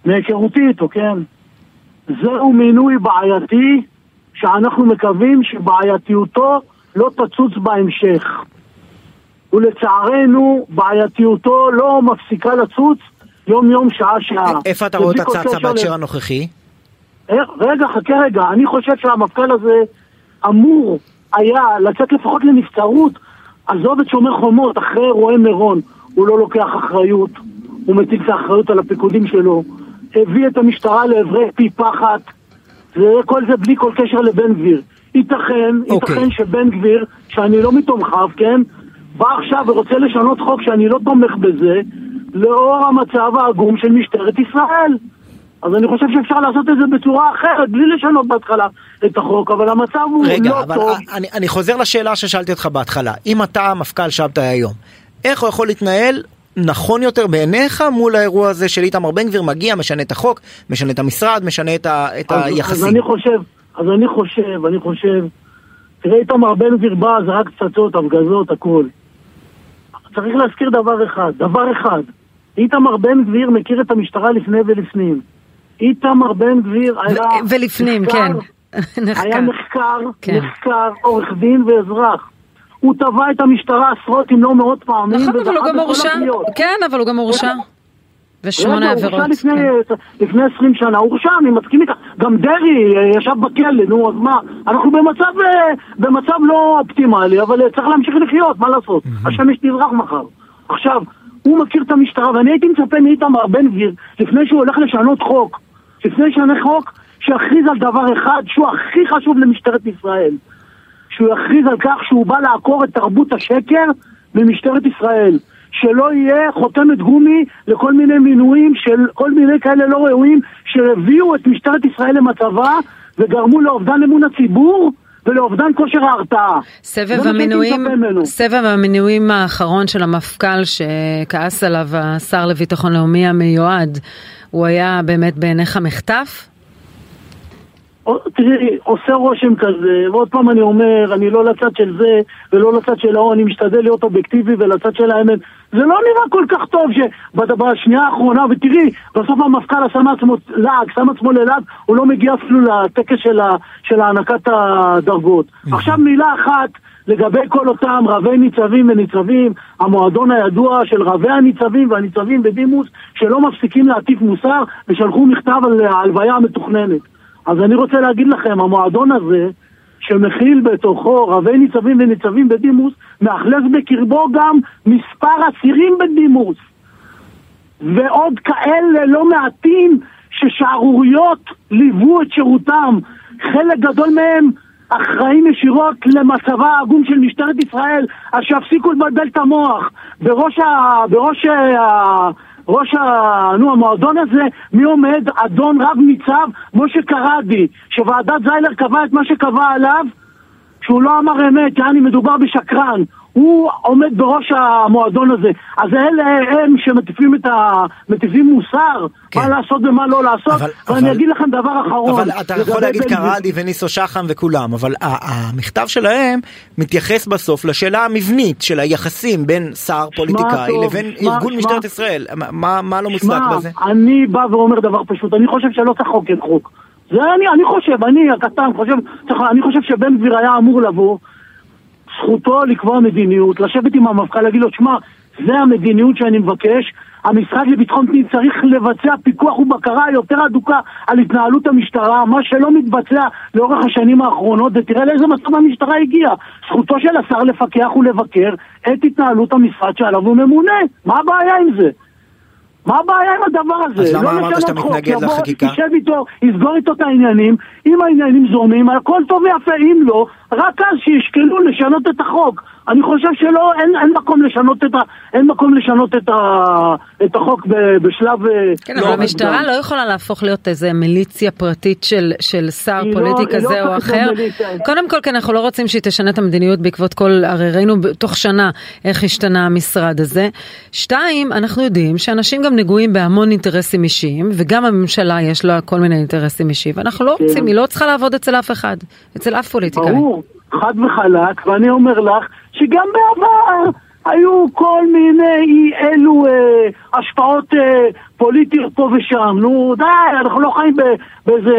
מהיכרותי איתו, כן? זהו מינוי בעייתי שאנחנו מקווים שבעייתיותו לא תצוץ בהמשך. ולצערנו, בעייתיותו לא מפסיקה לצוץ יום יום, שעה שעה. איפה אתה רואה צצה קשר בהקשר הנוכחי? רגע, חכה רגע, אני חושב שהמפכ"ל הזה אמור היה לצאת לפחות לנבצרות. עזוב את שומר חומות, אחרי אירועי מירון, הוא לא לוקח אחריות, הוא מטיל את האחריות על הפיקודים שלו, הביא את המשטרה לעברי פי פחת, וכל זה בלי כל קשר לבן גביר. ייתכן, אוקיי. ייתכן שבן גביר, שאני לא מתומכיו, כן, בא עכשיו ורוצה לשנות חוק שאני לא תומך בזה, לאור המצב העגום של משטרת ישראל. אז אני חושב שאפשר לעשות את זה בצורה אחרת, בלי לשנות בהתחלה את החוק, אבל המצב הוא רגע, לא אבל טוב. אני, אני חוזר לשאלה ששאלתי אותך בהתחלה. אם אתה המפכ"ל שבתאי היום, איך הוא יכול להתנהל נכון יותר בעיניך מול האירוע הזה של איתמר בן גביר מגיע, משנה את החוק, משנה את המשרד, משנה את, ה, את אז, אז היחסים? אני חושב, אז אני חושב, אני חושב, תראה איתמר בן גביר בא, זה רק פצצות, הפגזות, הכל. צריך להזכיר דבר אחד, דבר אחד, איתמר בן גביר מכיר את המשטרה לפני ולפנים. איתמר בן גביר היה... ולפנים, נחקר- כן. *laughs* היה. נחקר, כן. נחקר, עורך דין ואזרח. הוא תבע את המשטרה עשרות אם לא מאות פעמים. נכון, אבל הוא גם הורשע. כן, אבל הוא גם הורשע. ושמונה רגע, הוא עבירות. הורשע לפני, כן. לפני 20 שנה, הוא הורשע, אני מסכים איתך. גם דרעי אה, ישב בכלא, נו, אז מה? אנחנו במצב, אה, במצב לא אופטימלי, אבל אה, צריך להמשיך לחיות, מה לעשות? השמש תזרח מחר. עכשיו, הוא מכיר את המשטרה, ואני הייתי מצפה מאיתמר בן גביר, לפני שהוא הולך לשנות חוק, לפני שישנה חוק, שיכריז על דבר אחד שהוא הכי חשוב למשטרת ישראל. שהוא יכריז על כך שהוא בא לעקור את תרבות השקר ממשטרת ישראל. שלא יהיה חותמת גומי לכל מיני מינויים של כל מיני כאלה לא ראויים שהביאו את משטרת ישראל למצבה וגרמו לאובדן אמון הציבור ולאובדן כושר ההרתעה. סבב שהייתי המינויים. סבב המינויים האחרון של המפכ"ל שכעס עליו השר לביטחון לאומי המיועד, הוא היה באמת בעיניך מחטף? תראי, עושה רושם כזה, ועוד פעם אני אומר, אני לא לצד של זה ולא לצד של ההוא, אני משתדל להיות אובייקטיבי ולצד של האמת. זה לא נראה כל כך טוב שבשנייה האחרונה, ותראי, בסוף המפכ"ל שם עצמו לעג, שם עצמו ללעג, הוא לא מגיע אפילו לטקס של, ה, של הענקת הדרגות. עכשיו מילה אחת לגבי כל אותם רבי ניצבים וניצבים, המועדון הידוע של רבי הניצבים והניצבים בדימוס, שלא מפסיקים להטיף מוסר ושלחו מכתב על ההלוויה המתוכננת. אז אני רוצה להגיד לכם, המועדון הזה, שמכיל בתוכו רבי ניצבים וניצבים בדימוס, מאכלס בקרבו גם מספר אסירים בדימוס. ועוד כאלה לא מעטים ששערוריות ליוו את שירותם. חלק גדול מהם אחראים ישירות למצבה העגום של משטרת ישראל, אז שיפסיקו לבלבל את המוח. בראש, ה... בראש ה... ראש ה... נו, המועדון הזה, מי עומד? אדון רב ניצב משה קרדי, שוועדת זיילר קבעה את מה שקבע עליו, שהוא לא אמר אמת, יעני מדובר בשקרן. הוא עומד בראש המועדון הזה. אז אלה הם שמטיפים את ה... מטיפים מוסר, כן. מה לעשות ומה לא לעשות, אבל- ואני אבל- אגיד לכם דבר אחרון. אבל אתה יכול להגיד בן. קרדי וניסו שחם וכולם, אבל המכתב שלהם מתייחס בסוף לשאלה המבנית של היחסים בין שר פוליטיקאי טוב, לבין שמע, ארגון שמע. משטרת ישראל. מה- מה לא מוצדק בזה? אני בא ואומר דבר פשוט, אני חושב שלא צריך לחוקק חוק. זה אני, אני חושב, אני הקטן חושב, צריך, אני חושב שבן גביר היה אמור לבוא, זכותו לקבוע מדיניות, לשבת עם המפכ"ל, להגיד לו, שמע, זה המדיניות שאני מבקש, המשרד לביטחון פנים צריך לבצע פיקוח ובקרה יותר הדוקה על התנהלות המשטרה, מה שלא מתבצע לאורך השנים האחרונות, ותראה לאיזה מצב המשטרה הגיעה. זכותו של השר לפקח ולבקר את התנהלות המשרד שעליו הוא ממונה. מה הבעיה עם זה? מה הבעיה עם הדבר הזה? אז למה לא אמרת שאתה מתנגד לחקיקה? ישב איתו, יסגור איתו את העניינים, אם העניינים זורמים, הכל טוב ויפה, אם לא, רק אז שישקלו לשנות את החוק. אני חושב שלא, אין, אין מקום לשנות את ה... אין מקום לשנות את, ה, את החוק ב, בשלב... אה, כן, לא אבל המשטרה מוקדם. לא יכולה להפוך להיות איזה מיליציה פרטית של, של שר לא- פוליטי לא כזה או הופכת להיות אחר. מיליציה. קודם כל, כי אנחנו לא רוצים שהיא תשנה את המדיניות בעקבות כל, הרי ראינו תוך שנה איך השתנה המשרד הזה. שתיים, אנחנו יודעים שאנשים גם נגועים בהמון אינטרסים אישיים, וגם הממשלה יש לה כל מיני אינטרסים אישיים, ואנחנו לא רוצים, היא לא צריכה לעבוד אצל אף אחד, אצל אף פוליטיקאי. ברור, חד וחלק, ואני אומר לך שגם בעבר היו כל מיני אי אלו אה, השפעות אה, פוליטיות פה ושם. נו די, אנחנו לא חיים באיזה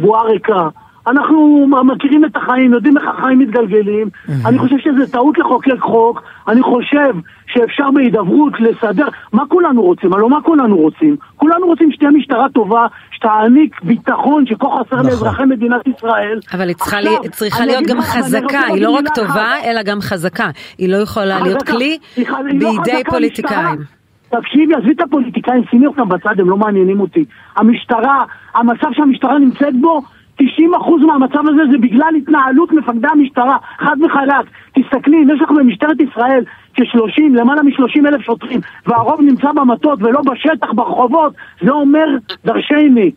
בועה ריקה. אנחנו מכירים את החיים, יודעים איך החיים מתגלגלים. אני חושב שזה טעות לחוקק חוק. אני חושב שאפשר בהידברות לסדר. מה כולנו רוצים? הלוא מה כולנו רוצים? כולנו רוצים שתהיה משטרה טובה, שתעניק ביטחון שכה חסר נכון. לאזרחי מדינת ישראל. אבל היא צריכה, עכשיו, לי, צריכה להיות גם חזקה, היא לא רק טובה, אחת. אלא גם חזקה. היא לא יכולה להיות. כלי לא בידי פוליטיקאים. תקשיבי, עזבי את הפוליטיקאים, שימי אותם בצד, הם לא מעניינים אותי. המשטרה, המצב שהמשטרה נמצאת בו, 90% מהמצב הזה זה בגלל התנהלות מפקדי המשטרה, חד וחלק. תסתכלי, אם יש לך במשטרת ישראל כ-30, למעלה מ-30 אלף שוטרים, והרוב נמצא במטות ולא בשטח, ברחובות, זה אומר דרשני.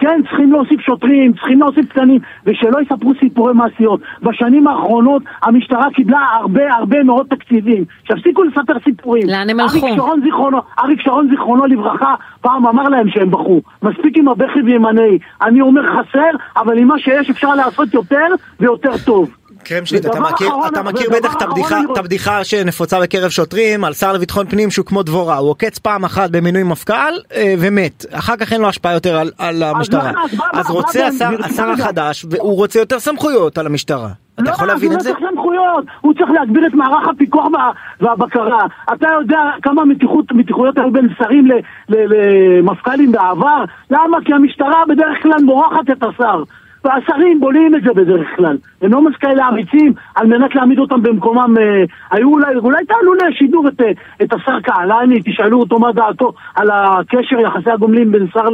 כן, צריכים להוסיף שוטרים, צריכים להוסיף תקנים, ושלא יספרו סיפורי מעשיות. בשנים האחרונות המשטרה קיבלה הרבה הרבה מאוד תקציבים. שיפסיקו לספר סיפורים. לאן הם הלכו? אריק שרון זיכרונו, אריק שרון זיכרונו לברכה, פעם אמר להם שהם בכו. מספיק עם הבכי וימנעי. אני אומר חסר, אבל עם מה שיש אפשר לעשות יותר ויותר טוב. קרמשניט, אתה מכיר, אחרון- אתה מכיר בטח את הבדיחה, את הבדיחה שנפוצה בקרב שוטרים על שר לביטחון פנים שהוא כמו דבורה, הוא עוקץ פעם אחת במינוי מפכ"ל אה, ומת, אחר כך אין לו השפעה יותר על, על המשטרה, אז מה- אז מה- רוצה השר, השר. החדש והוא רוצה יותר סמכויות על המשטרה, אתה לא, יכול אז להבין הוא את זה? לא צריך סמכויות, הוא צריך להגביר את מערך הפיקוח וה- והבקרה. אתה יודע כמה מתיחות, מתיחויות היו בין שרים למפכ"לים בעבר? למה? כי המשטרה בדרך כלל מורחת את השר. והשרים בולעים את זה בדרך כלל. הם לא כאלה אמיצים על מנת להעמיד אותם במקומם. אה, היו אולי, אולי תעלו לשידור את, אה, את השר קהלני, תשאלו אותו מה דעתו על הקשר, יחסי הגומלין בין שר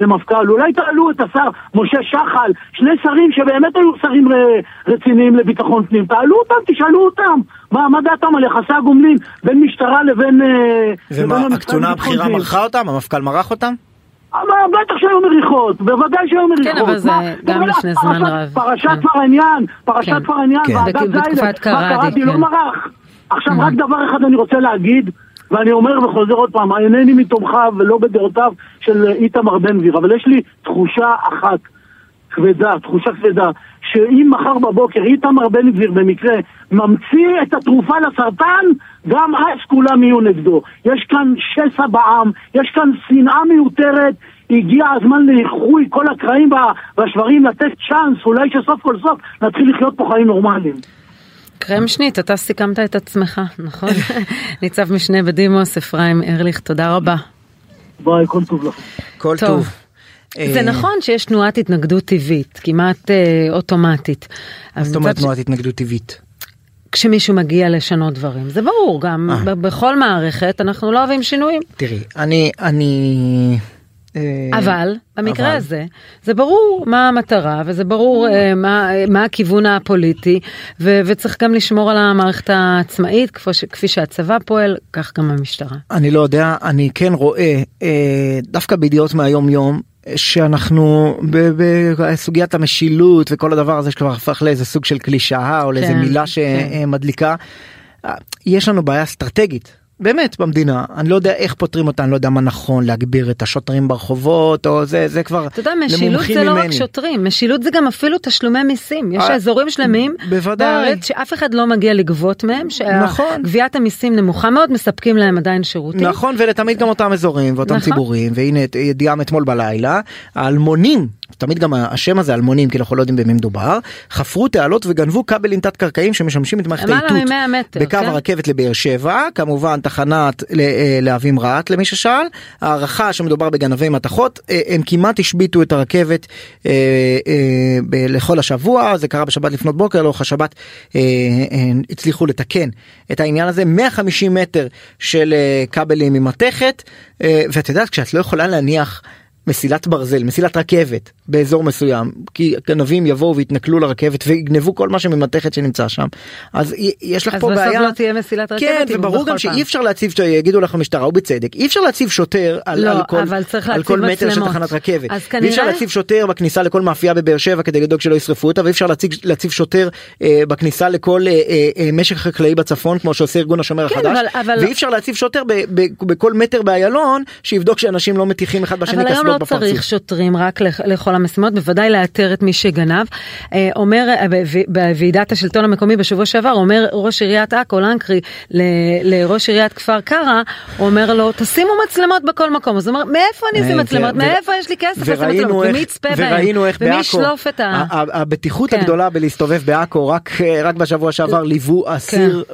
למפכ"ל. אולי תעלו את השר משה שחל, שני שרים שבאמת היו שרים ר- רציניים לביטחון פנים. תעלו אותם, תשאלו אותם. מה, מה דעתם על יחסי הגומלין בין משטרה לבין... אה, ומה, לבין הקצונה הבכירה? מרחה אותם? המפכ"ל מרח אותם? אבל בטח שהיו מריחות, בוודאי שהיו מריחות. כן, אבל זה גם לפני זמן פרשת- רב. פרשת כן. פרעניין, פרשת כן. פרעניין, כן. ועדת זיילר, מה קראתי. לא מרח. עכשיו רק דבר אחד אני רוצה להגיד, ואני אומר וחוזר עוד פעם, אינני מתומכיו ולא בדעותיו של איתמר בן גביר, אבל יש לי תחושה אחת כבדה, תחושה כבדה, שאם מחר בבוקר איתמר בן גביר במקרה ממציא את התרופה לסרטן, גם אז כולם יהיו נגדו. יש כאן שסע בעם, יש כאן שנאה מיותרת, הגיע הזמן לאיחוי כל הקרעים וה- והשברים, לתת צ'אנס, אולי שסוף כל סוף נתחיל לחיות פה חיים נורמליים. קרמשניט, אתה סיכמת את עצמך, נכון? *laughs* ניצב משנה בדימוס, אפרים ארליך, תודה רבה. ביי, כל טוב לכם. כל טוב. טוב. זה אה, נכון שיש תנועת התנגדות טבעית, כמעט אה, אוטומטית. מה זאת אומרת תנועת התנגדות טבעית? כשמישהו מגיע לשנות דברים, זה ברור, גם אה. ב- בכל מערכת אנחנו לא אוהבים שינויים. תראי, אני, אני... אה, אבל במקרה אבל- הזה זה ברור מה המטרה וזה ברור אה, מה, מה הכיוון הפוליטי ו, וצריך גם לשמור על המערכת העצמאית כפי, ש, כפי שהצבא פועל כך גם המשטרה. אני לא יודע, אני כן רואה אה, דווקא בידיעות מהיום יום שאנחנו בסוגיית המשילות וכל הדבר הזה שכבר הפך לאיזה סוג של קלישאה או לאיזה כן, מילה כן. שמדליקה. אה, יש לנו בעיה אסטרטגית. באמת במדינה אני לא יודע איך פותרים אותה אני לא יודע מה נכון להגביר את השוטרים ברחובות או זה זה כבר אתה יודע, משילות זה לא רק ממני. שוטרים, משילות זה גם אפילו תשלומי מיסים. יש אה, אזורים שלמים בוודאי. בארץ שאף אחד לא מגיע לגבות מהם, נכון. שגביית המיסים נמוכה מאוד, מספקים להם עדיין שירותים. נכון ולתמיד גם אותם אזורים ואותם נכון. ציבורים והנה ידיעה מאתמול בלילה האלמונים תמיד גם השם הזה אלמונים כי אנחנו לא יודעים במי מדובר חפרו תעלות וגנבו כבלים תת קרקעיים שמשמשים את מערכת האיתות מ-100 מטר, בקו כן? הרכבת לבאר שבע כמובן תחנת ל- אה, להבים רהט למי ששאל הערכה שמדובר בגנבי מתכות אה, הם כמעט השביתו את הרכבת אה, לכל השבוע זה קרה בשבת לפנות בוקר לאורך השבת הצליחו לתקן את העניין הזה 150 מטר של כבלים ממתכת אה, ואת יודעת כשאת לא יכולה להניח. מסילת ברזל, מסילת רכבת באזור מסוים, כי גנבים יבואו ויתנכלו לרכבת ויגנבו כל מה שממתכת שנמצא שם, אז יש לך אז פה בסוף בעיה. לא תהיה מסילת רכבת. כן, אם הוא וברור גם שאי. אפשר להציב, יגידו לך המשטרה ובצדק, אי אפשר להציב שוטר על, לא, על כל, אבל צריך על כל מטר של. תחנת רכבת. אז ואי אפשר כנראה- להציב שוטר בכניסה לכל מאפייה בבאר שבע כדי לדאוג שלא ישרפו אותה, ואי אפשר להציג, להציב שוטר אה, בכניסה לכל אה, אה, אה, משק חקלאי בצפון כמו שעושה ארגון השומר כן, החדש, אבל- אבל- ואי אפשר להציב שוטר ב, ב, בכל מטר באיילון שיבדוק שאנשים לא מטיחים אחד בשני קסדות לא בפרצוף. צריך שוטרים רק לכל המשימות, בוודאי לאתר את מי שגנב. אה, אומר אה, בו- בוועידת השלטון המקומי בשבוע שעבר, אומר ראש עיריית עכו לנקרי לראש עיריית כפר קרע, הוא אומר לו תשימו מצלמות בכל מקום. אז הוא אומר מאיפה אני אשים אה, מצלמות? מאיפה יש לי כסף לשים מצלמות? ומי יצפה בהם? וראינו איך ומי ישלוף את ה... הבטיחות כן. הגדולה בלהסתובב בעכו רק בשבוע שעבר ליוו אסיר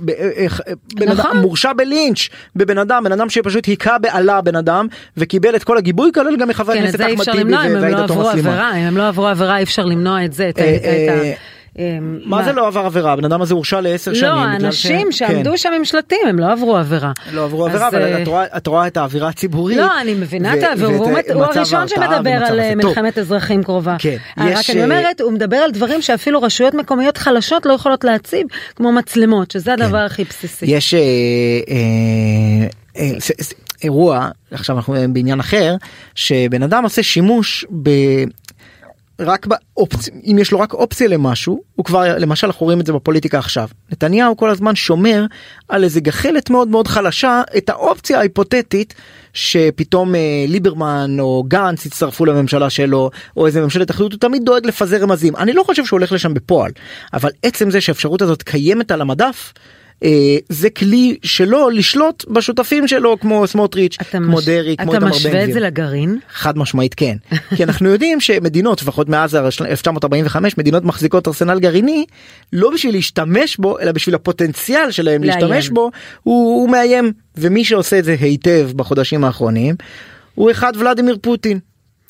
נכון. מורשע בלינץ' בבן אדם בן אדם שפשוט היכה בעלה בן אדם וקיבל את כל הגיבוי כולל גם מחבר כן, את הכנסת זה אי אחמד אפשר טיבי למנוע אם הם לא ועאידה עברו תומא סלימאן. עבירה, אם הם לא עברו עבירה אי אפשר למנוע את זה, את ה... אה, את אה, אה, מה זה לא עבר עבירה הבן אדם הזה הורשע לעשר שנים. לא, האנשים ש- שעמדו כן. שם עם שלטים, הם לא עברו עבירה. לא עברו עבירה אבל אה, את רואה- את את האווירה הציבורית. לא, אני מבינה את האוויר, הוא הראשון שמדבר על מלחמת אזרחים קרובה. כן, רק אני אומרת, הוא מדבר על דברים שאפילו רשויות מקומיות חלשות לא יכולות להציב, כמו מצלמות, שזה הדבר הכי בסיסי. יש אירוע עכשיו אנחנו בעניין אחר שבן אדם עושה שימוש ב... רק באופציה, אם יש לו רק אופציה למשהו, הוא כבר, למשל אנחנו רואים את זה בפוליטיקה עכשיו. נתניהו כל הזמן שומר על איזה גחלת מאוד מאוד חלשה את האופציה ההיפותטית שפתאום אה, ליברמן או גנץ יצטרפו לממשלה שלו, או איזה ממשלת אחדות, הוא תמיד דואג לפזר רמזים. אני לא חושב שהוא הולך לשם בפועל, אבל עצם זה שהאפשרות הזאת קיימת על המדף, זה כלי שלו לשלוט בשותפים שלו כמו סמוטריץ', כמו מש- דרעי, כמו אתה איתמר בן גביר. משווה את זה לגרעין? חד משמעית כן *laughs* כי אנחנו יודעים שמדינות לפחות מאז 1945 מדינות מחזיקות ארסנל גרעיני לא בשביל להשתמש בו אלא בשביל הפוטנציאל שלהם לאיים. להשתמש בו הוא, הוא מאיים ומי שעושה את זה היטב בחודשים האחרונים הוא אחד ולדימיר פוטין.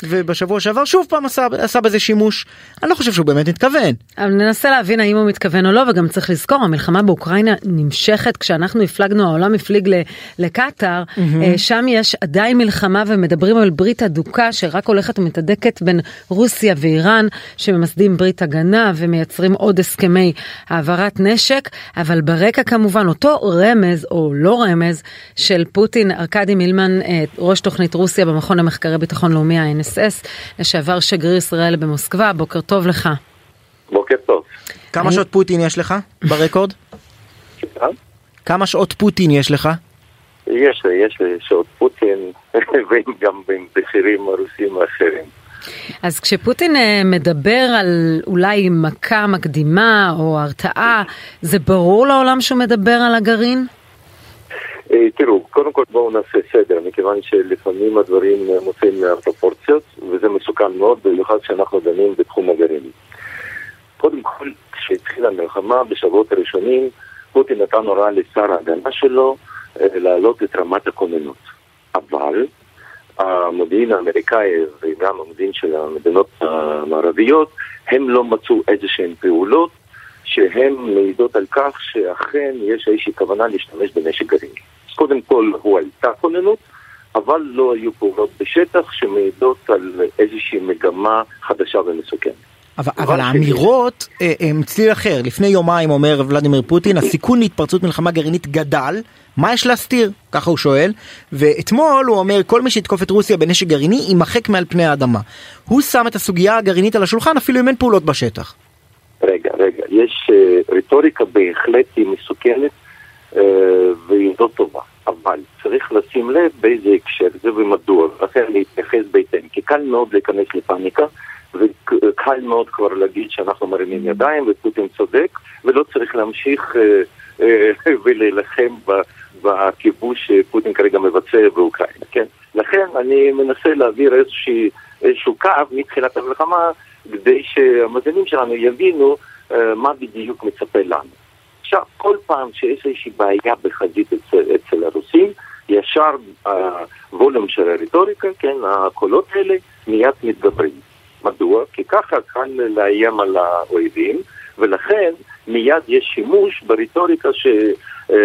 ובשבוע שעבר שוב פעם עשה, עשה בזה שימוש. אני לא חושב שהוא באמת מתכוון אבל ננסה להבין האם הוא מתכוון או לא וגם צריך לזכור המלחמה באוקראינה נמשכת. כשאנחנו הפלגנו העולם הפליג לקטאר אה, שם יש עדיין מלחמה ומדברים על ברית הדוקה שרק הולכת ומתהדקת בין רוסיה ואיראן שממסדים ברית הגנה ומייצרים עוד הסכמי העברת נשק. אבל ברקע כמובן אותו רמז או לא רמז של פוטין ארכדי מילמן אה, ראש תוכנית רוסיה במכון למחקרי ביטחון לאומי ה-NSS לשעבר שגריר ישראל במוסקבה בוקר טוב לך. בוקר טוב. כמה שעות פוטין יש לך ברקורד? כמה שעות פוטין יש לך? יש לי, יש לי שעות פוטין, *laughs* וגם עם בכירים רוסים אחרים. אז כשפוטין אה, מדבר על אולי מכה מקדימה או הרתעה, זה ברור לעולם שהוא מדבר על הגרעין? אה, תראו, קודם כל בואו נעשה סדר, מכיוון שלפעמים הדברים מוצאים מהפרופורציות, וזה מסוכן מאוד, במיוחד כשאנחנו דנים בתחום הגרעיני. קודם כל, כשהתחילה המלחמה, בשבועות הראשונים, פוטין נתן הוראה לשר ההגנה שלו אה, להעלות את רמת הכוננות. אבל המודיעין האמריקאי וגם המודיעין של המדינות המערביות, הם לא מצאו איזה שהן פעולות שהן מעידות על כך שאכן יש איזושהי כוונה להשתמש בנשק גרעיני. קודם כל הוא הייתה כוננות, אבל לא היו פעולות בשטח שמעידות על איזושהי מגמה חדשה ומסוכנת. אבל, אבל האמירות אה, הם צליל אחר. לפני יומיים אומר ולדימיר פוטין, הסיכון להתפרצות מלחמה גרעינית גדל, מה יש להסתיר? ככה הוא שואל. ואתמול הוא אומר, כל מי שיתקוף את רוסיה בנשק גרעיני יימחק מעל פני האדמה. הוא שם את הסוגיה הגרעינית על השולחן אפילו אם אין פעולות בשטח. רגע, רגע, יש uh, רטוריקה בהחלט היא מסוכנת והיא לא טובה. אבל צריך לשים לב באיזה הקשר זה ומדוע, לכן להתייחס בהתאם, כי קל מאוד להיכנס לפאניקה. וקל מאוד כבר להגיד שאנחנו מרימים ידיים ופוטין צודק ולא צריך להמשיך אה, אה, *laughs* ולהילחם בכיבוש שפוטין כרגע מבצע באוקראינה, כן? לכן אני מנסה להעביר איזושהי, איזשהו קו מתחילת המלחמה כדי שהמאזינים שלנו יבינו אה, מה בדיוק מצפה לנו. עכשיו, כל פעם שיש איזושהי בעיה בחזית אצל, אצל הרוסים, ישר הווליום של הרטוריקה, כן, הקולות האלה מיד מתגברים. מדוע? כי ככה קל לאיים על האויבים, ולכן מיד יש שימוש ברטוריקה ש... אה,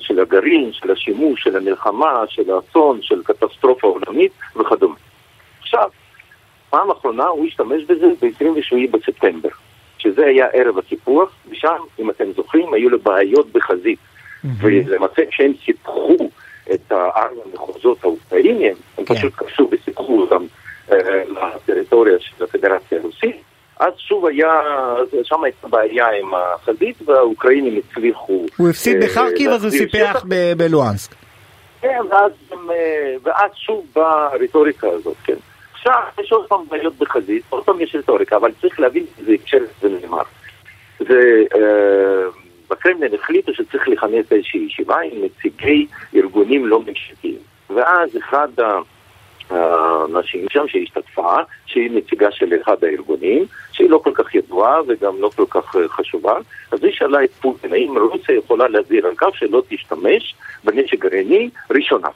של הגרעין, של השימוש, של המלחמה, של האסון, של קטסטרופה עולמית וכדומה. עכשיו, פעם אחרונה הוא השתמש בזה ב-27 בספטמבר, שזה היה ערב הסיפוח, ושם, אם אתם זוכרים, היו לו בעיות בחזית. ולמעשה כשהם סיפחו את ארבע המחוזות האוקראינים, הם כן. פשוט כבשו וסיפחו אותם לטריטוריה של הפדרציה הרוסית, אז שוב היה, שם הייתה בעיה עם החזית והאוקראינים הצליחו... הוא הפסיד אה, בחרקיב אז הוא סיפח בלואנסק. כן, ואז, אה, ואז שוב באה הרטוריקה הזאת, כן. עכשיו יש עוד פעם בעיות בחזית, עוד פעם יש רטוריקה, אבל צריך להבין איזה הקשר זה נאמר. זה... אה, בקרמלין החליטו שצריך לכנס איזושהי ישיבה עם נציגי ארגונים לא ממשלתיים. ואז אחד הנשים שם שהשתתפה, שהיא נציגה של אחד הארגונים, שהיא לא כל כך ידועה וגם לא כל כך אה, חשובה, אז היא שאלה את פוטין, האם רוסיה יכולה להזהיר על כך שלא תשתמש בנשק גרעיני ראשונה.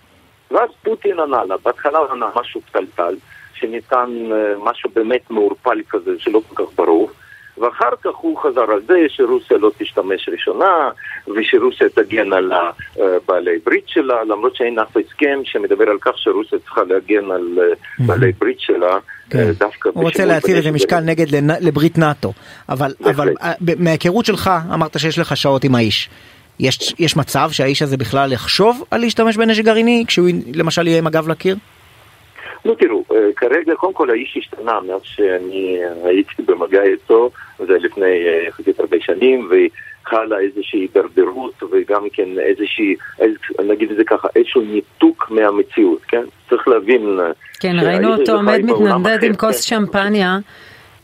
ואז פוטין ענה לה, בהתחלה הוא ענה משהו פתלתל, שניתן אה, משהו באמת מעורפל כזה, שלא כל כך ברור. ואחר כך הוא חזר על זה שרוסיה לא תשתמש ראשונה ושרוסיה תגן על בעלי ברית שלה למרות שאין אף הסכם שמדבר על כך שרוסיה צריכה להגן על בעלי ברית שלה כן. אה, דווקא הוא רוצה להטיל איזה משקל נגד לברית נאטו אבל, אבל אה, מההיכרות שלך אמרת שיש לך שעות עם האיש יש, יש מצב שהאיש הזה בכלל יחשוב על להשתמש בנשק גרעיני כשהוא למשל יהיה עם הגב לקיר? לא תראו, אה, כרגע קודם כל האיש השתנה מאז שאני הייתי במגע איתו, זה לפני אה, יחסית הרבה שנים, וחלה איזושהי הידרדרות וגם כן איזושהי, נגיד את זה ככה, איזשהו ניתוק מהמציאות, כן? צריך להבין... אה, כן, ראינו אותו עומד מתנדנד עם כוס כן. שמפניה.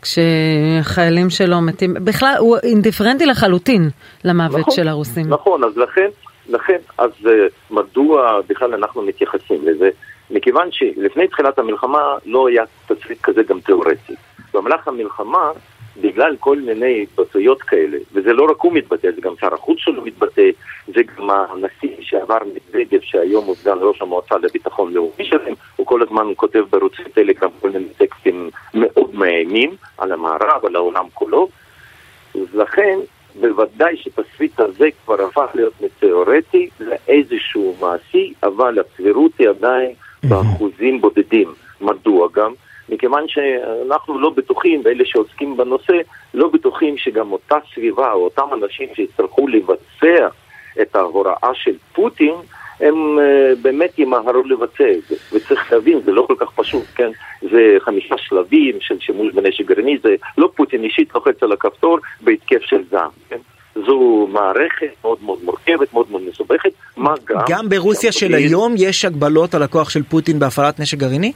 כשחיילים שלו מתים, בכלל הוא אינדיפרנטי לחלוטין למוות נכון, של הרוסים. נכון, אז לכן, לכן, אז מדוע בכלל אנחנו מתייחסים לזה? מכיוון שלפני תחילת המלחמה לא היה תסריט כזה גם תיאורטי. במהלך המלחמה, בגלל כל מיני התבטאויות כאלה, וזה לא רק הוא מתבטא, זה גם שר החוץ שלו מתבטא, זה גם הנשיא שעבר מדוודב, שהיום הוא סגן ראש המועצה לביטחון לאומי שלהם, הוא כל הזמן כותב בערוצי טלגרם כל מיני טקסטים מאוד מאיימים על המערב, על העולם כולו. לכן, בוודאי שתסריט הזה כבר הפך להיות מתיאורטי לאיזשהו מעשי, אבל הסבירות היא עדיין באחוזים בודדים. מדוע גם? מכיוון שאנחנו לא בטוחים, ואלה שעוסקים בנושא, לא בטוחים שגם אותה סביבה או אותם אנשים שיצטרכו לבצע את ההוראה של פוטין, הם uh, באמת ימהרו לבצע את זה. וצריך להבין, זה לא כל כך פשוט, כן? זה חמישה שלבים של שימוש בנשק גרעיני, זה לא פוטין אישית לוחץ על הכפתור בהתקף של זעם, כן? זו מערכת מאוד מאוד מורכבת, מאוד מאוד מסובכת, מה גם... גם ברוסיה של היום יש הגבלות על הכוח של פוטין בהפעלת נשק גרעיני?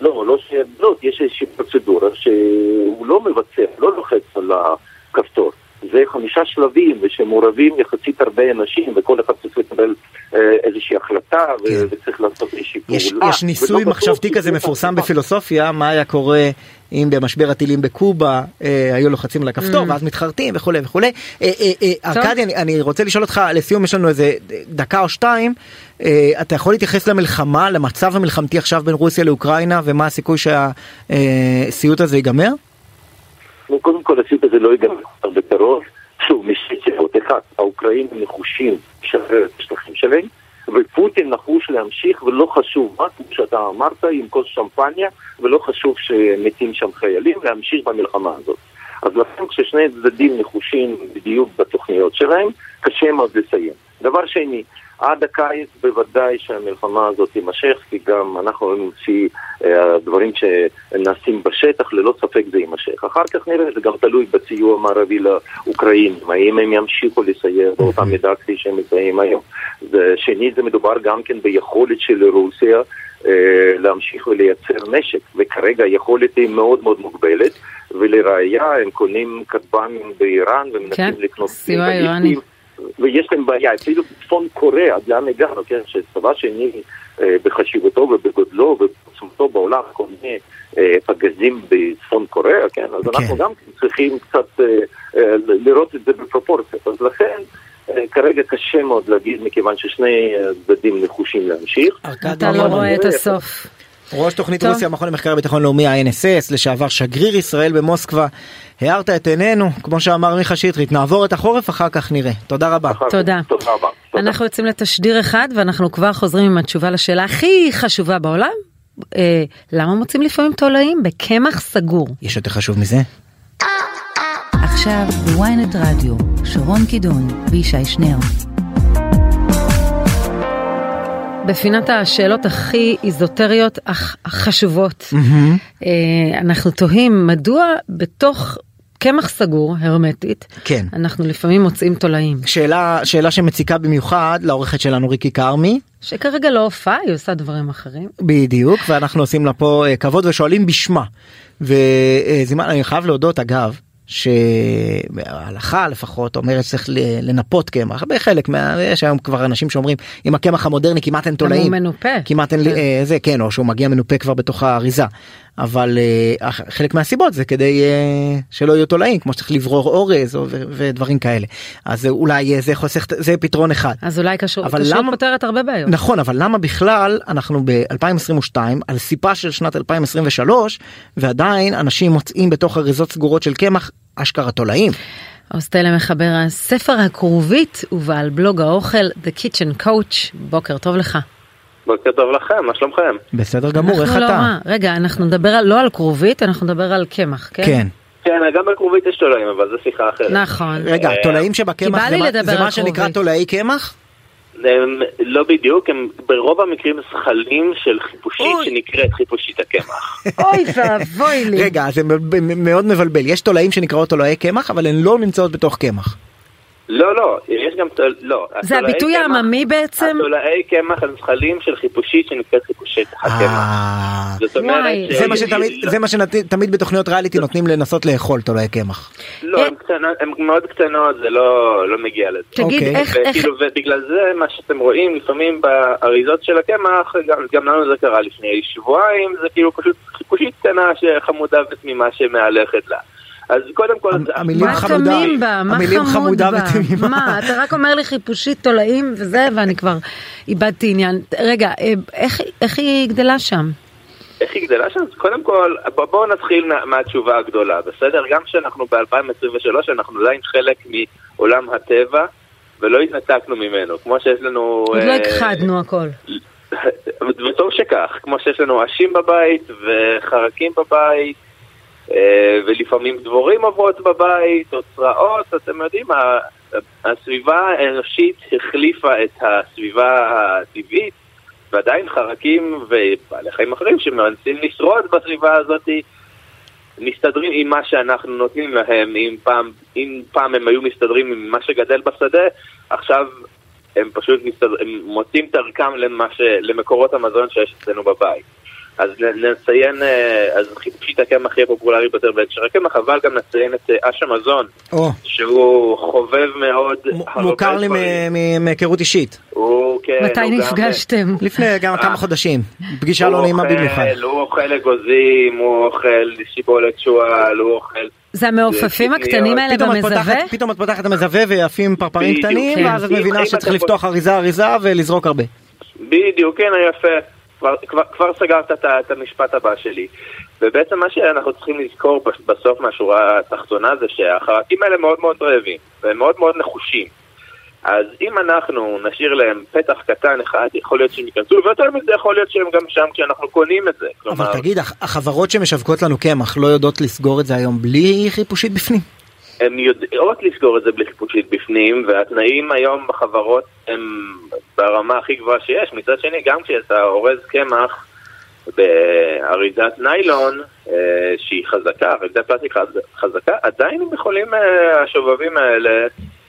לא, לא שהגבלות, יש איזושהי פרוצדורה שהוא לא מבצע, לא לוחץ על הכפתור. זה חמישה שלבים ושמעורבים יחסית הרבה אנשים וכל אחד צריך לקבל איזושהי החלטה כן. וצריך לעשות איזושהי פעולה. יש ניסוי מחשבתי כזה מפורסם בפילוסופיה, מה היה קורה אם במשבר הטילים בקובה אה, היו לוחצים על הכפתור Mm. ואז מתחרטים וכולי וכולי. אה, אה, אה, ארכדי, אני, אני רוצה לשאול אותך, לסיום יש לנו איזה דקה או שתיים, אה, אתה יכול להתייחס למלחמה, למצב המלחמתי עכשיו בין רוסיה לאוקראינה, ומה הסיכוי שהסיוט הזה ייגמר? קודם כל הסיוט הזה לא ייגמר בקרוב. שוב, משתי סיבות. אחד, האוקראינים נחושים לשחרר את השטחים שלהם, ופוטין נחוש להמשיך, ולא חשוב מה, כמו שאתה אמרת, עם כוס שמפניה, ולא חשוב שמתים שם חיילים, להמשיך במלחמה הזאת. אז לכן כששני הצדדים נחושים בדיוק בתוכניות שלהם, קשה מאוד לסיים. דבר שני, עד הקיץ בוודאי שהמלחמה הזאת תימשך, כי גם אנחנו נוציא אה, דברים שנעשים בשטח, ללא ספק זה יימשך. אחר כך נראה, זה גם תלוי בסיוע המערבי לאוקראינים, האם הם ימשיכו לסייע באותה מידה כפי שהם מסייעים היום. שנית, זה מדובר גם כן ביכולת של רוסיה אה, להמשיך ולייצר נשק, וכרגע היכולת היא מאוד מאוד מוגבלת, ולראיה הם קונים כטב"מים באיראן ומנסים כן, לקנות סיוע בליסטים. איראני. ויש להם בעיה, אפילו בצפון קוריאה, עד לאן הגענו, כן, שצבא שני אה, בחשיבותו ובגודלו ובעוצמתו בעולם, כל מיני אה, פגזים בצפון קוריאה, כן, אז אנחנו גם צריכים קצת אה, אה, לראות את זה בפרופורציות, אז לכן אה, כרגע קשה מאוד להגיד, מכיוון ששני הצדדים נחושים להמשיך. אתה לא רואה את הסוף. ראש תוכנית טוב. רוסיה, מכון למחקר ביטחון לאומי ה-NSS, לשעבר שגריר ישראל במוסקבה, הארת את עינינו, כמו שאמר מיכה שטרית, נעבור את החורף, אחר כך נראה. תודה רבה. תודה. תודה רבה. אנחנו יוצאים לתשדיר אחד ואנחנו כבר חוזרים עם התשובה לשאלה הכי חשובה בעולם. אה, למה מוצאים לפעמים תולעים בקמח סגור? יש יותר חשוב מזה? עכשיו בוויינט רדיו, שרון קידון וישי שנר. בפינת השאלות הכי איזוטריות אך חשובות. אה, אנחנו תוהים מדוע בתוך קמח סגור הרמטית, כן. אנחנו לפעמים מוצאים תולעים. שאלה, שאלה שמציקה במיוחד לעורכת שלנו ריקי כרמי, שכרגע לא הופעה, היא עושה דברים אחרים. בדיוק, ואנחנו עושים לה פה אה, כבוד ושואלים בשמה. וזימן, אני חייב להודות אגב, שההלכה לפחות אומרת שצריך ל- לנפות קמח, בחלק מה... יש היום כבר אנשים שאומרים עם הקמח המודרני כמעט אין גם הוא תולעים. מנופה. כמעט אין לי, אה, זה כן, או שהוא מגיע מנופה כבר בתוך האריזה. אבל אח- חלק מהסיבות זה כדי אה, שלא יהיו תולעים, כמו שצריך לברור אורז או, ו- ודברים כאלה. אז אולי אה, זה חוסך, זה פתרון אחד. אז אולי קשור, אבל כשרות למה- פותרת הרבה בעיות. נכון, אבל למה בכלל אנחנו ב-2022 על סיפה של שנת 2023 ועדיין אנשים מוצאים בתוך אריזות סגורות של קמח אשכרה תולעים. אוסטלה מחבר הספר הכרובית ובעל בלוג האוכל The Kitchen Coach, בוקר טוב לך. בוקר טוב לכם, מה שלומכם? בסדר גמור, איך לא אתה? רע. רגע, אנחנו נדבר על- לא על כרובית, אנחנו נדבר על קמח, כן? כן. כן, גם בכרובית יש תולעים, אבל זו שיחה אחרת. נכון. רגע, אה, תולעים שבקמח זה מה- זה מה שנקרא. תולעי קמח? הם לא בדיוק, הם ברוב המקרים זחלים של חיפושית אוי. שנקראת חיפושית הקמח. *laughs* אוי ואבוי לי. רגע, זה מאוד מבלבל. יש תולעים שנקראות תולעי קמח, אבל הן לא נמצאות בתוך קמח. לא, לא, יש גם. לא. זה הביטוי העממי בעצם? התולעי קמח הם זחלים של חיפושית שנקראת חיפושית הקמח. אה, זאת אומרת... וואי. זה מה ש- שתמיד זה מה שתמיד בתוכניות ריאליטי נותנים לנסות לאכול תולעי קמח. לא, הן קטנות, הן מאוד קטנות, זה לא לא מגיע לזה. תגיד. איך, איך, וכאילו, ובגלל זה מה שאתם רואים לפעמים באריזות של הקמח, גם, גם לנו זה קרה לפני שבועיים, זה כאילו פשוט חיפושית קטנה שחמודה ותמימה שמהלכת לה. אז קודם כל, המילים מה חמודה, תמים בה? מה המילים חמוד חמודה? ותמימה. מה, אתה רק אומר לי חיפושית תולעים וזה, ואני כבר איבדתי עניין. רגע, אה, איך, איך היא גדלה שם? איך היא גדלה שם? קודם כל, בוא- בואו נתחיל מה, מהתשובה הגדולה, בסדר? גם כשאנחנו ב-2023, אנחנו עדיין חלק מעולם הטבע, ולא התנתקנו ממנו, כמו שיש לנו... עוד לא אה, הכחדנו הכל. *laughs* וטוב שכך, כמו שיש לנו עשים בבית וחרקים בבית, ולפעמים דבורים עוברות בבית, או צרעות, אתם יודעים, הסביבה האנושית החליפה את הסביבה הטבעית, ועדיין חרקים ובעלי חיים אחרים שמנסים לשרוד בסביבה הזאת, מסתדרים עם מה שאנחנו נותנים להם, אם פעם, אם פעם הם היו מסתדרים עם מה שגדל בשדה, עכשיו הם פשוט מסתדר, הם מוצאים דרכם למה ש, למקורות המזון שיש אצלנו בבית. אז נציין, אה, אז חיפושית הקמח הכי פופולרי ביותר בהקשר הקמח, אבל גם נציין את אה, אש המזון, או, שהוא חובב מאוד מוכר לי דברים. מ- מ- מהיכרות אישית. הוא, כן, מתי הוא גם- נפגשתם? לפני גם כמה חודשים. פגישה לא נעימה אוכל- במיוחד. הוא אוכל אגוזים, הוא אוכל שיבולת שועל, הוא אוכל... זה המעופפים זה הקטנים האלה במזווה? פתאום את פותחת את המזווה ויפים פרפרים קטנים, כן. ואז את מבינה שצריך לפתוח אריזה אריזה ולזרוק הרבה. בדיוק, כן, יפה. כבר, כבר, כבר סגרת את, את המשפט הבא שלי. ובעצם מה שאנחנו צריכים לזכור בס- בסוף מהשורה התחתונה זה שהחרקים האלה מאוד מאוד רעבים, והם מאוד מאוד נחושים. אז אם אנחנו נשאיר להם פתח קטן אחד, יכול להיות שהם ייכנסו, ויותר מזה יכול להיות שהם גם שם כשאנחנו קונים את זה. כלומר, אבל תגיד, הח- החברות שמשווקות לנו קמח לא יודעות לסגור את זה היום בלי חיפושית בפנים? הן יודעות לסגור את זה בלי חיפושית בפנים, והתנאים היום בחברות הם ברמה הכי גבוהה שיש. מצד שני, גם כשאתה אורז קמח באריזת ניילון, אה, שהיא חזקה, אריזת פלסטיק חז- חזקה, עדיין הם יכולים, אה, השובבים האלה,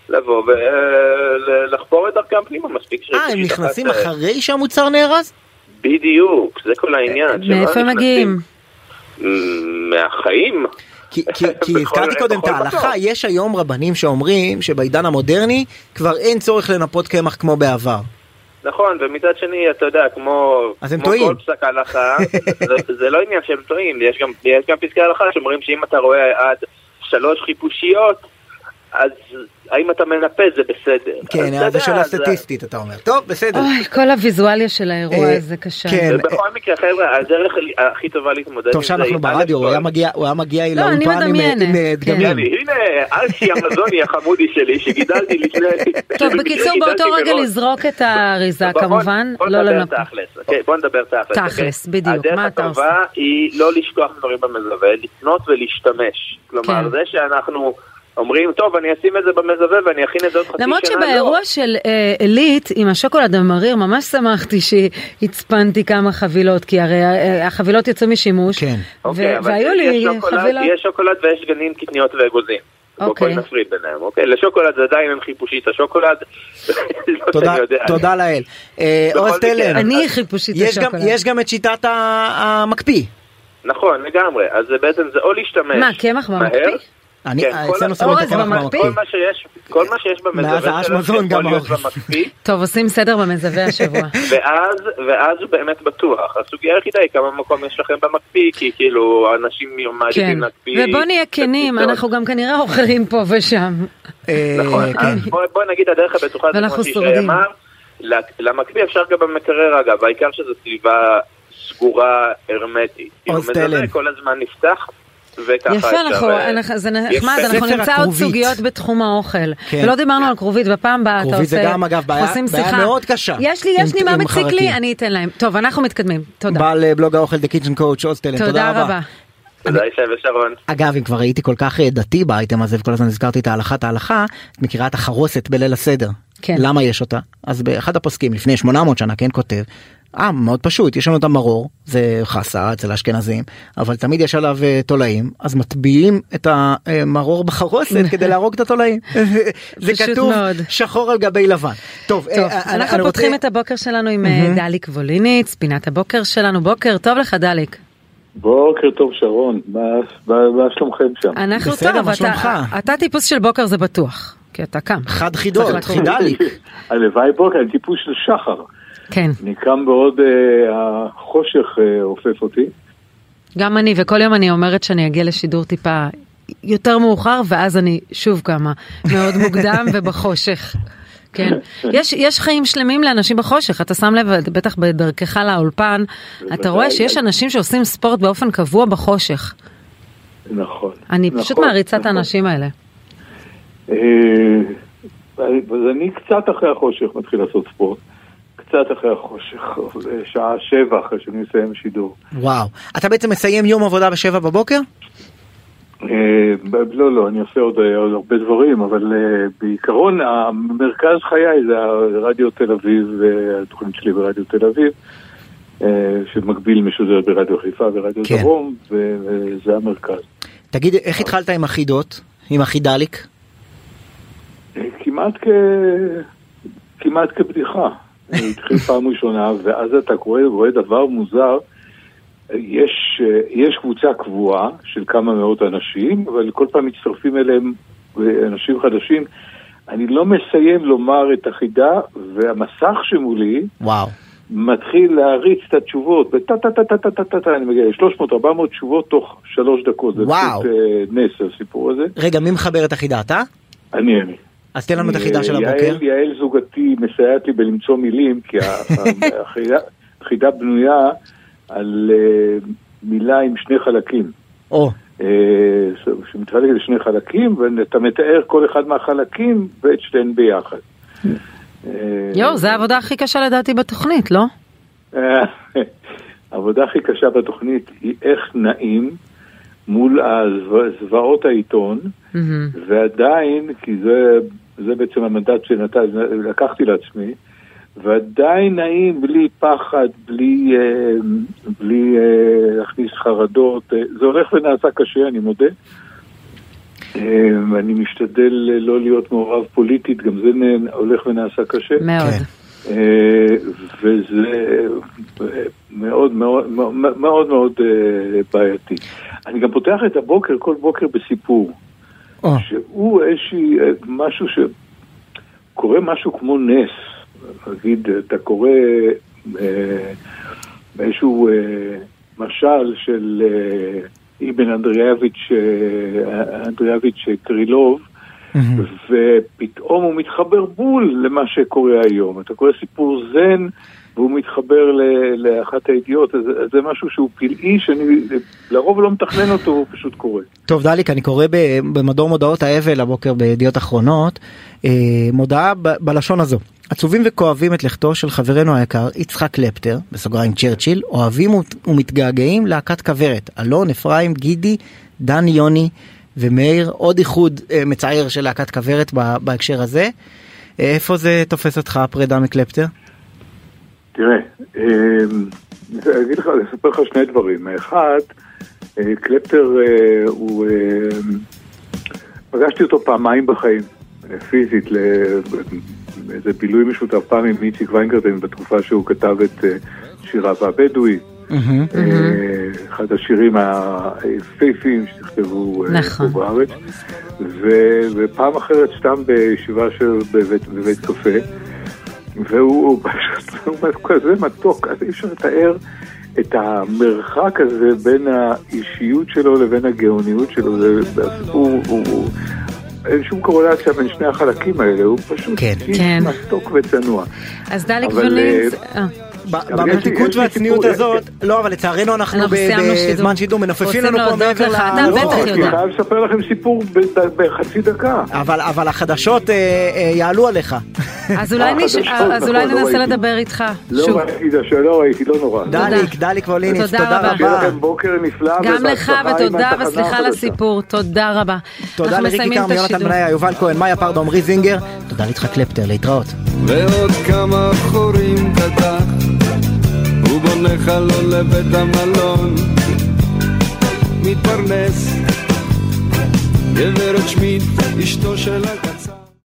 לבוא ולחפור את דרכם פנימה, מספיק אה, הם נכנסים אה, אחרי שהמוצר נארז? בדיוק, זה כל העניין. מאיפה הם מגיעים? מהחיים. כי, כי, *laughs* כי הזכרתי קודם את ההלכה. יש היום רבנים שאומרים שבעידן המודרני כבר אין צורך לנפות קמח כמו בעבר. נכון, ומצד שני, אתה יודע, כמו, אז הם כמו טועים. כל פסק הלכה, זה, זה לא עניין שהם טועים, יש גם, יש גם פסקי הלכה שאומרים שאם אתה רואה עד שלוש חיפושיות, אז האם אתה מנפה זה בסדר. כן, אז זה שאלה סטטיסטית, אתה אומר. טוב, בסדר. אוי, כל הוויזואליה של האירוע אה, הזה קשה. כן. ובכל מקרה, חבר'ה, הדרך הכי טובה להתמודד טוב עם זה שאנחנו היא, ברדיו, הוא היה מגיע- לא, לאולפן עם- אה, כן. דגמים. יאללה, הנה, אלשי המזוני החמודי שלי, שגידלתי לפני... *laughs* טוב, בקיצור, באותו רגע. לזרוק את האריזה כמובן, בוא לא נדבר לנפות. תכלס, אוקיי? בוא נדבר תכלס. תכלס, אוקיי? בדיוק, מה אתה הדרך הטובה היא לא לשכוח דברים במזווה, לקנות ולהשתמש. כלומר, כן. זה שאנחנו אומרים, טוב, אני אשים את זה במזווה ואני אכין את זה עוד חצי שנה, למרות לא. שבאירוע של אה, עילית עם השוקולד המריר ממש שמחתי שהצפנתי כמה חבילות כי הרי אה, החבילות יצאו משימוש כן. ו- אוקיי, אבל והיו יש לי שוקולד- חבילות. יש שוקולד ויש גנים, קטניות ואגוזים. בוא אוקיי. בואי נפריד ביניהם, אוקיי? לשוקולד זה עדיין אין חיפושית, השוקולד, *laughs* לא תודה. תודה לאל. אה, מקרה, תלם, אני חיפושית יש גם- השוקולד. יש גם את שיטת המקפיא. נכון, לגמרי. אז בעצם, זה או להשתמש מה, קמח במקפיא? אני, כן, כל אצלנו שמים את הקמח במקפיא? כל מה שיש, כל מה שיש במזווה שלו יכול גם להיות. במקפיא, טוב עושים סדר במזווה השבוע. *laughs* ואז, ואז הוא באמת בטוח. הסוגיה היחידה היא כמה מקום יש לכם במקפיא, כי כאילו אנשים כן, מעדיפים להקפיא. ובוא נהיה כנים. אנחנו גם כנראה אוכלים פה ושם. אה, נכון, כן. בוא, נגיד הדרך הבטוחה זה כמו שישי שורדים. אמר, למקפיא אפשר גם במקרר אגב, העיקר שזו סביבה סגורה הרמטית. כאילו מזווה. כל הזמן נפתח, וככה יפה, אפשר, אנחנו, אנחנו- זה נחמד, אנחנו נמצא עוד. סוגיות בתחום האוכל. כן. ולא דיברנו על כרובית, בפעם הבאה אתה כרובית זה עושה, גם, אגב, בעיה- בעיה. מאוד קשה. יש לי, יש לי מה מציק לי. אני אתן להם. טוב, אנחנו מתקדמים, תודה. בעל אה, בלוג האוכל The Kitchen Coach עוז תלם, תודה רבה. תודה ישי ושרון. אגב, אם כבר הייתי כל כך אה, דתי באייטם הזה וכל הזמן הזכרתי את ההלכת ההלכה, את מכירה את החרוסת בליל הסדר. כן. למה יש אותה? אז באחד הפוסקים לפני 800 שנה, כן, כותב, אה, מאוד פשוט, יש לנו את המרור, זה חסה אצל האשכנזים, אבל תמיד יש עליו אה, תולעים, אז מטביעים את המרור בחרוסת *laughs* כדי להרוג את התולעים. זה *laughs* כתוב מאוד. שחור על גבי לבן. טוב, טוב, אה, אנחנו אני רוצה- פותחים את הבוקר שלנו עם דליק ווליניץ, פינת הבוקר שלנו, בוקר טוב לך דליק. בוקר טוב שרון, מה, מה, מה שלומכם שם? אנחנו בסדר, טוב, מה אתה- שלומך? אתה טיפוס של בוקר זה בטוח, כי אתה קם. חד חידות. חידליק. הלוואי בוקר, אני טיפוס של שחר. כן, אני קם בעוד אה, החושך אה, אופף אותי. גם אני, וכל יום אני אומרת שאני אגיע לשידור טיפה יותר מאוחר, ואז אני שוב קמה מאוד *laughs* מוקדם ובחושך. כן, יש, יש חיים שלמים לאנשים בחושך, אתה שם לב, בטח בדרכך לאולפן, אתה רואה שיש אנשים שעושים ספורט באופן קבוע בחושך. נכון. אני נכון, פשוט מעריצה את נכון. האנשים האלה. אה, אז אני קצת אחרי החושך מתחיל לעשות ספורט. קצת אחרי החושך, שעה שבע אחרי שאני מסיים שידור. וואו. אתה בעצם מסיים יום עבודה בשבע בבוקר? אה, לא, לא, אני עושה עוד, אה, עוד הרבה דברים, אבל אה, בעיקרון המרכז חיי זה הרדיו תל אביב, התוכנית שלי ברדיו תל אביב, שמקביל משודרת ברדיו חיפה ורדיו כן. דרום, וזה המרכז. תגיד, איך התחלת עם החידות? עם החידליק? כמעט כ... כמעט כבדיחה. זה התחיל פעם ראשונה, ואז אתה קורא, רואה דבר מוזר, יש, יש קבוצה קבועה של כמה מאות אנשים, אבל כל פעם מצטרפים אליהם אנשים חדשים. אני לא מסיים לומר את החידה, והמסך שמולי וואו. מתחיל להריץ את התשובות, וטה טה טה טה טה טה טה טה, אני מגיע ל-300-400 תשובות תוך שלוש דקות. זה וואו. פשוט אה, נס הסיפור הזה. רגע, מי מחבר את החידה? אתה? אני אני. אז תן לנו את החידה של אה, הבוקר. יעל, זוגתי מסייעת לי בלמצוא מילים, כי *laughs* החידה- בנויה על אה, מילה עם שני חלקים. או. אה, שמתחלקת לשני חלקים, ואתה מתאר כל אחד מהחלקים ואת שתיהן ביחד. יואו, זו העבודה הכי קשה לדעתי בתוכנית, לא? *laughs* העבודה הכי קשה בתוכנית היא איך נעים מול זוועות העיתון. ועדיין, כי זה, זה בעצם המנדט שלקחתי לעצמי, ועדיין נעים בלי פחד, בלי, אה, בלי אה, להכניס חרדות. אה, זה הולך ונעשה קשה, אני מודה. ואני משתדל לא להיות מעורב פוליטית, גם זה הולך ונעשה קשה. מאוד. אה, וזה מאוד מאוד מאוד מאוד מאוד בעייתי. אני גם פותח את הבוקר כל בוקר בסיפור. או. שהוא איזושהי, אה, משהו שקורה משהו כמו נס. נגיד, אתה קורא אה, איזשהו אה, משל של אה, אבן אנדריאביץ' אה, אנדריאביץ' קרילוב, ופתאום הוא מתחבר בול למה שקורה היום. אתה קורא סיפור זן, והוא מתחבר לאחת הידיעות, אז זה משהו שהוא פלאי, שאני לרוב לא מתכנן אותו, הוא פשוט קורה. טוב דליק אני קורא במדור מודעות האבל הבוקר בידיעות אחרונות אה, מודעה בלשון הזו עצובים וכואבים את לכתו של חברנו היקר יצחק קלפטר בסוגריים צ'רצ'יל אוהבים ומתגעגעים להקת כוורת אלון אפרים גידי דן יוני ומאיר עוד איחוד אה, מצער של להקת כוורת בהקשר הזה. אה, איפה זה תופס אותך הפרידה מקלפטר? תראה, אה, אני אגיד לך, לספר לך שני דברים. האחד, אה, קלפטר אה, הוא... אה, פגשתי אותו פעמיים בחיים, אה, פיזית, לאיזה בילוי משותף פעם עם איציק ויינגרטן בתקופה שהוא כתב את שיריו הבדואי. אחד השירים היפהפיים שנכתבו נכון. פה בארץ. ופעם אחרת סתם בישיבה בבית קפה. והוא הוא פשוט הוא כזה מתוק, אז אי אפשר לתאר את המרחק הזה בין האישיות שלו לבין הגאוניות שלו. זה הסיפור, הוא, הוא, אין שום קורלציה בין שני החלקים האלה, הוא פשוט כן. איש כן. מתוק וצנוע. אז דליק אבל, במתיקות והצניעות הזאת לא אבל לצערנו אנחנו. בזמן שידור מנופפים לנו פה מעבר לך, ל- אתה לא, בטח אני יודע. חייב לספר לכם סיפור ב- בחצי דקה. אבל אבל החדשות אה, אה, יעלו עליך. אז אולי אה, נכון, לא ננסה. לדבר איתך לא שוב. ראיתי לא נורא. דליק דליק ואוליניץ תודה רבה. שיהיה רבה. לכם בוקר נפלא. גם לך ותודה וסליחה על. הסיפור, תודה רבה. תודה לריקי מסיימים את כרמי, יונתן השידור. בניה, יובל כהן, מאיה פרדו, עמרי זינגר. תודה ליצחק קלפטר, להתראות. ועוד כמה חורים פתח, הוא בונה חלון לבית המלון, מתפרנס, גברת שמיט, אשתו של הקטן.